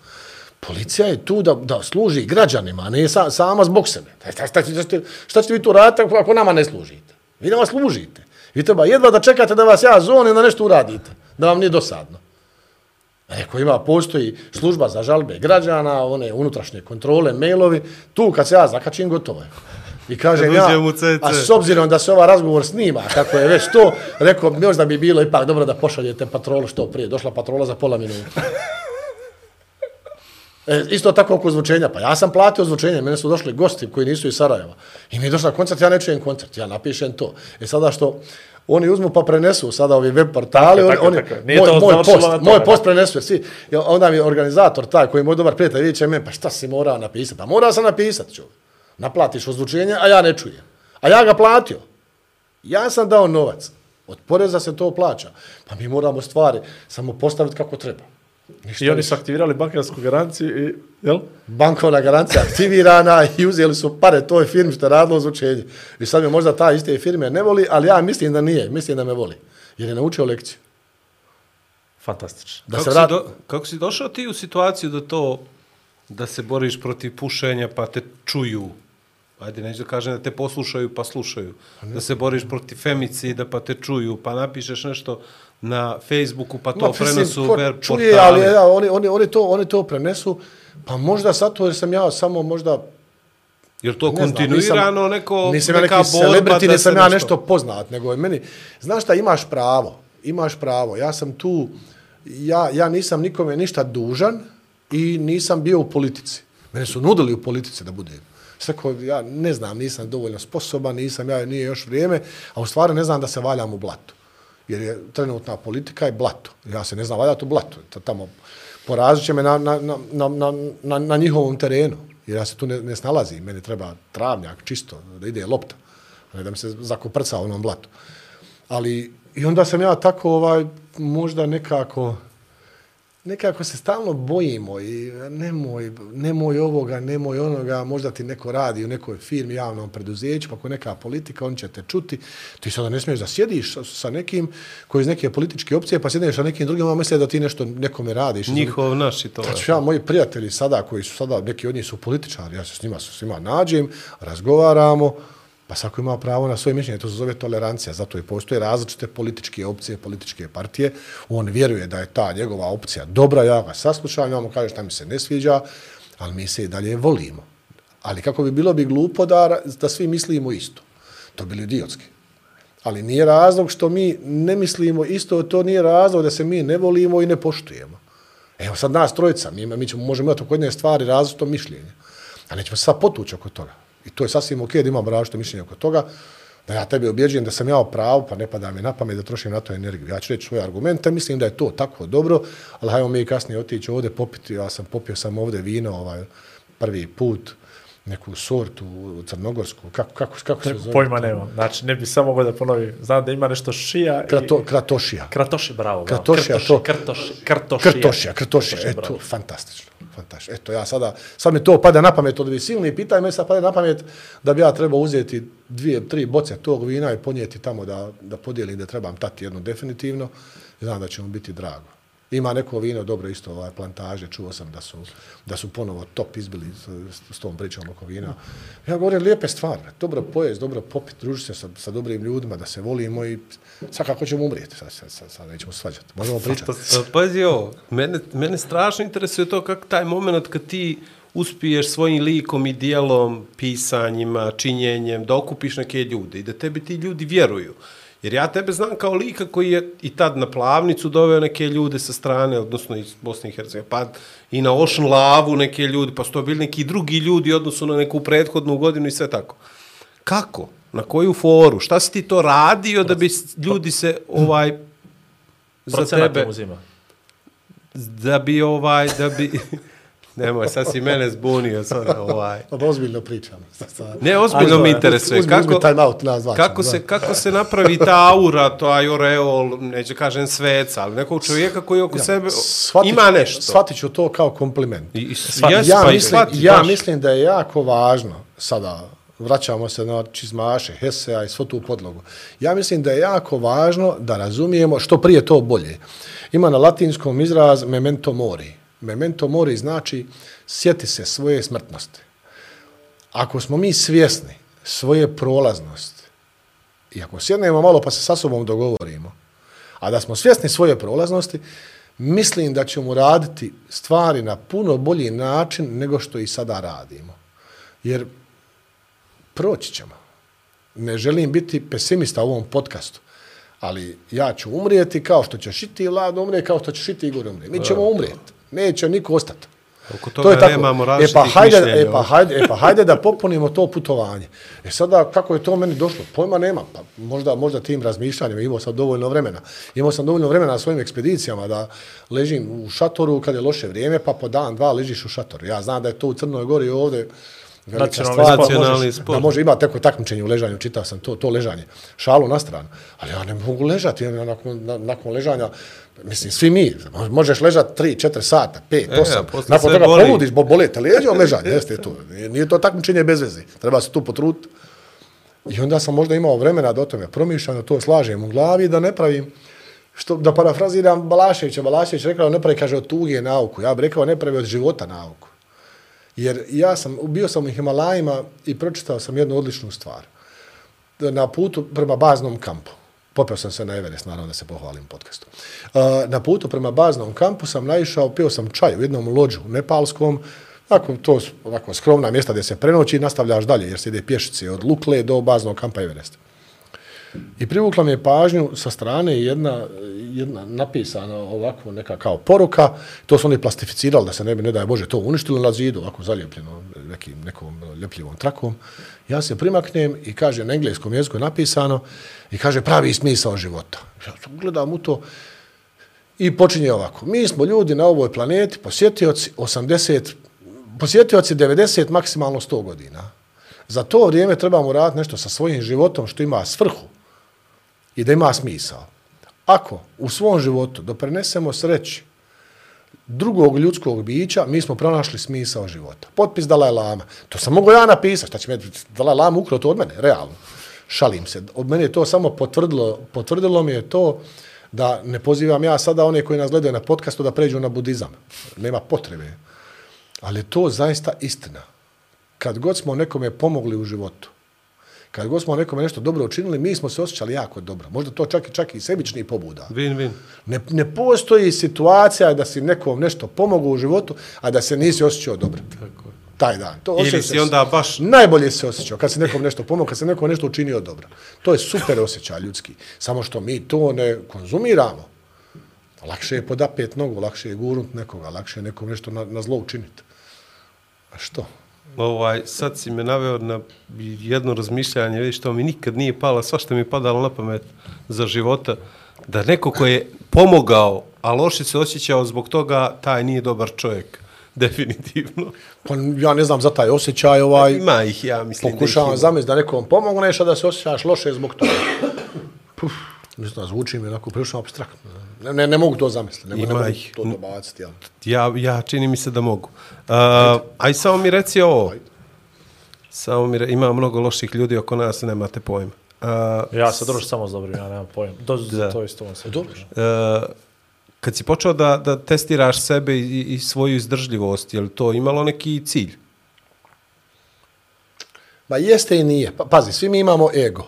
Policija je tu da, da služi građanima, a ne sa, sama zbog sebe. Šta, šta, šta, šta, šta ćete vi tu raditi ako- nama ne služite? Vi nama služite. Vi treba jedva da čekate da vas ja zonim da nešto uradite, da vam nije dosadno. Eko ima, postoji služba za žalbe građana, one unutrašnje kontrole, mailovi, tu kad se ja zakačim, gotovo je. I kažem ja, a s obzirom da se ova razgovor snima, kako je već to, rekao, možda bi bilo ipak dobro da pošaljete patrolu što prije. Došla patrola za pola minuta. E, isto tako oko zvučenja. Pa ja sam platio zvučenje, mene su došli gosti koji nisu iz Sarajeva. I mi je došla koncert, ja ne čujem koncert, ja napišem to. E sada što oni uzmu pa prenesu sada ovi web portali, Tako oni, tako oni, tako moj, moj post, tome, moj post prenesu, svi, i onda mi organizator taj koji je moj dobar prijatelj, vidjet će me, pa šta si morao napisati? Pa morao sam napisati, ču. Naplatiš ozvučenje, a ja ne čujem. A ja ga platio. Ja sam dao novac. Od poreza se to plaća. Pa mi moramo stvari samo postaviti kako treba. Ništa I oni su aktivirali bankarsku garanciju i, jel? bankovna garancija aktivirana i uzeli su pare toj firmi što je radilo zvučenje. I sad me možda ta iste firme ne voli, ali ja mislim da nije, mislim da me voli. Jer je naučio lekciju. Fantastično. Da kako, se si vrat... do, kako si došao ti u situaciju da to, da se boriš protiv pušenja pa te čuju? Ajde, neću da kažem da te poslušaju pa slušaju. Da se boriš protiv femicida pa te čuju, pa napišeš nešto na Facebooku pa to Ma, prenesu ver čuje, portali. ali ja, oni, oni, oni, to, oni to prenesu, pa možda sad to jer sam ja samo možda Jer to Ne znam, kontinuirano nisam, neko, nisam ja neki celebrity, da nisam ja nešto poznat, nego je meni, znaš šta, imaš pravo, imaš pravo, ja sam tu, ja, ja nisam nikome ništa dužan i nisam bio u politici. Mene su nudili u politici da budem. Svako, ja ne znam, nisam dovoljno sposoban, nisam, ja nije još vrijeme, a u stvari ne znam da se valjam u blatu. Jer je trenutna politika je blato. Ja se ne znam valjati u blatu. Tamo porazit će me na, na, na, na, na, na, njihovom terenu. Jer ja se tu ne, ne snalazim. Meni treba travnjak čisto, da ide lopta. A ne da mi se zakoprca u onom blatu. Ali i onda sam ja tako ovaj, možda nekako nekako se stalno bojimo i nemoj, nemoj ovoga, nemoj onoga, možda ti neko radi u nekoj firmi, javnom preduzeću, pa ako neka politika, on će te čuti. Ti sada ne smiješ da sjediš sa, nekim koji iz neke političke opcije, pa sjediš sa nekim drugim, a misle da ti nešto nekome radiš. Njihov, naš i to. Znači, ja, moji prijatelji sada, koji su sada, neki od njih su političari, ja se s njima, s njima nađem, razgovaramo, pa svako ima pravo na svoje mišljenje, to se zove tolerancija, zato i postoje različite političke opcije, političke partije, on vjeruje da je ta njegova opcija dobra, ja ga saslušam, ja mu kažem šta mi se ne sviđa, ali mi se i dalje volimo. Ali kako bi bilo bi glupo da, da svi mislimo isto. To bi bili idiotski. Ali nije razlog što mi ne mislimo isto, to nije razlog da se mi ne volimo i ne poštujemo. Evo sad nas trojica, mi, mi ćemo, možemo imati oko jedne stvari različito mišljenje. A nećemo se sad potući oko toga. I to je sasvim ok da imamo različito mišljenje oko toga, da ja tebi objeđujem da sam ja u pravu, pa ne pada mi na pamet da trošim na to energiju. Ja ću reći svoje argumente, mislim da je to tako dobro, ali hajmo mi kasnije otići ovdje popiti, ja sam popio sam ovdje vino ovaj, prvi put, neku sortu crnogorsku, kako, kako, kako se zove? Pojma nema. Znači, ne bi samo mogao da ponovim. Znam da ima nešto šija Krato, i... kratošija. Kratoši, bravo. bravo. Kratošija, krtoši, to- Krtoši, krtošija. Krtošija, krtošija, Krtoši, eto, bravo. fantastično, fantastično. Eto, ja sada, sad mi to pada na pamet od ovih silnih pitanja, sad pada na pamet da bi ja trebao uzeti dvije, tri boce tog vina i ponijeti tamo da, da podijelim da trebam tati jedno definitivno. Znam da će mu biti drago. Ima neko vino, dobro isto, ovaj plantaže, čuo sam da su, da su ponovo top izbili s, s tom pričom oko vina. Ja govorim lijepe stvari, dobro pojest, dobro popit, družiti se sa, sa dobrim ljudima, da se volimo i sad kako ćemo umrijeti, sad, sad, sad, sad nećemo svađati, možemo pričati. Pa, Pazi ovo, mene, mene strašno interesuje to kako taj moment kad ti uspiješ svojim likom i dijelom, pisanjima, činjenjem, da okupiš neke ljude i da tebi ti ljudi vjeruju. Jer ja tebe znam kao lika koji je i tad na plavnicu doveo neke ljude sa strane, odnosno iz Bosne i Hercegovine, pa i na Ocean Lavu neke ljudi, pa su to bili neki drugi ljudi u odnosu na neku prethodnu godinu i sve tako. Kako? Na koju foru? Šta si ti to radio da bi ljudi se ovaj za tebe im uzima. da bi ovaj da bi Nemoj, sad si mene zbunio sada, ovaj. Pa ozbiljno pričam. Sad, sad. Ne, ozbiljno me uzmi- interesuje. uzmi- Kako, uzmi time out, nas kako, se, kako se napravi ta aura, to oreol, neću kažem sveca, ali nekog čovjeka koji oko sebe Shvatit ima nešto. Shvatit ću to kao kompliment. I, i, Shvati- jes, ja, pa mislim, shvati, ja baš. mislim da je jako važno, sada vraćamo se na čizmaše, Hesea i svo tu podlogu. Ja mislim da je jako važno da razumijemo što prije to bolje. Ima na latinskom izraz memento mori. Memento mori znači sjeti se svoje smrtnosti. Ako smo mi svjesni svoje prolaznosti, i ako sjednemo malo pa se sa sobom dogovorimo, a da smo svjesni svoje prolaznosti, mislim da ćemo raditi stvari na puno bolji način nego što i sada radimo. Jer proći ćemo. Ne želim biti pesimista u ovom podcastu, ali ja ću umrijeti kao što ćeš i ti Vlado umrijeti, kao što ćeš i ti Igor umrijeti. Mi ćemo umrijeti. Neće niko ostati. Oko toga nemamo E pa, različitih hajde, mišljenja. e, pa, hajde, e pa hajde da popunimo to putovanje. E sada, kako je to meni došlo? Pojma nema. Pa možda, možda tim razmišljanjima imao sam dovoljno vremena. Imao sam dovoljno vremena na svojim ekspedicijama da ležim u šatoru kad je loše vrijeme, pa po dan, dva ležiš u šatoru. Ja znam da je to u Crnoj Gori velika Nacionalni stvar, možeš- Nacionalni sport. Da može imati tako takmičenje u ležanju, čitao sam to, to ležanje. Šalu na stranu. Ali ja ne mogu ležati ja nakon, na, nakon ležanja. Mislim, svi mi, možeš ležati 3, 4 sata, 5, E, 8. a poslije nakon toga boli. poludiš, bo, leđa od ležanja. Jeste to. Nije, to takmičenje bez veze. Treba se tu potruditi. I onda sam možda imao vremena da o tome promišljam, da to slažem u glavi, da ne pravim, što, da parafraziram Balaševića. Balašević rekao, ne pravi, kaže, od tuge nauku. Ja bih rekao, ne pravi od života nauku. Jer ja sam, bio sam u Himalajima i pročitao sam jednu odličnu stvar. Na putu prema baznom kampu. Popeo sam se na Everest, naravno da se pohvalim podcastu. Uh, na putu prema baznom kampu sam naišao, pio sam čaj u jednom lođu nepalskom, Tako, to su onako skromna mjesta gdje se prenoći i nastavljaš dalje, jer se ide pješice od Lukle do baznog kampa Everest. I privukla mi je pažnju sa strane jedna, jedna napisana ovako neka kao poruka, to su oni plastificirali da se ne bi, ne daj Bože, to uništilo na zidu, ovako zalijepljeno nekim, nekom ljepljivom trakom. Ja se primaknem i kaže, na engleskom jeziku je napisano i kaže pravi smisao života. Ja gledam u to i počinje ovako. Mi smo ljudi na ovoj planeti, posjetioci 80, posjetioci 90, maksimalno 100 godina. Za to vrijeme trebamo raditi nešto sa svojim životom što ima svrhu i da ima smisao. Ako u svom životu doprinesemo sreći drugog ljudskog bića, mi smo pronašli smisao života. Potpis Dalaj Lama. To sam mogu ja napisati. Šta će me Dalaj Lama ukrao to od mene? Realno. Šalim se. Od mene je to samo potvrdilo, potvrdilo mi je to da ne pozivam ja sada one koji nas gledaju na podcastu da pređu na budizam. Nema potrebe. Ali je to zaista istina. Kad god smo nekome pomogli u životu, Kad god smo nekome nešto dobro učinili, mi smo se osjećali jako dobro. Možda to čak i čak i sebični pobuda. Win, win. Ne, ne postoji situacija da si nekom nešto pomogao u životu, a da se nisi osjećao dobro. Tako je. Taj dan. To Ili si onda baš- Najbolje se osjećao kad se nekom nešto pomogao, kad se nekom nešto učinio dobro. To je super osjećaj ljudski. Samo što mi to ne konzumiramo. Lakše je podapet nogu, lakše je gurnut nekoga, lakše je nekom nešto na, na zlo učiniti. A što? Ovaj, sad si me naveo na jedno razmišljanje, vidiš, to mi nikad nije palo, sva što mi je padalo na pamet za života, da neko ko je pomogao, a loše se osjećao zbog toga, taj nije dobar čovjek. Definitivno. Pa ja ne znam za taj osjećaj, ovaj, Ima ih, ja mislim. pokušavam da zamisliti da nekom pomogneš, a da se osjećaš loše zbog toga. Puf, znam, zvuči mi onako prilično abstraktno. Ne, ne, ne mogu to zamisliti, nego ne mogu ih. to dobaciti. Ja. Ja, ja čini mi se da mogu. Uh, aj samo mi reci ovo. Samo mi re, ima mnogo loših ljudi oko nas, nemate pojma. Uh, Ja se družim samo s dobrim, ja nemam pojem. Do, Da. da. To isto on se Dobro. uh, kad si počeo da, da testiraš sebe i, i svoju izdržljivost, je li to imalo neki cilj? Ba jeste i nije. Pa, pazi, svi mi imamo ego.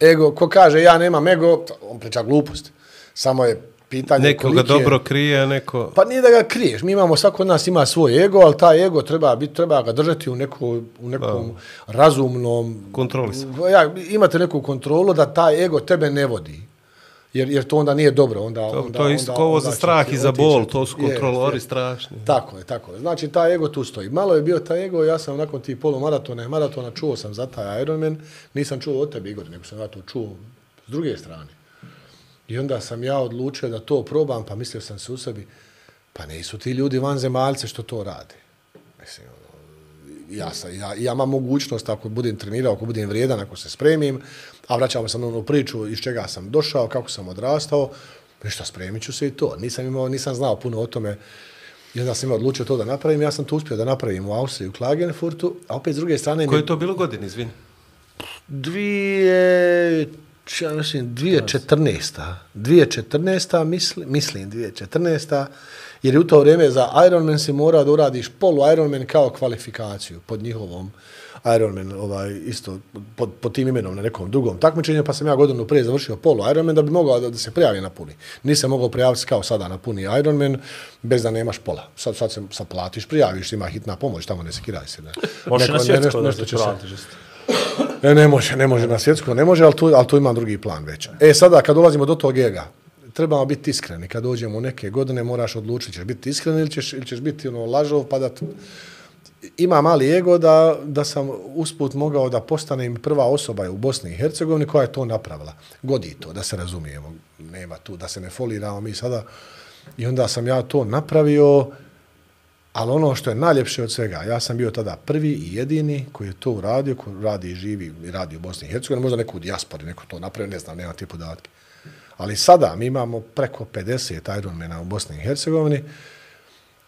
Ego, ko kaže ja nemam ego, on priča glupost. Samo je pitanje Neko ga dobro krije, neko... Pa nije da ga kriješ. Mi imamo, svako od nas ima svoj ego, ali taj ego treba, biti, treba ga držati u, neko, u nekom razumnom... Kontrolisan. Ja, imate neku kontrolu da taj ego tebe ne vodi. Jer, jer to onda nije dobro. Onda, To, onda, to je isto onda- ovo za strah ti i za bol, to su kontrolori strašni. Tako je, tako je. Znači, taj ego tu stoji. Malo je bio taj ego, ja sam nakon tih polumaratona i maratona čuo sam za taj Ironman, nisam čuo od tebe, Igor, nego sam ja to čuo s druge strane. I onda sam ja odlučio da to probam, pa mislio sam se u sebi, pa nisu ti ljudi vanzemaljci što to rade. Mislim, ja, sam, ja, ja imam mogućnost ako budem trenirao, ako budem vrijedan, ako se spremim, a vraćamo se na onu priču iz čega sam došao, kako sam odrastao, ništa, spremit ću se i to. Nisam, imao, nisam znao puno o tome, i onda sam imao odlučio to da napravim, ja sam to uspio da napravim u Austriji, u Klagenfurtu, a opet s druge strane... Koje je to bilo godine, izvini? Dvije, ja mislim, dvije četrnesta. Dvije četrnesta, mislim, mislim, dvije četrnesta, jer je u to vrijeme za Ironman si mora da uradiš polu Ironman kao kvalifikaciju pod njihovom Ironman, ovaj, isto pod, pod tim imenom na nekom drugom takmičenju, pa sam ja godinu prije završio polu Ironman da bi mogao da, da se prijavi na puni. Nisam mogao prijaviti kao sada na puni Ironman bez da nemaš pola. Sad, sad se sad platiš, prijaviš, ima hitna pomoć, tamo ne sekiraj se. Ne. Možeš na Neko- svjetsko nešto- da nešto se će se- pratiš. isto. E, ne može, ne može na svjetsko, ne može, ali tu, ali tu imam drugi plan već. E, sada kad dolazimo do tog ega, trebamo biti iskreni. Kad dođemo u neke godine, moraš odlučiti, ćeš biti iskren ili ćeš, ili ćeš biti ono, lažov, pa da... Ima mali ego da, da sam usput mogao da postanem prva osoba u Bosni i Hercegovini koja je to napravila. Godi to, da se razumijemo. Nema tu, da se ne foliramo mi sada. I onda sam ja to napravio, Ali ono što je najljepše od svega, ja sam bio tada prvi i jedini koji je to uradio, koji radi i živi i radi u Bosni i Hercegovini, možda neko u dijaspori, neko to napravio, ne znam, nema ti podatke. Ali sada mi imamo preko 50 Ironmana u Bosni i Hercegovini,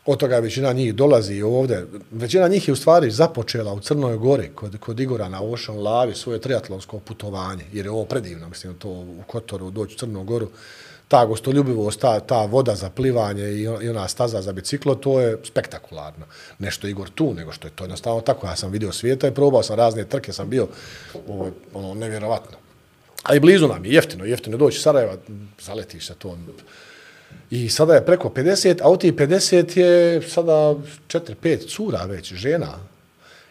od toga većina njih dolazi ovdje. Većina njih je u stvari započela u Crnoj Gori kod, kod Igora na Ocean Lavi svoje triatlonsko putovanje, jer je ovo predivno, mislim, to u Kotoru doći u Crnu Goru, ta gostoljubivost, ta, ta voda za plivanje i, i ona staza za biciklo, to je spektakularno. Nešto Igor tu, nego što je to jednostavno tako. Ja sam vidio svijeta i probao sam razne trke, sam bio ovo, ono, nevjerovatno. A i blizu nam je, jeftino, jeftino doći Sarajeva, zaletiš sa to. I sada je preko 50, a od tih 50 je sada 4-5 cura već, žena.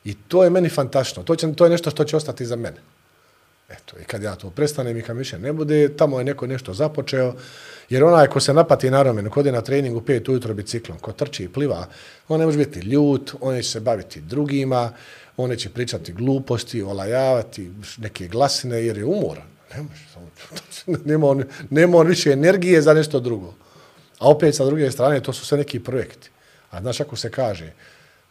I to je meni fantastično. To, će, to je nešto što će ostati za mene. Eto, i kad ja to prestanem i kad više ne bude, tamo je neko nešto započeo, jer onaj ko se napati na romenu, ko je na treningu 5 ujutro biciklom, ko trči i pliva, on ne može biti ljut, on će se baviti drugima, on će pričati gluposti, olajavati neke glasine, jer je umoran. Ne može, samo- nema, on, nema on više energije za nešto drugo. A opet sa druge strane, to su sve neki projekti. A znaš ako se kaže,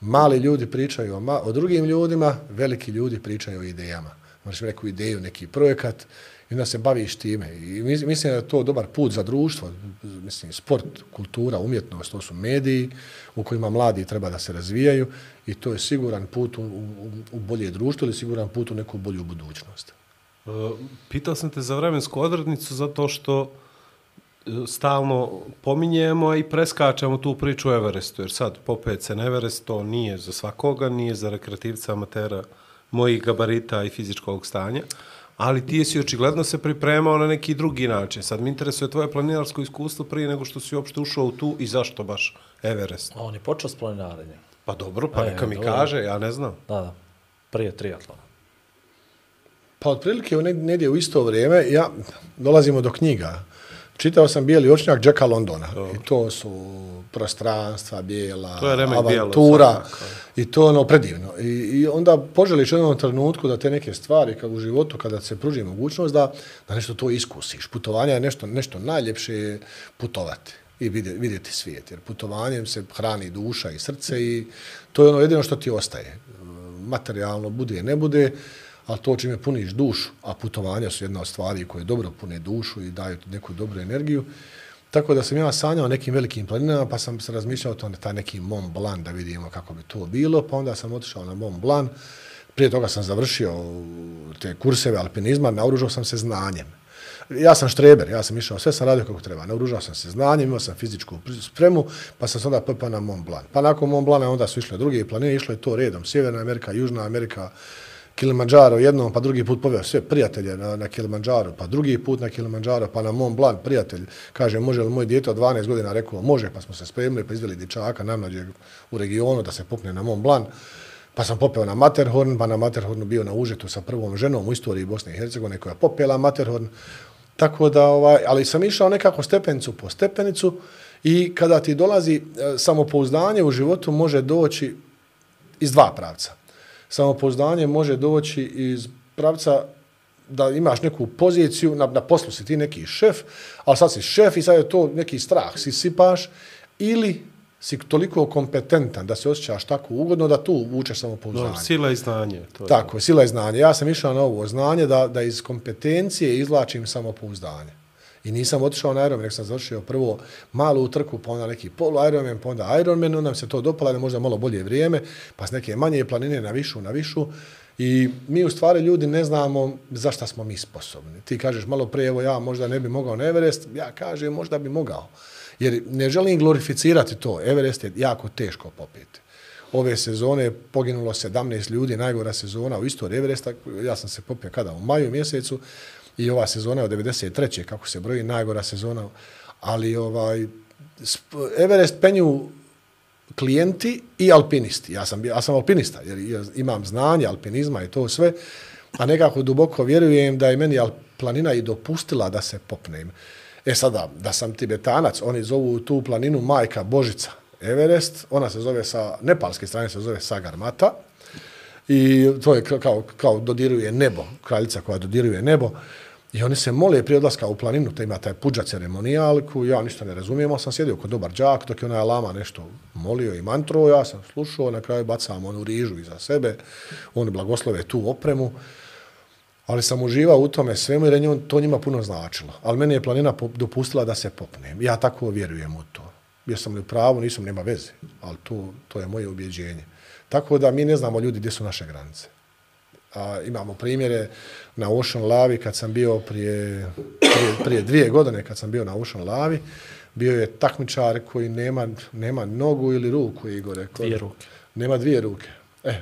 mali ljudi pričaju o, ma, o drugim ljudima, veliki ljudi pričaju o idejama. Moraš neku ideju, neki projekat i onda se baviš time. I mislim da je to dobar put za društvo. Mislim, sport, kultura, umjetnost, to su mediji u kojima mladi treba da se razvijaju i to je siguran put u, u, u bolje društvo ili siguran put u neku bolju budućnost. Pitao sam te za vremensku odrednicu zato što uh, stalno pominjemo i preskačemo tu priču o Everestu, jer sad popet se na Everest, to nije za svakoga, nije za rekreativca amatera mojih gabarita i fizičkog stanja. Ali ti si očigledno se pripremao na neki drugi način. Sad mi interesuje tvoje planinarsko iskustvo prije nego što si uopšte ušao u tu i zašto baš Everest. A On je počeo s planinarenjem. Pa dobro, pa E, neka mi dobro. kaže, ja ne znam. Da, da. Prije triatlona. Pa otprilike u negdje u isto vrijeme ja dolazimo do knjiga. Čitao sam Bijeli očnjak Jacka Londona. I to su prostranstva, bijela, To je bijelo, avantura. svakako. I to je ono predivno. I, I onda poželiš u jednom trenutku da te neke stvari kad u životu, kada se pruži mogućnost da, da nešto to iskusiš. Putovanje je nešto, nešto najljepše je putovati i vidjeti, vidjeti svijet. Jer putovanjem se hrani duša i srce i to je ono jedino što ti ostaje. Materijalno bude, ne bude, ali to čime puniš dušu, a putovanja su jedna od stvari koje dobro pune dušu i daju ti neku dobru energiju, Tako da sam ja sanjao nekim velikim planinama, pa sam se razmišljao o tome, taj neki Mont Blanc, da vidimo kako bi to bilo, pa onda sam otišao na Mont Blanc. Prije toga sam završio te kurseve alpinizma, naoružao sam se znanjem. Ja sam štreber, ja sam išao, sve sam radio kako treba. Naoružao sam se znanjem, imao sam fizičku spremu, pa sam se onda popao na Mont Blanc. Pa nakon Mont Blanca onda su išle druge planine, išlo je to redom. Sjeverna Amerika, Južna Amerika, Kilimanjaro jednom, pa drugi put poveo sve prijatelje na, na Kilimanjaro, pa drugi put na Kilimanjaro, pa na Mont Blanc prijatelj. Kaže, može li moj dijete od 12 godina? Rekao, može, pa smo se spremili, pa izveli dičaka namlađeg u regionu da se popne na Mont Blanc. Pa sam popeo na Matterhorn, pa na Materhornu bio na užetu sa prvom ženom u istoriji Bosne i Hercegovine koja je popela Matterhorn. Tako da, ovaj, ali sam išao nekako stepenicu po stepenicu i kada ti dolazi e, samopouzdanje u životu može doći iz dva pravca. Samopouzdanje može doći iz pravca da imaš neku poziciju, na, na poslu si ti neki šef, ali sad si šef i sad je to neki strah, si sipaš, ili si toliko kompetentan da se osjećaš tako ugodno da tu vučeš samopouzdanje. Dobro, sila i znanje. To je Tako, sila i znanje. Ja sam išao na ovo znanje da, da iz kompetencije izlačim samopouzdanje. I nisam otišao na Ironman, nek sam završio prvo malu utrku, pa onda neki polu Ironman, pa onda Ironman, onda mi se to dopala, da možda malo bolje vrijeme, pa s neke manje planine na višu, na višu. I mi u stvari ljudi ne znamo za šta smo mi sposobni. Ti kažeš malo prije, evo ja možda ne bi mogao na Everest, ja kažem možda bi mogao. Jer ne želim glorificirati to. Everest je jako teško popiti. Ove sezone poginulo 17 ljudi, najgora sezona u istoriji Everesta. Ja sam se popio kada? U maju mjesecu i ova sezona je od 93. kako se broji, najgora sezona. Ali ovaj Everest penju klijenti i alpinisti. Ja sam, ja sam alpinista jer ja imam znanje alpinizma i to sve, a nekako duboko vjerujem da je meni planina i dopustila da se popnem. E sada, da sam tibetanac, oni zovu tu planinu Majka Božica Everest, ona se zove sa, nepalske strane se zove Sagarmata, i to je kao, kao dodiruje nebo, kraljica koja dodiruje nebo, i oni se mole prije odlaska u planinu, te ima taj puđa ceremonijalku, ja ništa ne razumijem, ali sam sjedio kod dobar džak, dok je onaj lama nešto molio i mantro, ja sam slušao, na kraju bacam onu rižu iza sebe, oni blagoslove tu opremu, ali sam uživao u tome svemu jer je njom- to njima puno značilo. Ali meni je planina dopustila da se popnem. Ja tako vjerujem u to. Jesam li u pravu, nisam, nema veze, ali to, to je moje ubjeđenje. Tako da mi ne znamo ljudi gdje su naše granice. A, imamo primjere na Ocean Lavi kad sam bio prije, prije, prije dvije godine kad sam bio na Ocean Lavi, bio je takmičar koji nema, nema nogu ili ruku, Igore. Ko- Dvije ruke. Nema dvije ruke. E,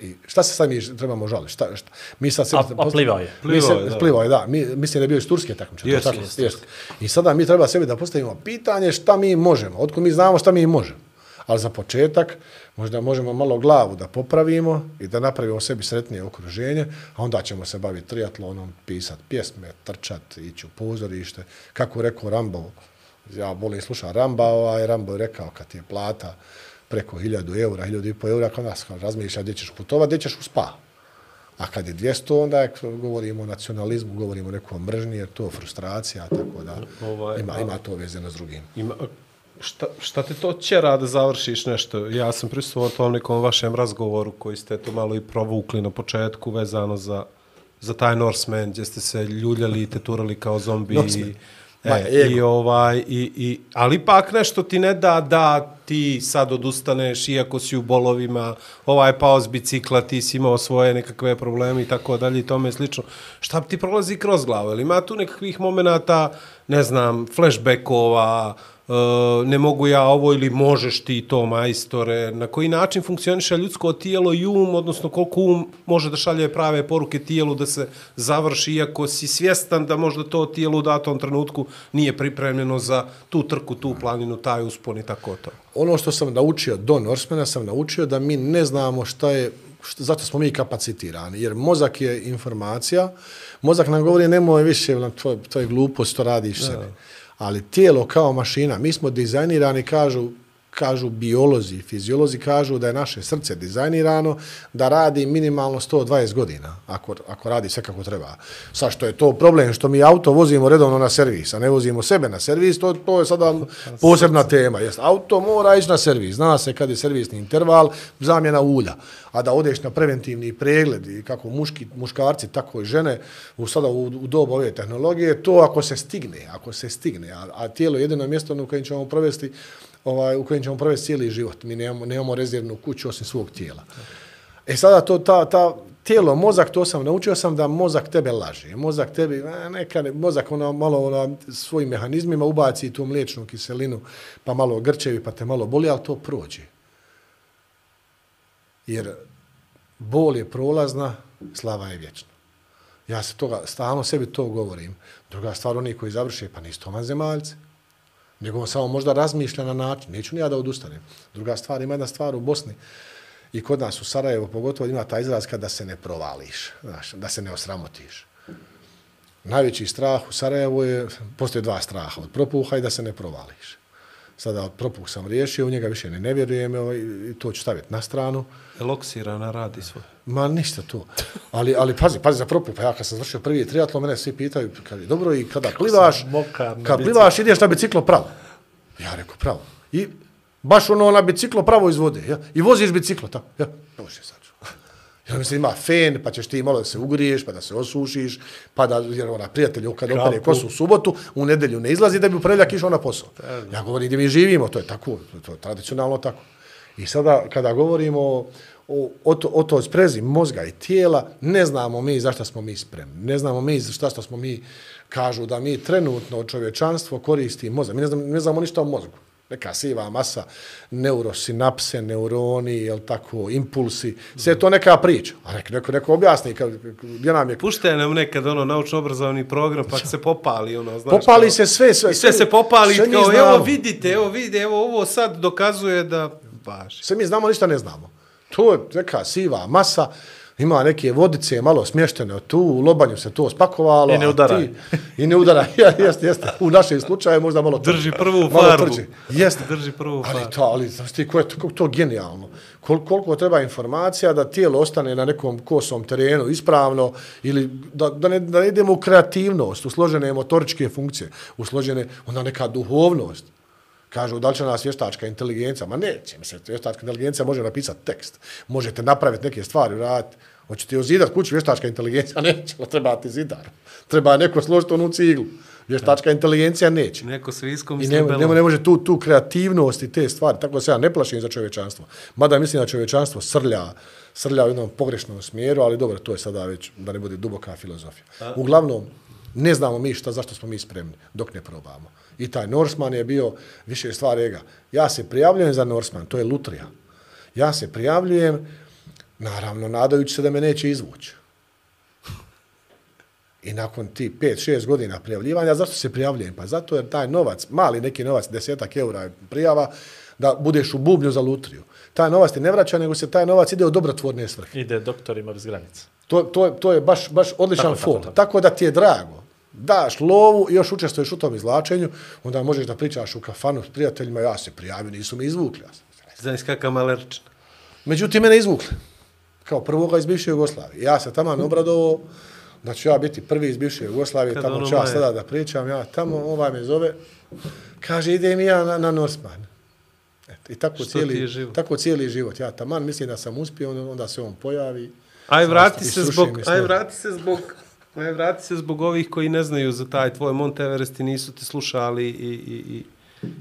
I šta se sad mi trebamo žaliti? Šta, šta? Mi sad se, A- a plivao je. Mi se, Plivao je, da. plivao je, da. Mi, mislim da je bio iz Turske takmičar. Jest, tako? jest, Jest. I sada mi treba sebi da postavimo pitanje šta mi možemo. Otko mi znamo šta mi možemo. Ali za početak možda možemo malo glavu da popravimo i da napravimo sebi sretnije okruženje, a onda ćemo se baviti triatlonom, pisati pjesme, trčati, ići u pozorište. Kako rekao Rambo, ja volim slušati Ramba, ovaj Rambo je rekao kad je plata preko 1000 eura, 1000 i po eura, kod nas kao razmišlja gdje ćeš putovati, gdje ćeš u spa. A kad je 200, onda je, govorimo o nacionalizmu, govorimo o nekom mržnji, jer to je frustracija, tako da Ovaj, ima, a- ima to vezano s drugim. Ima, šta, šta te to ćera da završiš nešto? Ja sam prisustvovao tom nekom vašem razgovoru koji ste to malo i provukli na početku vezano za, za taj Norseman gdje ste se ljuljali i teturali kao zombi. Norseman. I, Ma, e, ego. i, ovaj, i, i, ali ipak nešto ti ne da da ti sad odustaneš iako si u bolovima, ovaj je pao s bicikla, ti si imao svoje nekakve probleme i tako dalje i tome slično. Šta ti prolazi kroz glavu? Ili ima tu nekakvih momenata, ne znam, flashbackova, ne mogu ja ovo ili možeš ti to majstore, na koji način funkcioniše ljudsko tijelo i um, odnosno koliko um može da šalje prave poruke tijelu da se završi, iako si svjestan da možda to tijelo u datom trenutku nije pripremljeno za tu trku, tu planinu, taj uspon i tako to. Ono što sam naučio do Norsemana, sam naučio da mi ne znamo šta je, šta, zato smo mi kapacitirani, jer mozak je informacija, mozak nam govori nemoj više, to, to je glupost, to radiš sebi. Ali tijelo kao mašina, mi smo dizajnirani, kažu, kažu biolozi, fiziolozi kažu da je naše srce dizajnirano da radi minimalno 120 godina, ako, ako radi sve kako treba. Sa što je to problem, što mi auto vozimo redovno na servis, a ne vozimo sebe na servis, to, to je sada posebna tema. Jest, auto mora ići na servis, zna se kad je servisni interval, zamjena ulja. A da odeš na preventivni pregled i kako muški, muškarci, tako i žene, u sada u, u dobu ove tehnologije, to ako se stigne, ako se stigne, a, a tijelo je jedino mjesto na kojem ćemo provesti ovaj, u kojem ćemo provesti cijeli život. Mi nemamo, nemamo rezervnu kuću osim svog tijela. E sada to, ta, ta tijelo, mozak, to sam naučio sam da mozak tebe laže. Mozak tebi, e, neka, ne, mozak ono, malo ono, svojim mehanizmima ubaci tu mliječnu kiselinu, pa malo grčevi, pa te malo boli, ali to prođe. Jer bol je prolazna, slava je vječna. Ja se toga, stalno sebi to govorim. Druga stvar, oni koji završe, pa nisu to manzemaljci nego on samo možda razmišlja na način. Neću ni ja da odustanem. Druga stvar, ima jedna stvar u Bosni i kod nas u Sarajevo pogotovo ima taj izraz kada se ne provališ, znaš, da se ne osramotiš. Najveći strah u Sarajevu je, postoje dva straha, od propuha i da se ne provališ. Sada propuh sam riješio, u njega više ne, ne vjerujem ovaj, i to ću staviti na stranu. Eloksirana radi svoj. Ma ništa to. Ali, ali pazi, pazi za propuh. Pa ja kad sam završio prvi triatlon, mene svi pitaju, kad je dobro i kada plivaš, kad plivaš ideš na biciklo pravo. Ja rekao pravo. I baš ono na biciklo pravo izvode. Ja? I voziš biciklo tako. Ja, Bože sad. Ja mislim, ima fen, pa ćeš ti malo da se ugriješ, pa da se osušiš, pa da, jer ona prijatelj, kad opere kosu u subotu, u nedelju ne izlazi da bi upravljak išao na posao. Ja govorim, gdje mi živimo, to je tako, to je tradicionalno tako. I sada, kada govorimo o, o, to, o to sprezi mozga i tijela, ne znamo mi zašto smo mi spremni. Ne znamo mi zašto smo mi, kažu da mi trenutno čovječanstvo koristi mozak. Mi ne znamo, ne znamo ništa o mozgu neka siva masa, neurosinapse, neuroni, jel tako, impulsi, sve je to neka priča. A neko, neko, neko objasni, kad, gdje nam je... Pušte nam nekad ono naučno-obrazovni program, pa se popali, ono, znaš. Popali kao, se sve, sve. I sve se popali, sve kao, evo vidite, evo vidite, evo ovo sad dokazuje da... Baš. Sve mi znamo, ništa ne znamo. To je neka siva masa, ima neke vodice malo smještene tu, u lobanju se to spakovalo. I ne udara. Ti, I ne udara, ja, jeste, jeste. U našem slučaju možda malo tvrđe. Drži prvu farbu. Jeste. Drži prvu farbu. Ali to, ali znaš ti, ko je to, to genijalno. Kol, koliko treba informacija da tijelo ostane na nekom kosom terenu ispravno ili da, da, ne, da ne idemo u kreativnost, u složene motoričke funkcije, u složene, onda neka duhovnost. Kažu, da li će nas vještačka inteligencija? Ma neće, mislim, vještačka inteligencija može napisati tekst. Možete napraviti neke stvari, raditi. Hoćete ozidat kuću vještačka inteligencija? Neće, treba ti zidar. Treba neko složiti onu ciglu. Vještačka inteligencija neće. Neko s viskom I ne, ne, ne može tu, tu kreativnost i te stvari. Tako se ja ne plašim za čovječanstvo. Mada mislim da čovječanstvo srlja, srlja u jednom pogrešnom smjeru, ali dobro, to je sada već da ne bude duboka filozofija. Uglavnom, ne znamo mi šta, zašto smo mi spremni dok ne probamo. I taj Norseman je bio više stvar ega. Ja se prijavljujem za Norseman, to je lutrija. Ja se prijavljujem, naravno, nadajući se da me neće izvući. I nakon ti 5-6 godina prijavljivanja, zašto se prijavljujem? Pa zato jer taj novac, mali neki novac, desetak eura prijava, da budeš u bubnju za lutriju. Taj novac ti ne vraća, nego se taj novac ide u dobrotvorne svrhe. Ide doktorima bez granica. To, to, to je baš, baš odličan tako, fol. Tako, tako. tako da ti je drago daš lovu i još učestvuješ u tom izlačenju, onda možeš da pričaš u kafanu s prijateljima, ja se prijavio, nisu me izvukli. Znaš kakav malerčin. Međutim, mene izvukli. Kao prvoga iz bivše Jugoslavije. Ja se tamo obradovo da ću ja biti prvi iz bivše Jugoslavije, Kad tamo ću ja sada da pričam, ja tamo, ovaj me zove, kaže, idem ja na, na Norsman. Eto, I tako cijeli, tako cijeli život. Ja taman mislim da sam uspio, onda se on pojavi. Aj vrati se zbog, aj vrati se zbog Ne, vrati se zbog ovih koji ne znaju za taj tvoj Mount Everest i nisu te slušali i, i, i,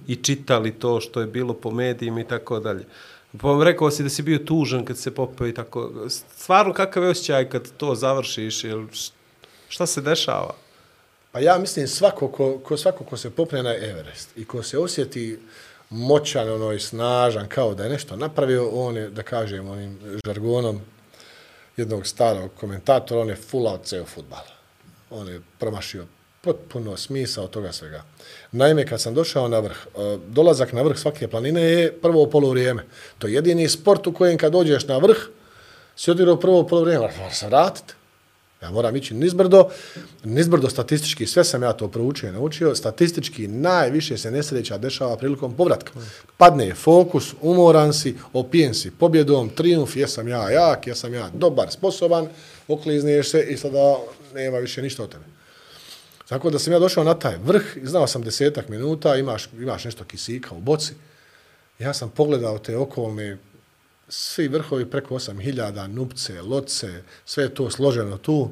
i čitali to što je bilo po medijima i tako dalje. Pa vam rekao si da si bio tužan kad se popeo i tako. Stvarno kakav je osjećaj kad to završiš? Ili šta se dešava? Pa ja mislim svako ko, ko, svako ko se popne na Everest i ko se osjeti moćan, ono, i snažan, kao da je nešto napravio, on je, da kažem, onim žargonom jednog starog komentatora, on je fulao ceo futbal. On je promašio potpuno smisao toga svega. Naime, kad sam došao na vrh, e, dolazak na vrh svake planine je prvo polovrijeme. To je jedini sport u kojem kad dođeš na vrh, si odirao prvo polovrijeme, moraš se vratiti. Ja moram ići nizbrdo, nizbrdo statistički, sve sam ja to proučio i naučio, statistički najviše se nesreća dešava prilikom povratka. Padne fokus, umoran si, opijen si pobjedom, triumf, jesam ja jak, jesam ja dobar, sposoban, oklizniješ se i sada nema više ništa od tebe. Tako da sam ja došao na taj vrh, znao sam desetak minuta, imaš, imaš nešto kisika u boci. Ja sam pogledao te okolne, svi vrhovi preko 8000, nupce, loce, sve je to složeno tu.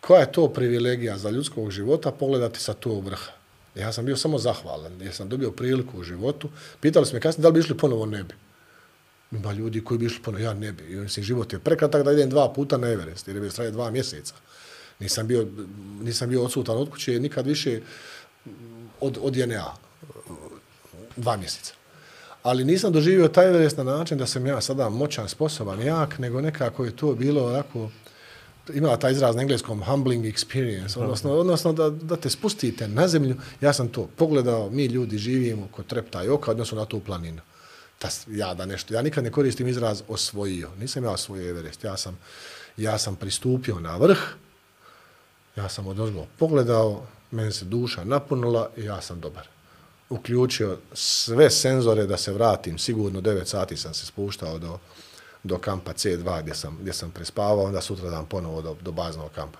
Koja je to privilegija za ljudskog života pogledati sa tog vrha? Ja sam bio samo zahvalan, jer sam dobio priliku u životu. Pitali su me kasnije da li bi išli ponovo nebi. Ima ljudi koji bi išli ponovo, ja ne bi. I mislim, život je prekratak da idem dva puta na Everest, jer je bi straje dva mjeseca. Nisam bio, nisam bio odsutan od kuće nikad više od, od JNA. Dva mjeseca. Ali nisam doživio taj Everest na način da sam ja sada moćan, sposoban, jak, nego nekako je to bilo onako, imala taj izraz na engleskom humbling experience, odnosno, odnosno da, da te spustite na zemlju. Ja sam to pogledao, mi ljudi živimo kod trepta i oka, odnosno na tu planinu. Ta, ja da nešto, ja nikad ne koristim izraz osvojio. Nisam ja osvojio Everest, ja sam, ja sam pristupio na vrh, Ja sam od ozgo pogledao, meni se duša napunila i ja sam dobar. Uključio sve senzore da se vratim, sigurno 9 sati sam se spuštao do, do kampa C2 gdje sam, gdje sam prespavao, onda sutra dan ponovo do, do baznog kampa.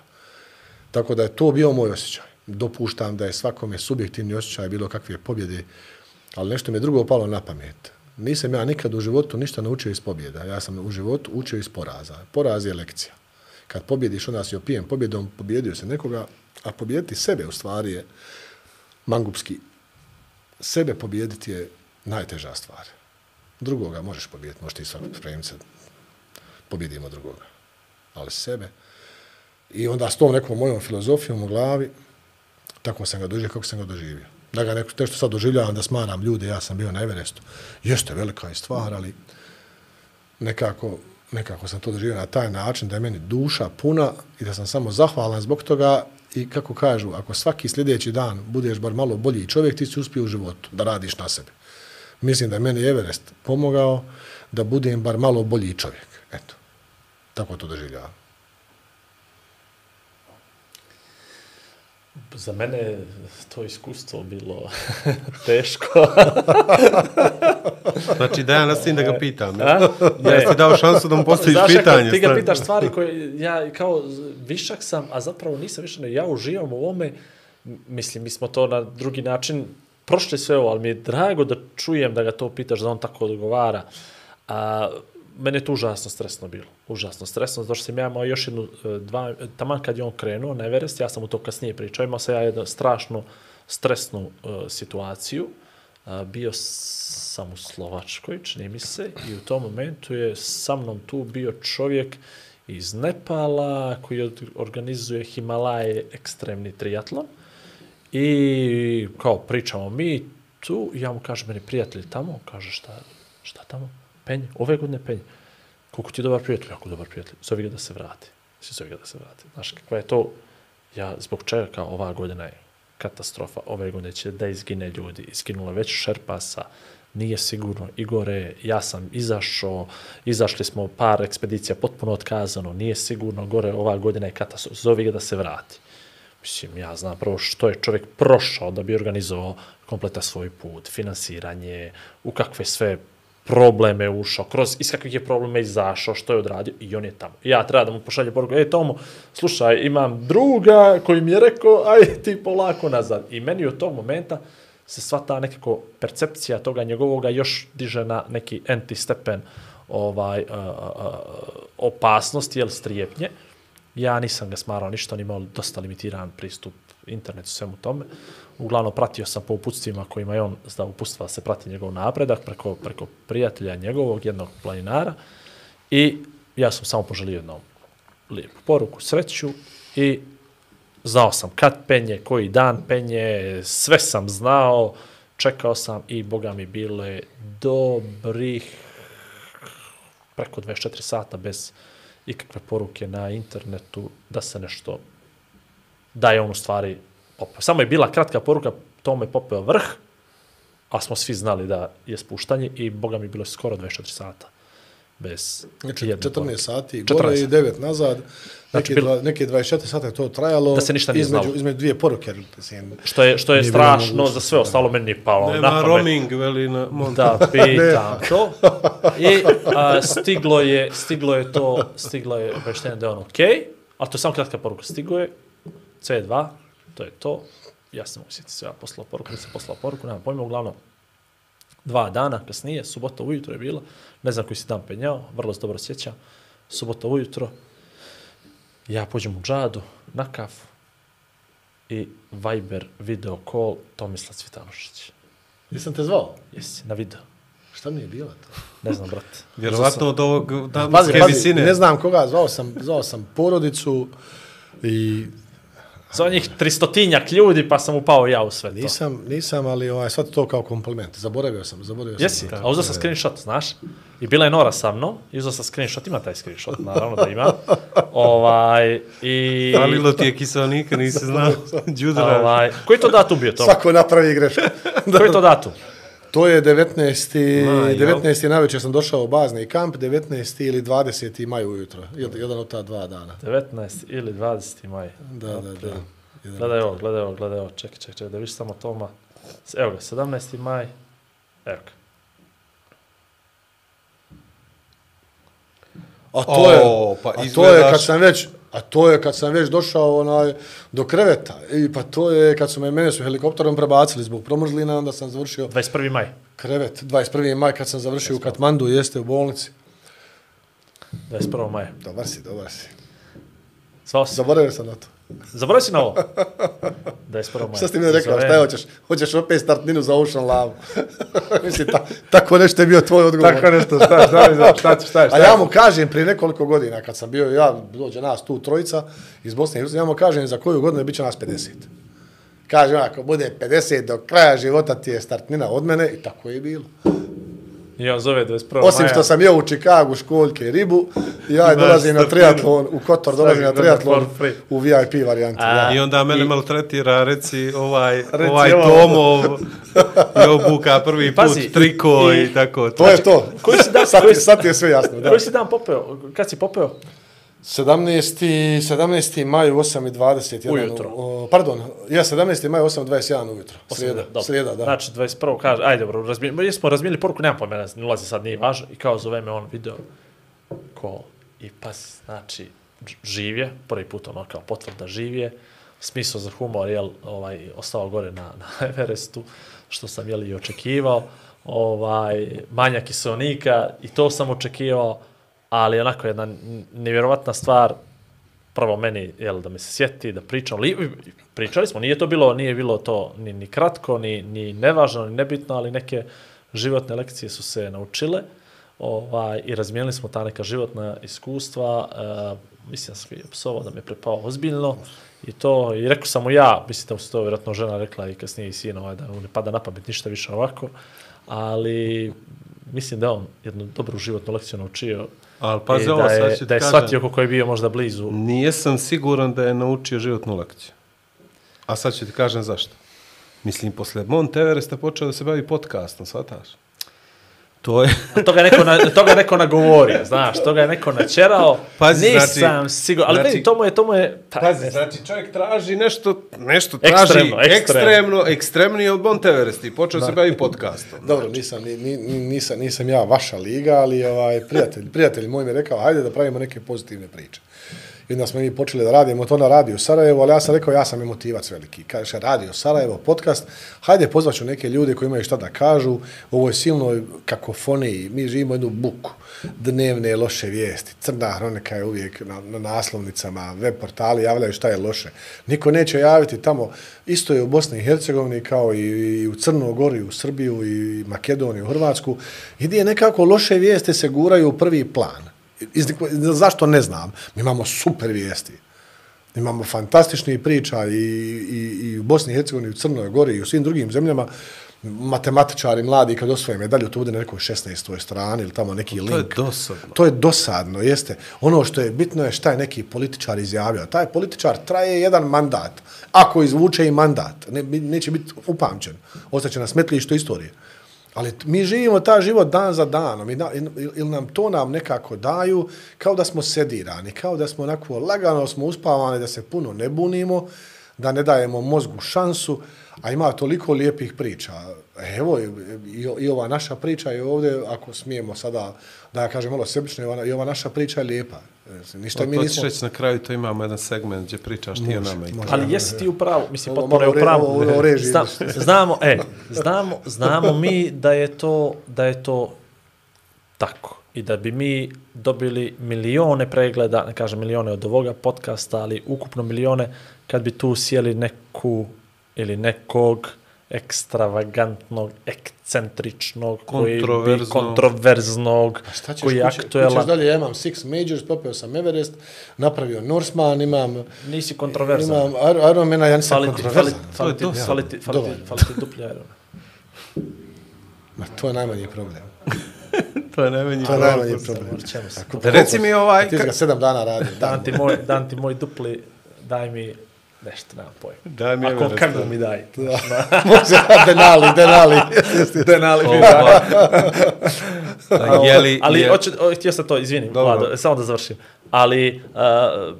Tako da je to bio moj osjećaj. Dopuštam da je svakome subjektivni osjećaj bilo kakve pobjede, ali nešto mi je drugo palo na pamet. Nisam ja nikad u životu ništa naučio iz pobjeda. Ja sam u životu učio iz poraza. Poraz je lekcija kad pobjediš, onda si opijen pobjedom, pobjedio se nekoga, a pobjediti sebe u stvari je mangupski. Sebe pobijediti je najteža stvar. Drugoga možeš pobijediti, možeš ti spremiti se, pobjedimo drugoga. Ali sebe. I onda s tom nekom mojom filozofijom u glavi, tako sam ga doživio kako sam ga doživio. Da ga neko, nešto sad doživljavam, da smaram ljude, ja sam bio na Everestu. Jeste velika je stvar, ali nekako nekako sam to doživio na taj način da je meni duša puna i da sam samo zahvalan zbog toga i kako kažu, ako svaki sljedeći dan budeš bar malo bolji čovjek, ti si uspio u životu da radiš na sebi. Mislim da je meni Everest pomogao da budem bar malo bolji čovjek. Eto, tako to doživljavam. Za mene je to iskustvo bilo teško. Znači da ja nastavim da ga pitam. Ne? A? Ja ti dao šansu da mu postaviš Znaš, pitanje. Ti ga pitaš stvari koje ja kao višak sam, a zapravo nisam višak, ja uživam u ovome. Mislim, mi smo to na drugi način prošli sve ovo, ali mi je drago da čujem da ga to pitaš, da on tako odgovara. A, mene je to užasno stresno bilo. Užasno stresno, zato što sam ja imao još jednu, e, dva, taman kad je on krenuo na Everest, ja sam mu to kasnije pričao, imao sam ja jednu strašnu stresnu uh, situaciju. Uh, bio sam u Slovačkoj, čini mi se, i u tom momentu je sa mnom tu bio čovjek iz Nepala koji organizuje Himalaje ekstremni triatlon. I kao pričamo mi tu, ja mu kažem, meni prijatelj tamo, kaže šta, šta tamo? Penj, ove godine penj. Koliko ti je dobar prijatelj? Jako dobar prijatelj. zove ga da se vrati. Svi zove ga da se vrati. Znaš, kakva je to, ja zbog čega kao ova godina je katastrofa, ove godine će da izgine ljudi, izginula već Šerpasa, nije sigurno, Igore, ja sam izašao, izašli smo par ekspedicija potpuno otkazano, nije sigurno, gore ova godina je katastrofa, zovi ga da se vrati. Mislim, ja znam prvo što je čovjek prošao da bi organizovao kompleta svoj put, finansiranje, u kakve sve probleme ušao, kroz iz kakvih je problema izašao, što je odradio i on je tamo. Ja treba da mu pošalje poruku, ej Tomo, slušaj, imam druga koji mi je rekao, aj ti polako nazad. I meni od tog momenta se sva ta nekako percepcija toga njegovoga još diže na neki enti stepen ovaj, a, a, a, opasnosti, jel, strijepnje. Ja nisam ga smarao ništa, on imao dosta limitiran pristup internetu, svemu tome. Uglavnom, pratio sam po uputstvima kojima je on zdao uputstva da se prati njegov napredak preko, preko prijatelja njegovog, jednog planinara. I ja sam samo poželio jednom lijepu poruku, sreću i znao sam kad penje, koji dan penje, sve sam znao, čekao sam i boga mi bile dobrih preko 24 sata bez ikakve poruke na internetu da se nešto da je on u stvari popeo. Samo je bila kratka poruka, to me popeo vrh, a smo svi znali da je spuštanje i boga mi bilo skoro 24 sata bez Znači, jedne 14 poruke. sati 14 gore i 9 nazad. Znači, Neki, bilo- dva, neki 24 sata je to trajalo. Da se ništa nije između, znalo. između dvije poruke. Mislim, Što je, što je strašno za sve ostalo, meni nije palo na Nema pamet. roaming, veli na Monte. Da, pitam to. I a, stiglo je, stiglo je to, stiglo je obaveštenje da je on ok, ali to je samo kratka poruka. Stigo je C2, to je to. Ja sam mogu sjetiti sve, ja poslao poruku, nisam poslao poruku, nemam pojma, uglavnom dva dana kasnije, subota ujutro je bila, ne znam koji si dan penjao, vrlo se dobro sjećam, subota ujutro, ja pođem u džadu, na kafu i Viber video call Tomislav Cvitanušić. nisam te zvao. Jesi, na video. Šta mi je bilo to? Ne znam, brate. Vjerovatno od ovog Pazi, pazi, visine. ne znam koga, zvao sam, zvao sam porodicu i Za njih tristotinjak ljudi, pa sam upao ja u sve to. nisam, nisam, ali ovaj, sad to kao kompliment. Zaboravio sam, zaboravio sam. Jesi, a uzao sam screenshot, znaš? I bila je Nora sa mnom, i uzao sam screenshot, ima taj screenshot, naravno da ima. ovaj, i... Falilo ti je kiselnika, nisi znao. Đudra. Ovaj, koji to datum bio to? Svako napravi grešku. Koji je to datum? To je 19. Maj, jel? 19. navečer sam došao u bazni kamp, 19. ili 20. maj ujutro. Jed- Jedan od ta dva dana. 19 ili 20. maj. Da, da, da. Jedan- Gledaj ovo, gledaj ovo, gledaj ovo, čekaj, čekaj, čekaj, da viš samo Toma. Evo ga, 17. maj, evo ga. A to je, O, pa a to je kad sam već, a to je kad sam već došao onaj, do kreveta. I pa to je kad su me, mene su helikopterom prebacili zbog promrzlina, onda sam završio 21. maj. krevet. 21. maj kad sam završio u Katmandu, jeste u bolnici. 21. maja. Dobar si, dobar si. Zvao si. Zaboravio sam na to. Zaboravio si na ovo? 21. maja. Šta si mi rekao, Zovem- šta je hoćeš? Hoćeš opet startninu za Ocean Love. Mislim, ta, tako nešto je bio tvoj odgovor. Tako nešto, šta, šta, šta, šta, šta, šta, A ja mu kažem prije nekoliko godina, kad sam bio, ja, dođe nas tu trojica iz Bosne i Hercegovine, ja mu kažem za koju godinu bit će nas 50. Kaže, ako bude 50 do kraja života ti je startnina od mene i tako je bilo. I on zove 21. Osim maja. što sam jeo u Čikagu školjke i ribu, ja dolazim na triatlon, u Kotor dolazim na triatlon u VIP varijanti. da. I onda mene maltretira, reci, ovaj, Reci ovaj. Tomov je obuka prvi put Pazi, triko i, i- tako. To je to. Koji si dan- sad, koji sad ti je sve jasno. Da. Koji si dan popeo? Kad si popeo? 17. 17. maj u 8.21. Ujutro. O, pardon, ja 17. maj u 8.21 ujutro. Srijeda, Dobro. srijeda, da. Znači, 21. kaže, ajde, dobro, razmijeli, jesmo razmijeli poruku, nemam pojma, ne ulazi sad, nije važno. I kao zove me on video, ko, i pas, znači, ž- živ je, prvi put ono kao potvrda živ je, smisao za humor, jel, ovaj, ostao gore na, na Everestu, što sam, jel, i očekivao, ovaj, manja kiselnika, i to sam očekivao, ali onako jedna nevjerovatna stvar, prvo meni, jel, da me se sjeti, da pričam, li, pričali smo, nije to bilo, nije bilo to ni, ni kratko, ni, ni nevažno, ni nebitno, ali neke životne lekcije su se naučile ovaj, i razmijenili smo ta neka životna iskustva, e, mislim da sam je psovao da me prepao ozbiljno i to, i rekao sam mu ja, mislim da mu se to vjerojatno žena rekla i kasnije i sin, ovaj, da mu ne pada na pamet ništa više ovako, ali mislim da on jednu dobru životnu lekciju naučio Ali pazi i ovo, da sad je, ti da je kažem. shvatio kako je bio možda blizu. Nijesam siguran da je naučio životnu lekciju. A sad ću ti kažem zašto. Mislim, posle Mount Everesta počeo da se bavi podcastom, shvataš? To je... A to ga je neko, na, to ga je neko nagovorio, znaš, to ga je neko načerao. Pazi, Nisam znači- siguran, ali znači- vidi, to mu je, to mu je, pa, Pazi, ne- znači čovjek traži nešto, nešto traži Ekstremno, ekstremno. ekstremno, ekstremnije od Mount Everest i počeo se bavi podcastom. Dobro, nisam, ni, ni, ni- nisam, nisam ja vaša liga, ali ovaj, prijatelj, prijatelj moj mi je rekao, hajde da pravimo neke pozitivne priče. I onda smo mi počeli da radimo to na Radio Sarajevo, ali ja sam rekao, ja sam emotivac veliki. Kaže, Radio Sarajevo, podcast, hajde pozvaću neke ljude koji imaju šta da kažu, u ovoj silnoj kakofoniji, mi živimo jednu buku, dnevne loše vijesti, crna hronika je uvijek na, na naslovnicama, web portali javljaju šta je loše. Niko neće javiti tamo, isto je u Bosni i Hercegovini kao i, i u Crnoj Gori, u Srbiju, i Makedoniju, u Hrvatsku, gdje nekako loše vijesti se guraju u prvi plan. Iz, neko- zašto ne znam? Mi imamo super vijesti. Imamo fantastičnih priča i, i, i u Bosni i Hercegovini, i u Crnoj Gori i u svim drugim zemljama. Matematičari mladi kad osvoje medalju, to bude na nekoj 16. strani ili tamo neki To link. je dosadno. To je dosadno, jeste. Ono što je bitno je šta je neki političar izjavio. Taj političar traje jedan mandat. Ako izvuče i mandat, ne, neće biti upamćen. Ostaće na smetlištu istorije. Ali mi živimo ta život dan za danom i na, ili nam to nam nekako daju kao da smo sedirani, kao da smo onako lagano smo uspavani, da se puno ne bunimo, da ne dajemo mozgu šansu, a ima toliko lijepih priča. Evo, i, i, i ova naša priča je ovdje, ako smijemo sada, da ja kažem malo sebično, i ova, i ova naša priča je lijepa. E, Ništa mi nismo... reći na kraju, to imamo jedan segment gdje pričaš ti o nama i. Ali jesi ti u pravu, mislim, Ovo potpuno je u pravu. Zna, znamo, e, znamo, znamo mi da je to, da je to tako. I da bi mi dobili milione pregleda, ne kažem milione od ovoga podcasta, ali ukupno milione, kad bi tu sjeli neku ili nekog ekstravagantnog, ekcentričnog, koji bi Kontroverznog. kontroverznog, Šta ćeš koji je kući, kućeš aktuelan. dalje, ja imam Six Majors, popeo sam Everest, napravio Norseman, imam... Nisi kontroverzan. Imam Iron- Ironmana, ja nisam fali, kontroverzan. fali, ti, To je fali, ti, fali, ti, fali ti. Ma, to je najmanji problem. To je najmanji To je problem. najmanji problem. Reci mi ovaj... Ti ga sedam dana radio. Dan ti moj, dan ti moj dupli, daj mi nešto, nemam pojma. Daj mi Ako kako da. mi daj. Može, Denali, Denali. Denali mi Da, Jeli, ali je- hoću, o, htio sam to, izvini. Vlado, samo da završim. Ali uh,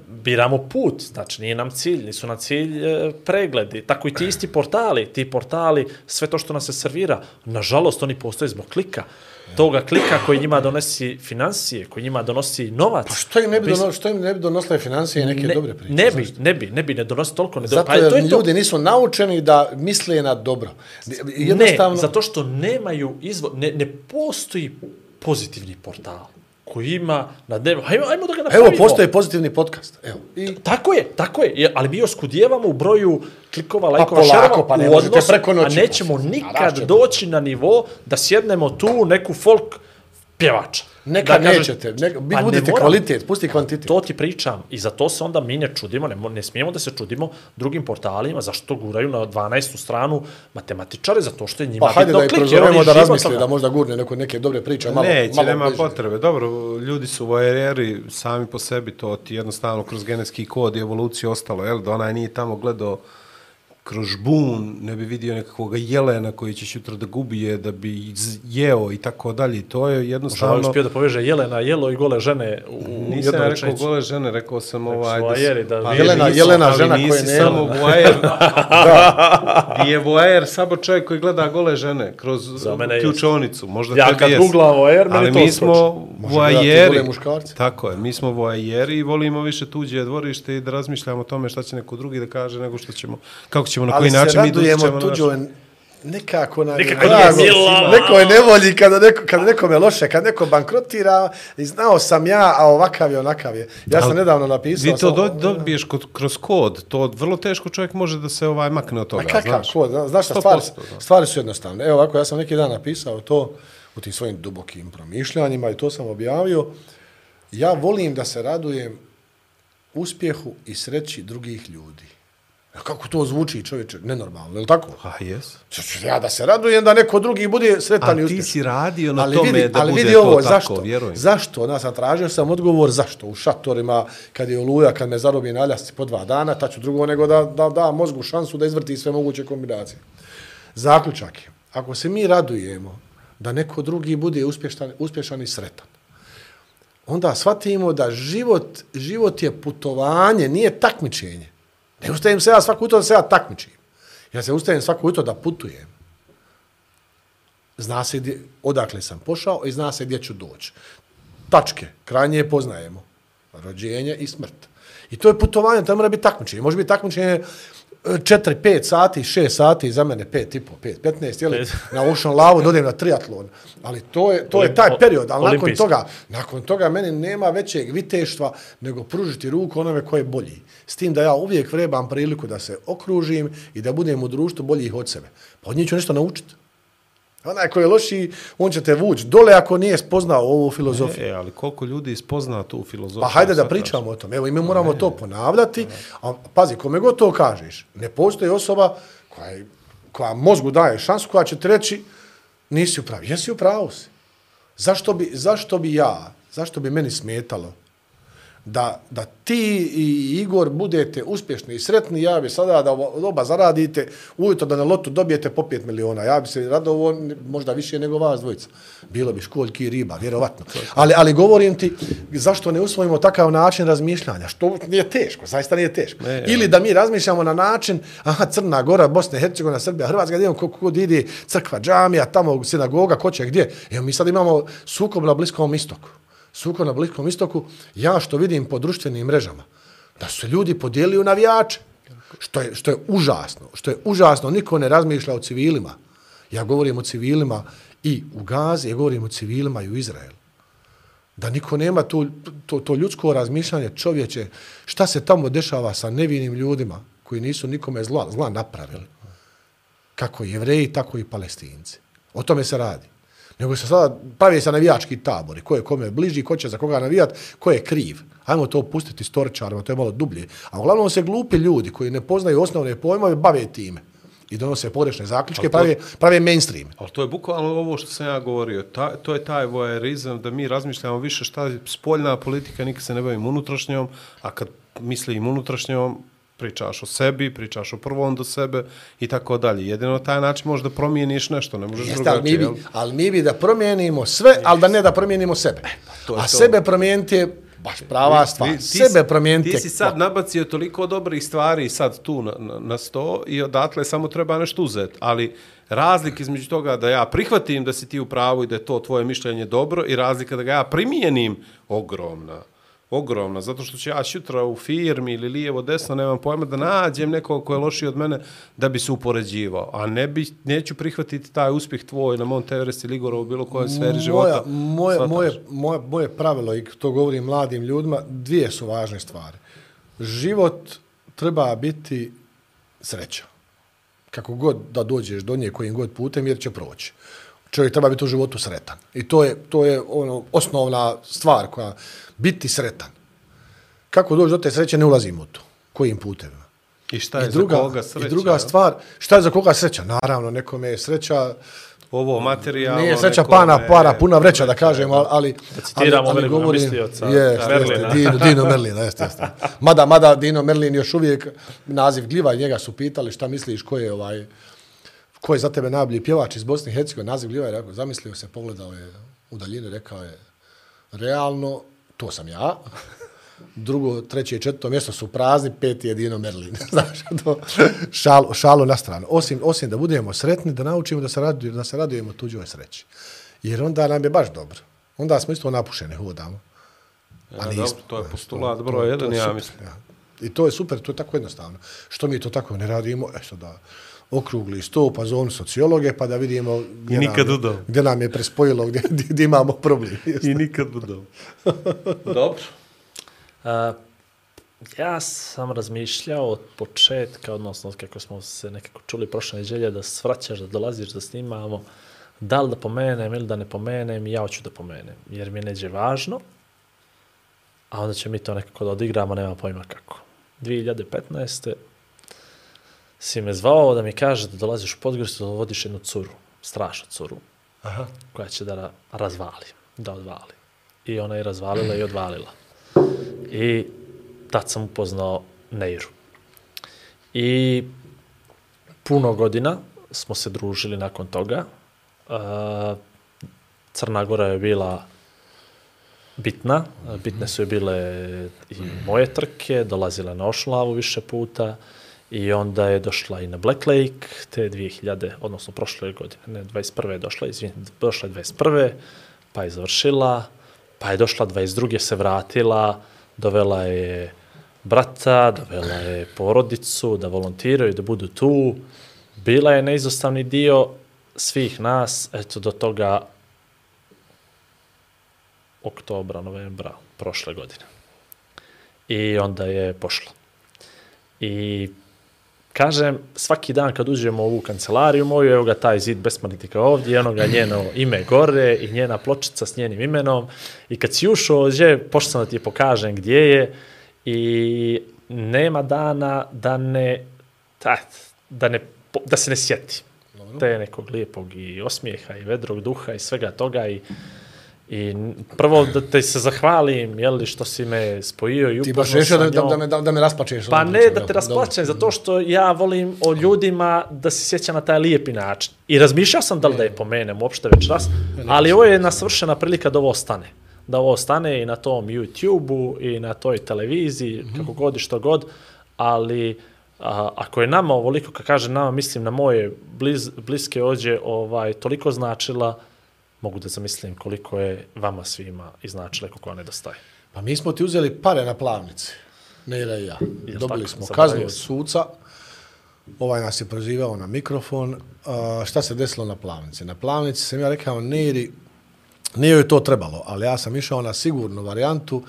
biramo put, znači nije nam cilj, nisu nam cilj uh, pregledi. Tako i ti isti portali, ti portali, sve to što nas se servira, nažalost oni postoje zbog klika. Toga klika koji njima donosi financije, koji njima donosi novac. Pa što im ne bi, Bis- dono, što im ne bi donosile financije i neke ne, dobre priče? Ne bi, ne bi, ne bi, ne donosi toliko. Ne. Zato Pa to jer je to. ljudi nisu naučeni da misle na dobro. Ne, zato što nemaju izvor, ne, ne postoji pozitivni portal koji ima na dnevno, ajmo, ajmo da ga napravimo. Evo, postoje pozitivni podcast. Evo. I Tako je, tako je, ali mi oskudjevamo u broju klikova, lajkova, polako, šerova pa ne u možete odnosu, preko noći. a nećemo Pa, nikad doći na nivo da sjednemo tu neku folk pjevača. Neka da nećete. Ne, vi Pa ne budite moramo. kvalitet, pusti kvantitet. To ti pričam i za to se onda mi ne čudimo, ne, ne smijemo da se čudimo drugim portalima, zašto guraju na 12. stranu matematičare, zato što je njima Pa hajde bitno da je klik, prozovemo oni da od razmisle, toga. da možda gurne neko, neke dobre priče. Malo, Neće, malo nema bliže. potrebe. Dobro, ljudi su vojereri sami po sebi, to ti jednostavno kroz genetski kod i evoluciju ostalo, jel? Da onaj nije tamo gledao kroz žbun, ne bi vidio nekakvog jelena koji će sutra da gubije, da bi jeo i tako dalje. To je Možda je jednostavno... uspio da poveže Jelena, Jelo i gole žene u, Nisam jednoj ja rekao rečenici. gole žene, rekao sam ovaj... su vojeri, da Ali vi- Jelena- nisu- Jelena ali žena nisi koje ne- samo voajer. da. Je voajer samo čovjek koji gleda gole žene kroz ključonicu. Možda Ja kad jest. googlam voajer, meni Ali to mi skoči. smo voajeri. Tako je, mi smo voajeri i volimo više tuđe dvorište i da razmišljamo o tome šta će neko drugi da kaže nego što ćemo, kako ćemo, na Ali koji se način mi radujemo dostičemo na naš... tuđoj nekako nam je Nekako drago. Neko je nevolji kada, neko, kada nekome loše, kad neko bankrotira i znao sam ja, a ovakav je, onakav je. Ja sam Ali nedavno napisao... Vi to sam- do, dobiješ kod, kroz kod, to vrlo teško čovjek može da se ovaj makne od toga, A kakav znaš. kod? Zna- Znaš šta, 100%, stvari, stvari su jednostavne. Evo ovako, ja sam neki dan napisao to u tim svojim dubokim promišljanjima i to sam objavio. Ja volim da se radujem uspjehu i sreći drugih ljudi. E, Kako to zvuči čovječe? Nenormalno, je li tako? A, jes. Ja da se radujem da neko drugi bude sretan i A ti uspješan. si radio na ali tome vidi, da ali bude vidi to ovo, tako, zašto? vjerujem. Zašto? Ja sam tražio sam odgovor zašto. U šatorima, kad je oluja, kad me zarobi na aljasci po dva dana, ta ću drugo nego da, da, da mozgu šansu da izvrti sve moguće kombinacije. Zaključak je, ako se mi radujemo da neko drugi bude uspješan, uspješan i sretan, onda shvatimo da život, život je putovanje, nije takmičenje. Ne ustajem se ja svako jutro da se ja takmičim. Ja se ustajem svako jutro da putujem. Zna se gdje, odakle sam pošao i zna se gdje ću doći. Tačke, krajnje poznajemo. Rođenje i smrt. I to je putovanje, to mora biti takmičenje. Može biti takmičenje 4, 5 sati, 6 sati, za mene 5 i po, 5, 15, jeli, Pet. na Ocean Lavu dodem na triatlon. Ali to je, to je Olim- taj period, ali nakon olimpijski. toga, nakon toga meni nema većeg viteštva nego pružiti ruku onome ko je bolji. S tim da ja uvijek vrebam priliku da se okružim i da budem u društvu boljih od sebe. Pa od njih ću nešto naučiti. Onaj koji je loši, on će te vući dole ako nije spoznao ovu filozofiju. E, ali koliko ljudi spozna tu filozofiju? Pa hajde da pričamo o tom. Evo, i mi moramo to ponavljati. A pazi, kome god to kažeš, ne postoji osoba koja, je, koja mozgu daje šansu, koja će ti reći, nisi u pravu. Jesi u pravu si. Zašto bi, zašto bi ja, zašto bi meni smetalo da, da ti i Igor budete uspješni i sretni, ja bi sada da oba zaradite, ujutro da na lotu dobijete po 5 miliona. Ja bi se radovo možda više nego vas dvojica. Bilo bi školjki i riba, vjerovatno. Ali, ali govorim ti, zašto ne usvojimo takav način razmišljanja? Što nije teško, zaista nije teško. Ne, Ili da mi razmišljamo na način, aha, Crna Gora, Bosna i Hercegovina, Srbija, Hrvatska, gdje kako kod ide crkva, džamija, tamo sinagoga, ko će gdje. Evo mi sad imamo sukob na Bliskom istoku suko na Bliskom istoku, ja što vidim po društvenim mrežama, da su ljudi podijelili u navijače. Što je, što je užasno. Što je užasno. Niko ne razmišlja o civilima. Ja govorim o civilima i u Gazi, ja govorim o civilima i u Izraelu. Da niko nema to, to, to ljudsko razmišljanje čovječe, šta se tamo dešava sa nevinim ljudima koji nisu nikome zla, zla napravili. Kako jevreji, tako i palestinci. O tome se radi nego se sada pravi se navijački tabori, ko je kome bliži, ko će za koga navijat, ko je kriv. Ajmo to pustiti storičarima, to je malo dublje. A uglavnom se glupi ljudi koji ne poznaju osnovne pojmove bave time i donose pogrešne zaključke, to, prave, prave mainstream. Ali to je bukvalno ovo što sam ja govorio. Ta, to je taj voajerizam da mi razmišljamo više šta je spoljna politika, nikad se ne bavim unutrašnjom, a kad mislim unutrašnjom, pričaš o sebi, pričaš o prvom do sebe i tako dalje. Jedino na taj način možeš da promijeniš nešto, ne možeš Jeste, drugačije. ali, mi bi, ali mi bi da promijenimo sve, ali da ne da promijenimo sebe. to je A to. sebe promijeniti je baš prava stvar. Vi- ti sebe promijeniti Ti si sad nabacio toliko dobrih stvari sad tu na, na, na sto i odatle samo treba nešto uzeti. Ali razlik između toga da ja prihvatim da si ti u pravu i da je to tvoje mišljenje dobro i razlika da ga ja primijenim ogromna. Ogromna, zato što ću ja šutra u firmi ili lijevo, desno, nemam pojma, da nađem nekog ko je lošiji od mene da bi se upoređivao. A ne bi, neću prihvatiti taj uspjeh tvoj na Mount Everest ili Igora u bilo kojoj sferi života. Moje, moje, moje, moje pravilo, i to govorim mladim ljudima, dvije su važne stvari. Život treba biti sreća. Kako god da dođeš do nje kojim god putem, jer će proći. Čovjek treba biti u životu sretan. I to je, to je ono osnovna stvar koja biti sretan. Kako doći do te sreće, ne ulazim u to. Kojim putevima. I šta je I druga, za koga sreća? I druga stvar, šta je za koga sreća? Naravno, nekome je sreća, ovo materijalno. Nije sreća nekome- pana, para, puna vreća, da kažem, ali... ali Da citiramo velikog mislioca, Merlina. jeste, Dino, Dino Merlina, jeste, jeste. Mada, mada Dino Merlin još uvijek naziv gljiva njega su pitali šta misliš ko je ovaj ko je za tebe najbolji pjevač iz Bosne i Hercegovine, naziv gljiva je rekao, zamislio se, pogledao je u daljinu, rekao je, realno, to sam ja, drugo, treće i četvrto mjesto su prazni, peti je Dino Merlin. Znaš, to šalo, šalo na stranu. Osim, osim da budemo sretni, da naučimo da se, radujemo, da se radujemo tuđoj sreći. Jer onda nam je baš dobro. Onda smo isto napušeni, hodamo. Ja, dobro, to je postulat broj jedan, je ja mislim. Ja. I to je super, to je tako jednostavno. Što mi to tako ne radimo? E sad da okrugli sto, pa zonu sociologe, pa da vidimo gdje, nikad nam, udao. je, gdje nam je prespojilo, gdje, gdje, gdje imamo problem. I nikad budem. Dobro. Uh, ja sam razmišljao od početka, odnosno od kako smo se nekako čuli prošle neđelje, da svraćaš, da dolaziš, da snimamo, da li da pomenem ili da ne pomenem, ja hoću da pomenem, jer mi je neđe važno, a onda će mi to nekako da odigramo, nema pojma kako. 2015. Si me zvao da mi kaže da dolaziš u Podgoricu, da vodiš jednu curu, strašnu curu, Aha. koja će da ra razvali, da odvali. I ona je razvalila i odvalila. I tad sam upoznao Neiru. I puno godina smo se družili nakon toga. Uh, Crna Gora je bila bitna. Bitne su je bile i moje trke, dolazila na Ošlavu više puta i onda je došla i na Black Lake te 2000, odnosno prošle godine, ne, 21. je došla, izvin, došla je 21. pa je završila, pa je došla 22. se vratila, dovela je brata, dovela je porodicu, da volontiraju, da budu tu. Bila je neizostavni dio svih nas, eto, do toga oktobra, novembra prošle godine. I onda je pošla. I kažem, svaki dan kad uđemo u ovu kancelariju moju, evo ga taj zid besmrtnika ovdje, ono ga njeno ime gore i njena pločica s njenim imenom. I kad si ušao ovdje, pošto sam da ti pokažem gdje je i nema dana da ne, ta, da, ne, da se ne sjeti te nekog lijepog i osmijeha i vedrog duha i svega toga i I prvo da te se zahvalim, je li, što si me spojio i Ti upoznao baš rešio sa da, da, njom. da, me, da, da me rasplačeš. Pa ne pričom, da te jel? rasplačem, Dobro. zato što ja volim o ljudima da se sjeća na taj lijepi način. I razmišljao sam da li da je pomenem uopšte već raz, ali ovo je jedna svršena prilika da ovo stane. Da ovo stane i na tom YouTube-u i na toj televiziji, kako god i što god, ali a, ako je nama ovoliko, kad kaže nama, mislim na moje bliz, bliske ođe, ovaj, toliko značila, mogu da zamislim koliko je vama svima i značile koliko ona nedostaje. Pa mi smo ti uzeli pare na plavnici. Nera i ja. Jel Dobili tako? smo kaznu od suca. Ovaj nas je prozivao na mikrofon. A, šta se desilo na plavnici? Na plavnici sam ja rekao Neri, nije joj to trebalo, ali ja sam išao na sigurnu varijantu.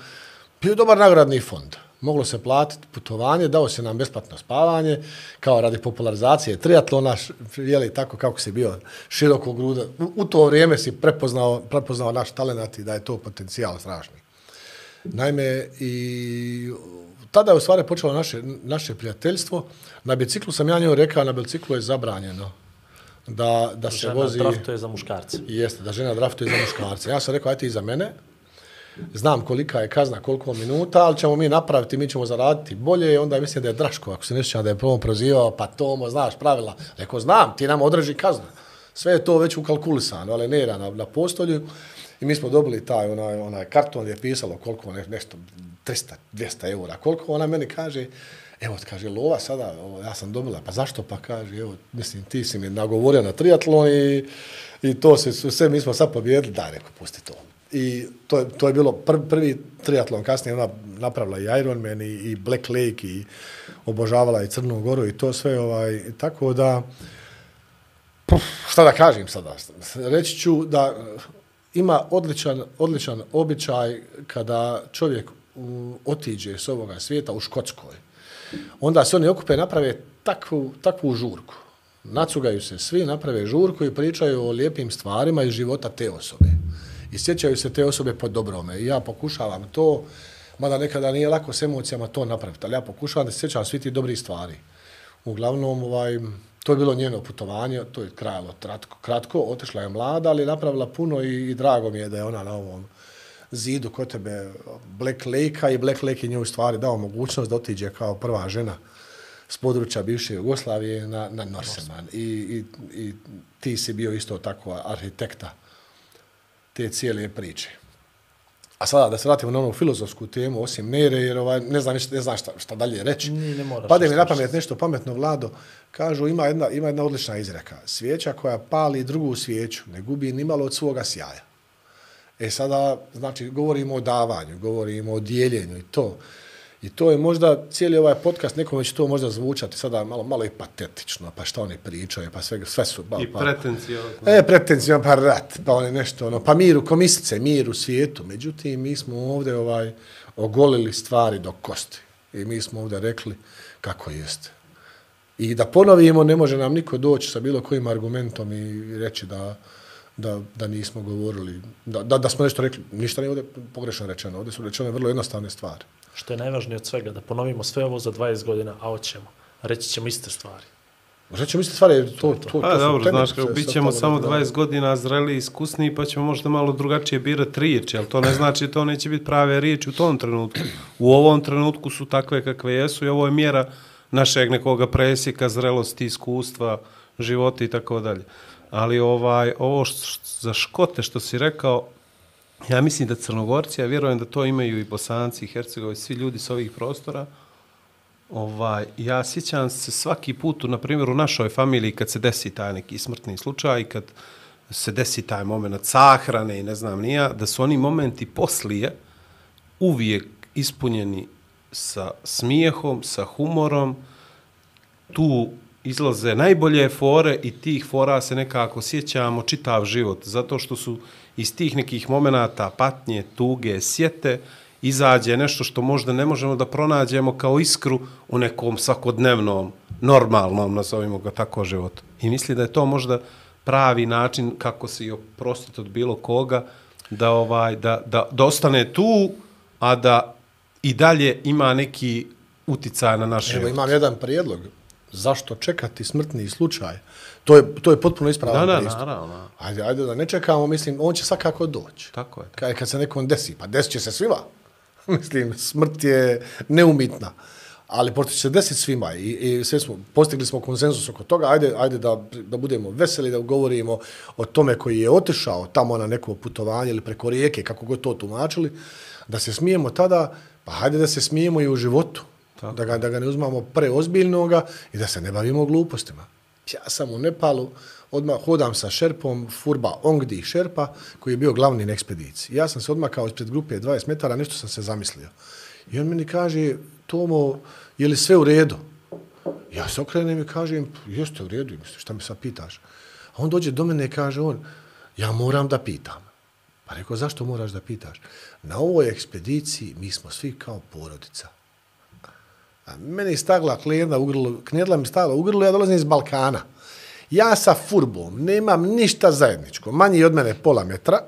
Bio dobar nagradni fond. Moglo se platiti putovanje, dao se nam besplatno spavanje, kao radi popularizacije triatlona, jeli tako kako si bio široko gruda. U, u to vrijeme si prepoznao, prepoznao naš talent i da je to potencijal strašni. Naime, i tada je u stvari počelo naše, naše prijateljstvo. Na biciklu sam ja njoj rekao, na biciklu je zabranjeno da, da se Žena vozi... draftuje za muškarce. Jeste, da žena draftuje za muškarce. Ja sam rekao, ajte i za mene. Znam kolika je kazna, koliko minuta, ali ćemo mi napraviti, mi ćemo zaraditi bolje. Onda mislim da je Draško, ako se ne sjećam da je prvom prozivao, pa Tomo, znaš pravila. Rekao, znam, ti nam održi kaznu. Sve je to već ukalkulisano, ali ne na, na postolju. I mi smo dobili taj onaj, onaj karton gdje je pisalo koliko ne, nešto, 300, 200 eura. Koliko ona meni kaže, evo, kaže, lova sada, ovo, ja sam dobila, pa zašto pa kaže, evo, mislim, ti si mi nagovorio na triatlon i, i to se, sve mi smo sad pobjedili, daj, neko, pusti to. I to je, to je bilo pr, prvi triatlon, kasnije ona napravila i Ironman i, i Black Lake i obožavala i Crnu Goru i to sve, ovaj, tako da, Puf, šta da kažem sada? Reći ću da ima odličan, odličan običaj kada čovjek u, otiđe s ovoga svijeta u Škotskoj. Onda se oni okupe i naprave takvu, takvu žurku. Nacugaju se svi, naprave žurku i pričaju o lijepim stvarima iz života te osobe. I sjećaju se te osobe po dobrome. I ja pokušavam to, mada nekada nije lako s emocijama to napraviti, ali ja pokušavam da se sjećam svi ti dobrih stvari. Uglavnom, ovaj, to je bilo njeno putovanje, to je trajalo kratko, kratko, otišla je mlada, ali je napravila puno i, i drago mi je da je ona na ovom zidu kod tebe Black Lake-a i Black Lake je njoj stvari dao mogućnost da otiđe kao prva žena s područja bivše Jugoslavije na, na Norseman. I, i, I ti si bio isto tako arhitekta te cijele priče. A sada da se vratimo na onu filozofsku temu, osim Nere, jer ovaj, ne znam, ne znam šta, šta dalje reći. Ni- ne moraš Pade mi na pamet nešto pametno, Vlado. Kažu, ima jedna, ima jedna odlična izreka. Svijeća koja pali drugu svijeću ne gubi ni malo od svoga sjaja. E sada, znači, govorimo o davanju, govorimo o dijeljenju i to. I to je možda, cijeli ovaj podcast, nekome će to možda zvučati sada malo, malo i patetično, pa šta oni pričaju, pa sve, sve su... Pa, I pa, pretencijozno. E, pretenzijan pa rat, pa one nešto, ono, pa mir u komisice, mir u svijetu. Međutim, mi smo ovdje ovaj, ogolili stvari do kosti. I mi smo ovdje rekli kako jeste. I da ponovimo, ne može nam niko doći sa bilo kojim argumentom i reći da, da, da nismo govorili, da, da, da smo nešto rekli. Ništa nije ovdje pogrešno rečeno. Ovdje su rečene vrlo jednostavne stvari. Što je najvažnije od svega, da ponovimo sve ovo za 20 godina, a hoćemo. Reći ćemo iste stvari. Reći ćemo iste stvari, jer to, to, to, Pa su dobro, temelji znaš sve- kako, bit ćemo samo da- 20 godina zreli, iskusniji, pa ćemo možda malo drugačije birati riječi, ali to ne znači to neće biti prave riječi u tom trenutku. U ovom trenutku su takve kakve jesu i ovo je mjera našeg nekoga presjeka, zrelosti, iskustva, života i tako dalje. Ali ovaj, ovo š, š, za škote što si rekao, ja mislim da Crnogorci, ja vjerujem da to imaju i Bosanci, i Hercegovi, svi ljudi s ovih prostora, Ovaj, ja sjećam se svaki put, na primjer, u našoj familiji kad se desi taj neki smrtni slučaj, kad se desi taj moment sahrane i ne znam nija, da su oni momenti poslije uvijek ispunjeni sa smijehom, sa humorom, tu izlaze najbolje fore i tih fora se nekako sjećamo čitav život, zato što su iz tih nekih momenata patnje, tuge, sjete, izađe nešto što možda ne možemo da pronađemo kao iskru u nekom svakodnevnom normalnom, nazovimo ga tako, životu. I misli da je to možda pravi način kako se i oprostiti od bilo koga, da, ovaj, da, da, da ostane tu, a da i dalje ima neki uticaj na naš Evo, život. imam jedan prijedlog. Zašto čekati smrtni slučaj? To je, to je potpuno ispravan Da, da, pristup. naravno. Ajde, ajde da ne čekamo, mislim, on će svakako doći. Tako je. Kad, kad se nekom desi, pa desit će se svima. mislim, smrt je neumitna. Ali pošto će se desiti svima i, i sve smo, postigli smo konsenzus oko toga, ajde, ajde da, da budemo veseli, da govorimo o tome koji je otišao tamo na neko putovanje ili preko rijeke, kako god to tumačili, da se smijemo tada, pa hajde da se smijemo i u životu. Tako. Da ga, da ga ne uzmamo preozbiljnoga i da se ne bavimo glupostima. Ja sam u Nepalu, odmah hodam sa šerpom Furba Ongdi Šerpa, koji je bio glavni na ekspediciji. Ja sam se odmakao ispred grupe 20 metara, nešto sam se zamislio. I on meni kaže, Tomo, je li sve u redu? Ja se okrenem i kažem, jeste u redu, mislim, šta me sad pitaš? A on dođe do mene i kaže on, ja moram da pitam. Pa rekao, zašto moraš da pitaš? Na ovoj ekspediciji mi smo svi kao porodica. A meni je stagla knedla u grlu, knedla mi stagla u grlu, ja dolazim iz Balkana. Ja sa furbom nemam ništa zajedničko. Manji je od mene pola metra,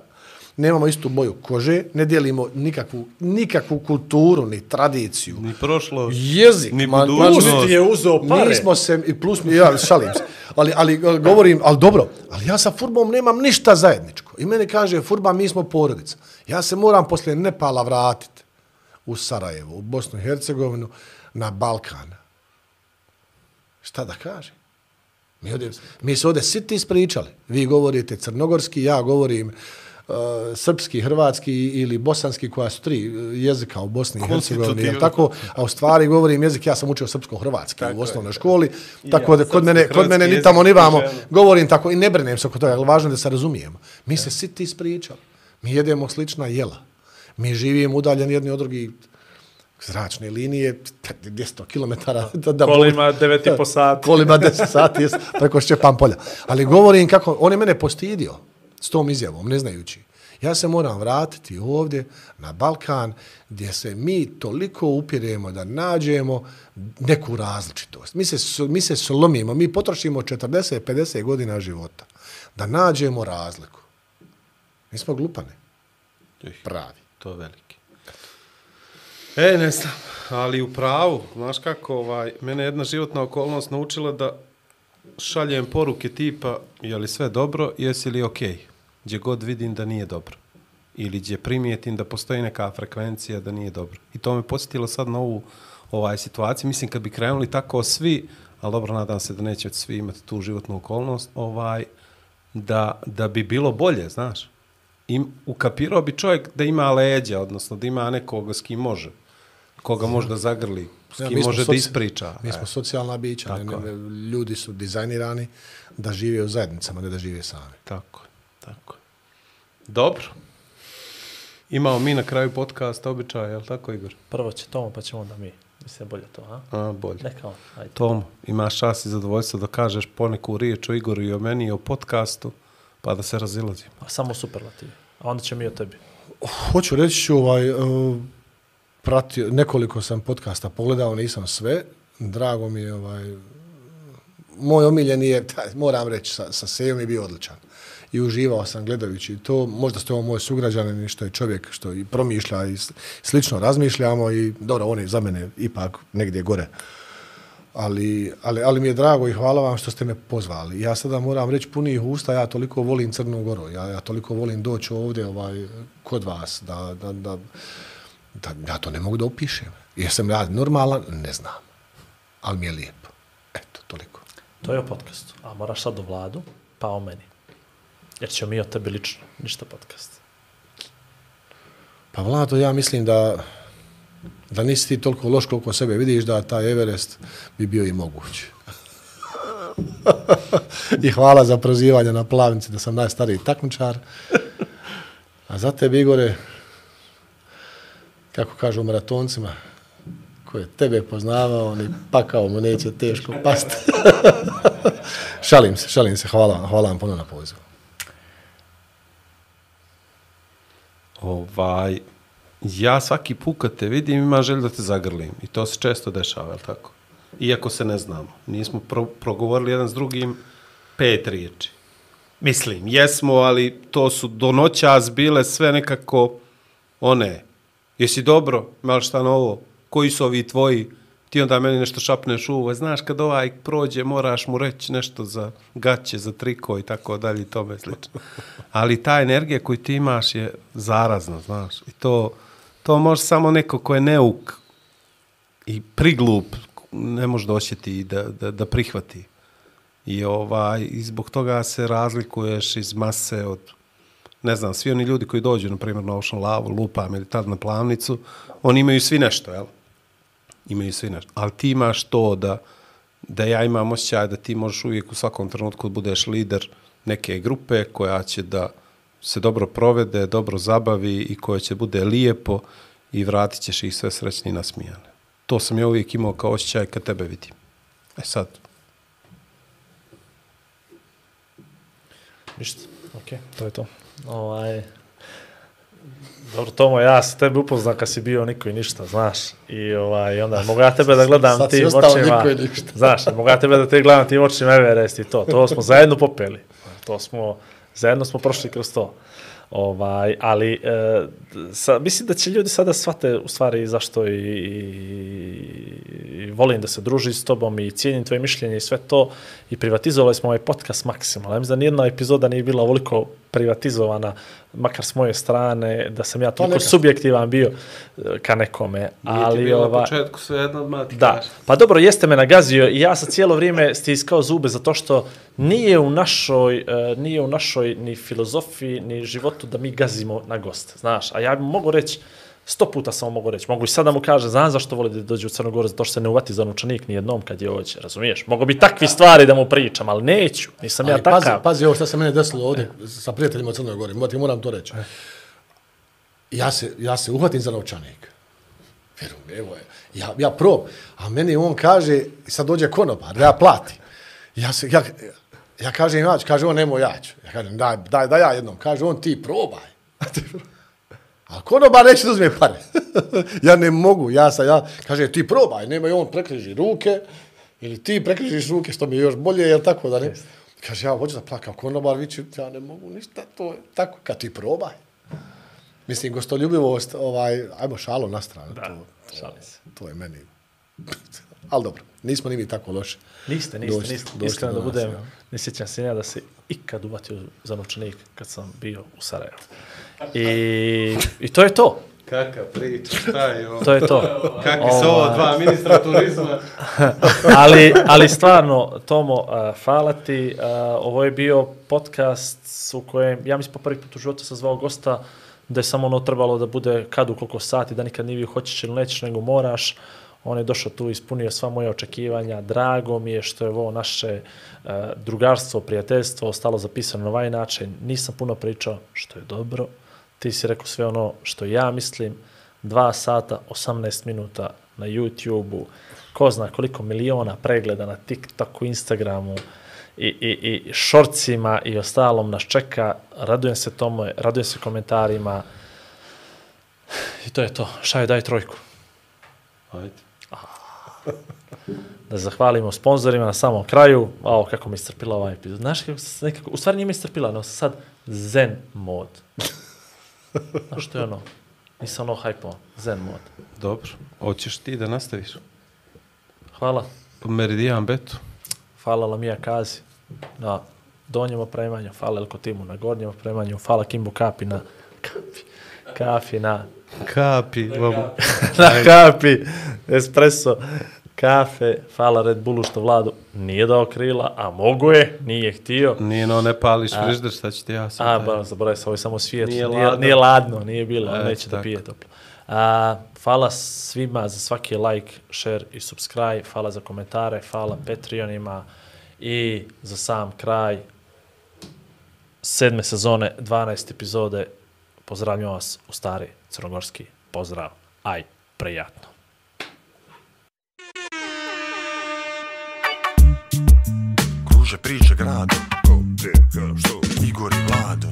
nemamo istu boju kože, ne dijelimo nikakvu, nikakvu kulturu, ni tradiciju. Ni prošlo, Jezik, ni ma- budućnost. Pusti je uzeo pare. Nismo se, i plus mi, ja šalim se, ali, ali ali govorim, ali dobro, ali ja sa furbom nemam ništa zajedničko. I meni kaže, furba, mi smo porodica. Ja se moram poslije Nepala vratiti u Sarajevo, u Bosnu i Hercegovinu, na Balkan. Šta da kaže? Mi, ovdje, mi se ovdje siti ispričali. Vi govorite crnogorski, ja govorim uh, srpski, hrvatski ili bosanski, koja su tri jezika u Bosni i Hercegovini, tako? A u stvari govorim jezik, ja sam učio srpsko-hrvatski u osnovnoj školi, tako da kod mene, kod mene ni tamo ni vamo, govorim tako i ne brinem se oko toga, ali važno je da se razumijemo. Mi se siti ispričali. Mi jedemo slična jela. Mi živimo udaljeni jedni od drugih zračne linije, 200 km. Da, da Kolima 9,5 sati. kolima 10 sati jest preko Šćepan polja. Ali govorim kako, on je mene postidio s tom izjavom, ne znajući. Ja se moram vratiti ovdje na Balkan gdje se mi toliko upiremo da nađemo neku različitost. Mi se, mi se slomimo, mi potrošimo 40-50 godina života da nađemo razliku. Mi smo glupane. Pravi. To je veliki. E, ne znam, ali u pravu, znaš kako, ovaj, mene jedna životna okolnost naučila da šaljem poruke tipa, je li sve dobro, jesi li okej, okay? gdje god vidim da nije dobro. Ili gdje primijetim da postoji neka frekvencija da nije dobro. I to me posjetilo sad na ovu ovaj, situaciju. Mislim, kad bi krenuli tako svi, ali dobro, nadam se da neće svi imati tu životnu okolnost, ovaj, da, da bi bilo bolje, znaš. I ukapirao bi čovjek da ima leđa, odnosno da ima nekoga s kim može. Koga može da zagrli, s Ja, kim smo može da soci- ispriča. Mi E. smo socijalna bića, ne, Tako ne, ljudi su dizajnirani da žive u zajednicama, ne da žive sami. Tako, tako. Dobro. Imamo mi na kraju podcasta običaja, je li tako, Igor? Prvo će Tomo, pa ćemo onda mi. Mislim, bolje to, a? A, bolje. Neka on, ajde. Tomo, imaš čas i zadovoljstvo da kažeš poneku riječ o Igoru i o meni i o podcastu, pa da se razilazimo. A samo superlativi. A onda će mi o tebi. Hoću reći ovaj, uh, pratio, nekoliko sam podcasta pogledao, nisam sve, drago mi je, ovaj, moj omiljeni je, taj, moram reći, sa, sa Sejom je bio odličan. I uživao sam gledajući to, možda ste ovo moj sugrađanin, što je čovjek što i promišlja i slično razmišljamo i dobro, on je za mene ipak negdje gore. Ali, ali, ali mi je drago i hvala vam što ste me pozvali. Ja sada moram reći punih usta, ja toliko volim Crnu Goru, ja, ja toliko volim doći ovdje ovaj, kod vas, da, da, da, da, ja to ne mogu da opišem. Jesam ja normalan? Ne znam. Ali mi je lijepo. Eto, toliko. To je o podcastu. A moraš sad o vladu, pa o meni. Jer ćemo mi o tebi lično. Ništa podcast. Pa Vlado, ja mislim da da nisi ti toliko loš koliko sebe vidiš da taj Everest bi bio i moguć. I hvala za prozivanje na plavnici da sam najstariji takmičar. A za tebe, Igore, kako kažu maratoncima, ko je tebe poznavao, ni pakao mu neće teško pasti. šalim se, šalim se. Hvala, vam, hvala vam puno na pozivu. Ovaj, ja svaki put kad te vidim ima želju da te zagrlim. I to se često dešava, je li tako? iako se ne znamo. Nismo pro, progovorili jedan s drugim pet riječi. Mislim, jesmo, ali to su do noćas bile sve nekako one. Jesi dobro? Malo šta novo? Koji su ovi tvoji? Ti onda meni nešto šapneš u uvo. Znaš, kad ovaj prođe, moraš mu reći nešto za gaće, za triko i tako dalje i tome slično. Ali ta energija koju ti imaš je zarazna, znaš. I to, to može samo neko ko je neuk i priglup ne može doćeti da, da, da prihvati. I, ovaj, I zbog toga se razlikuješ iz mase od, ne znam, svi oni ljudi koji dođu, na primjer, na Ocean Lavu, lupam ili tad na plavnicu, oni imaju svi nešto, jel? Imaju svi nešto. Ali ti imaš to da, da ja imam osjećaj da ti možeš uvijek u svakom trenutku da budeš lider neke grupe koja će da se dobro provede, dobro zabavi i koja će bude lijepo i vratit ćeš ih sve srećni i nasmijane. To sam ja uvijek imao kao osjećaj kad tebe vidim. E sad, Ništa, okej, to je to. Ovaj, dobro, Tomo, ja sam tebe upoznao kad si bio niko i ništa, znaš. I ovaj, onda mogu ja tebe da gledam Sad si tim ostao očima. niko i ništa. Znaš, mogu ja tebe da te gledam tim očima Everest i to. To smo zajedno popeli. To smo, zajedno smo prošli kroz to. Ovaj, ali e, sa, mislim da će ljudi sada shvate u stvari zašto i, i, i volim da se druži s tobom i cijenim tvoje mišljenje i sve to i privatizovali smo ovaj podcast maksimalno. Ja mislim da nijedna epizoda nije bila ovoliko privatizovana, makar s moje strane, da sam ja toliko neka. subjektivan bio e, ka nekome. Nije ti ali, bilo na ova, početku sve jedno od mati Da, pa dobro, jeste me nagazio i ja sam cijelo vrijeme stiskao zube zato što nije u našoj, uh, nije u našoj ni filozofiji, ni životu da mi gazimo na goste, znaš. A ja mogu reći, sto puta samo mogu reći, mogu i sada mu kaže, znam zašto voli da dođe u Crnogoru, zato što se ne uvati za novčanik ni jednom kad je ođe, razumiješ? Mogu bi takvi stvari da mu pričam, ali neću, nisam ja Ali pazi, takav. pazi ovo što se mene desilo ovdje sa prijateljima u Crnoj Gori. Mo- Ti moram to reći. Ja se, ja se uhvatim za novčanik. Vjerujem, evo je. Ja, ja prob. A meni on kaže, sad dođe konobar, da ja platim. Ja, se, ja, ja kažem, ja ću, kaže on, nemoj ja ću. Ja kažem, daj, daj, daj ja jednom. Kaže on, ti probaj. A konobar neće da uzme pare. ja ne mogu, ja sam, ja, kaže, ti probaj, nemoj on prekriži ruke, ili ti prekrižiš ruke, što mi je još bolje, jel tako da ne? Kaže, ja hoću da plakam konobar, viću, ja ne mogu ništa, to je tako, kad ti probaj. Mislim, gostoljubivost, ovaj, ajmo šalo na stranu. Da, to, to, šalim se. to je meni. Ali dobro, nismo ni mi tako loši. Niste, niste, Dođite- niste. dođite Iskreno da budem, ja. ne sjećam se ja da se ikad uvatio za novčanik kad sam bio u Sarajevu. I, i to je to. Kaka priča, šta je ovo? To je to. Kakvi su ovo dva ministra turizma? ali, ali stvarno, Tomo, uh, hvala ti. Uh, ovo je bio podcast u kojem, ja mislim po prvi put u životu sam zvao gosta da je samo ono trebalo da bude kad u koliko sati, da nikad nije bio hoćeš ili nećeš, nego moraš. On je došao tu, ispunio sva moje očekivanja. Drago mi je što je ovo naše uh, drugarstvo, prijateljstvo ostalo zapisano na ovaj način. Nisam puno pričao, što je dobro. Ti si rekao sve ono što ja mislim. 2 sata, 18 minuta na YouTube-u, ko zna koliko miliona pregleda na TikToku, Instagramu i, i, i šorcima i ostalom nas čeka. Radujem se tome, radujem se komentarima. I to je to. Šaju, daj trojku. Ajde. Da zahvalimo sponzorima na samom kraju. Ao, kako mi je strpila ovaj epizod. Znaš kako se nekako, u stvari nije mi strpila, no sad zen mod. Znaš što je ono? Nisam ono hajpo, zen mod. Dobro, hoćeš ti da nastaviš? Hvala. Meridian Betu. Hvala Lamija Kazi na donjem opremanju, hvala Elko Timu na gornjem opremanju, hvala Kimbo Kapi na kapi, kafi na, Kapi. Na kapi, espresso, kafe, hvala Red Bullu što vladu nije dao krila, a mogu je, nije htio. Nije no, ne pališ frižder, šta ću ti ja sam. A, ba, zaboravio sam, ovo je samo svijet. Nije Nije, ladno. nije ladno, nije bilo, E, neće da tako. pije toplo. A, hvala svima za svaki like, share i subscribe, hvala za komentare, hvala Patreonima i za sam kraj sedme sezone, 12 epizode. Pozdravljam vas u stari crnogorski pozdrav. Aj, prejatno. Kruže priče grado. Ko, gdje, kada, što? Igor i Vlado.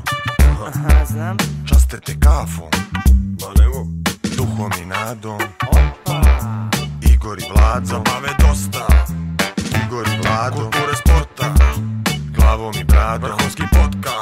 Aha, znam. Časte te kafom. Ma nemo. Duhom i nadom. Opa. Igor i Vlado. Zabave dosta. Igor i Vlado. Kulture sporta. Glavom i bradom. Vrhunski podcast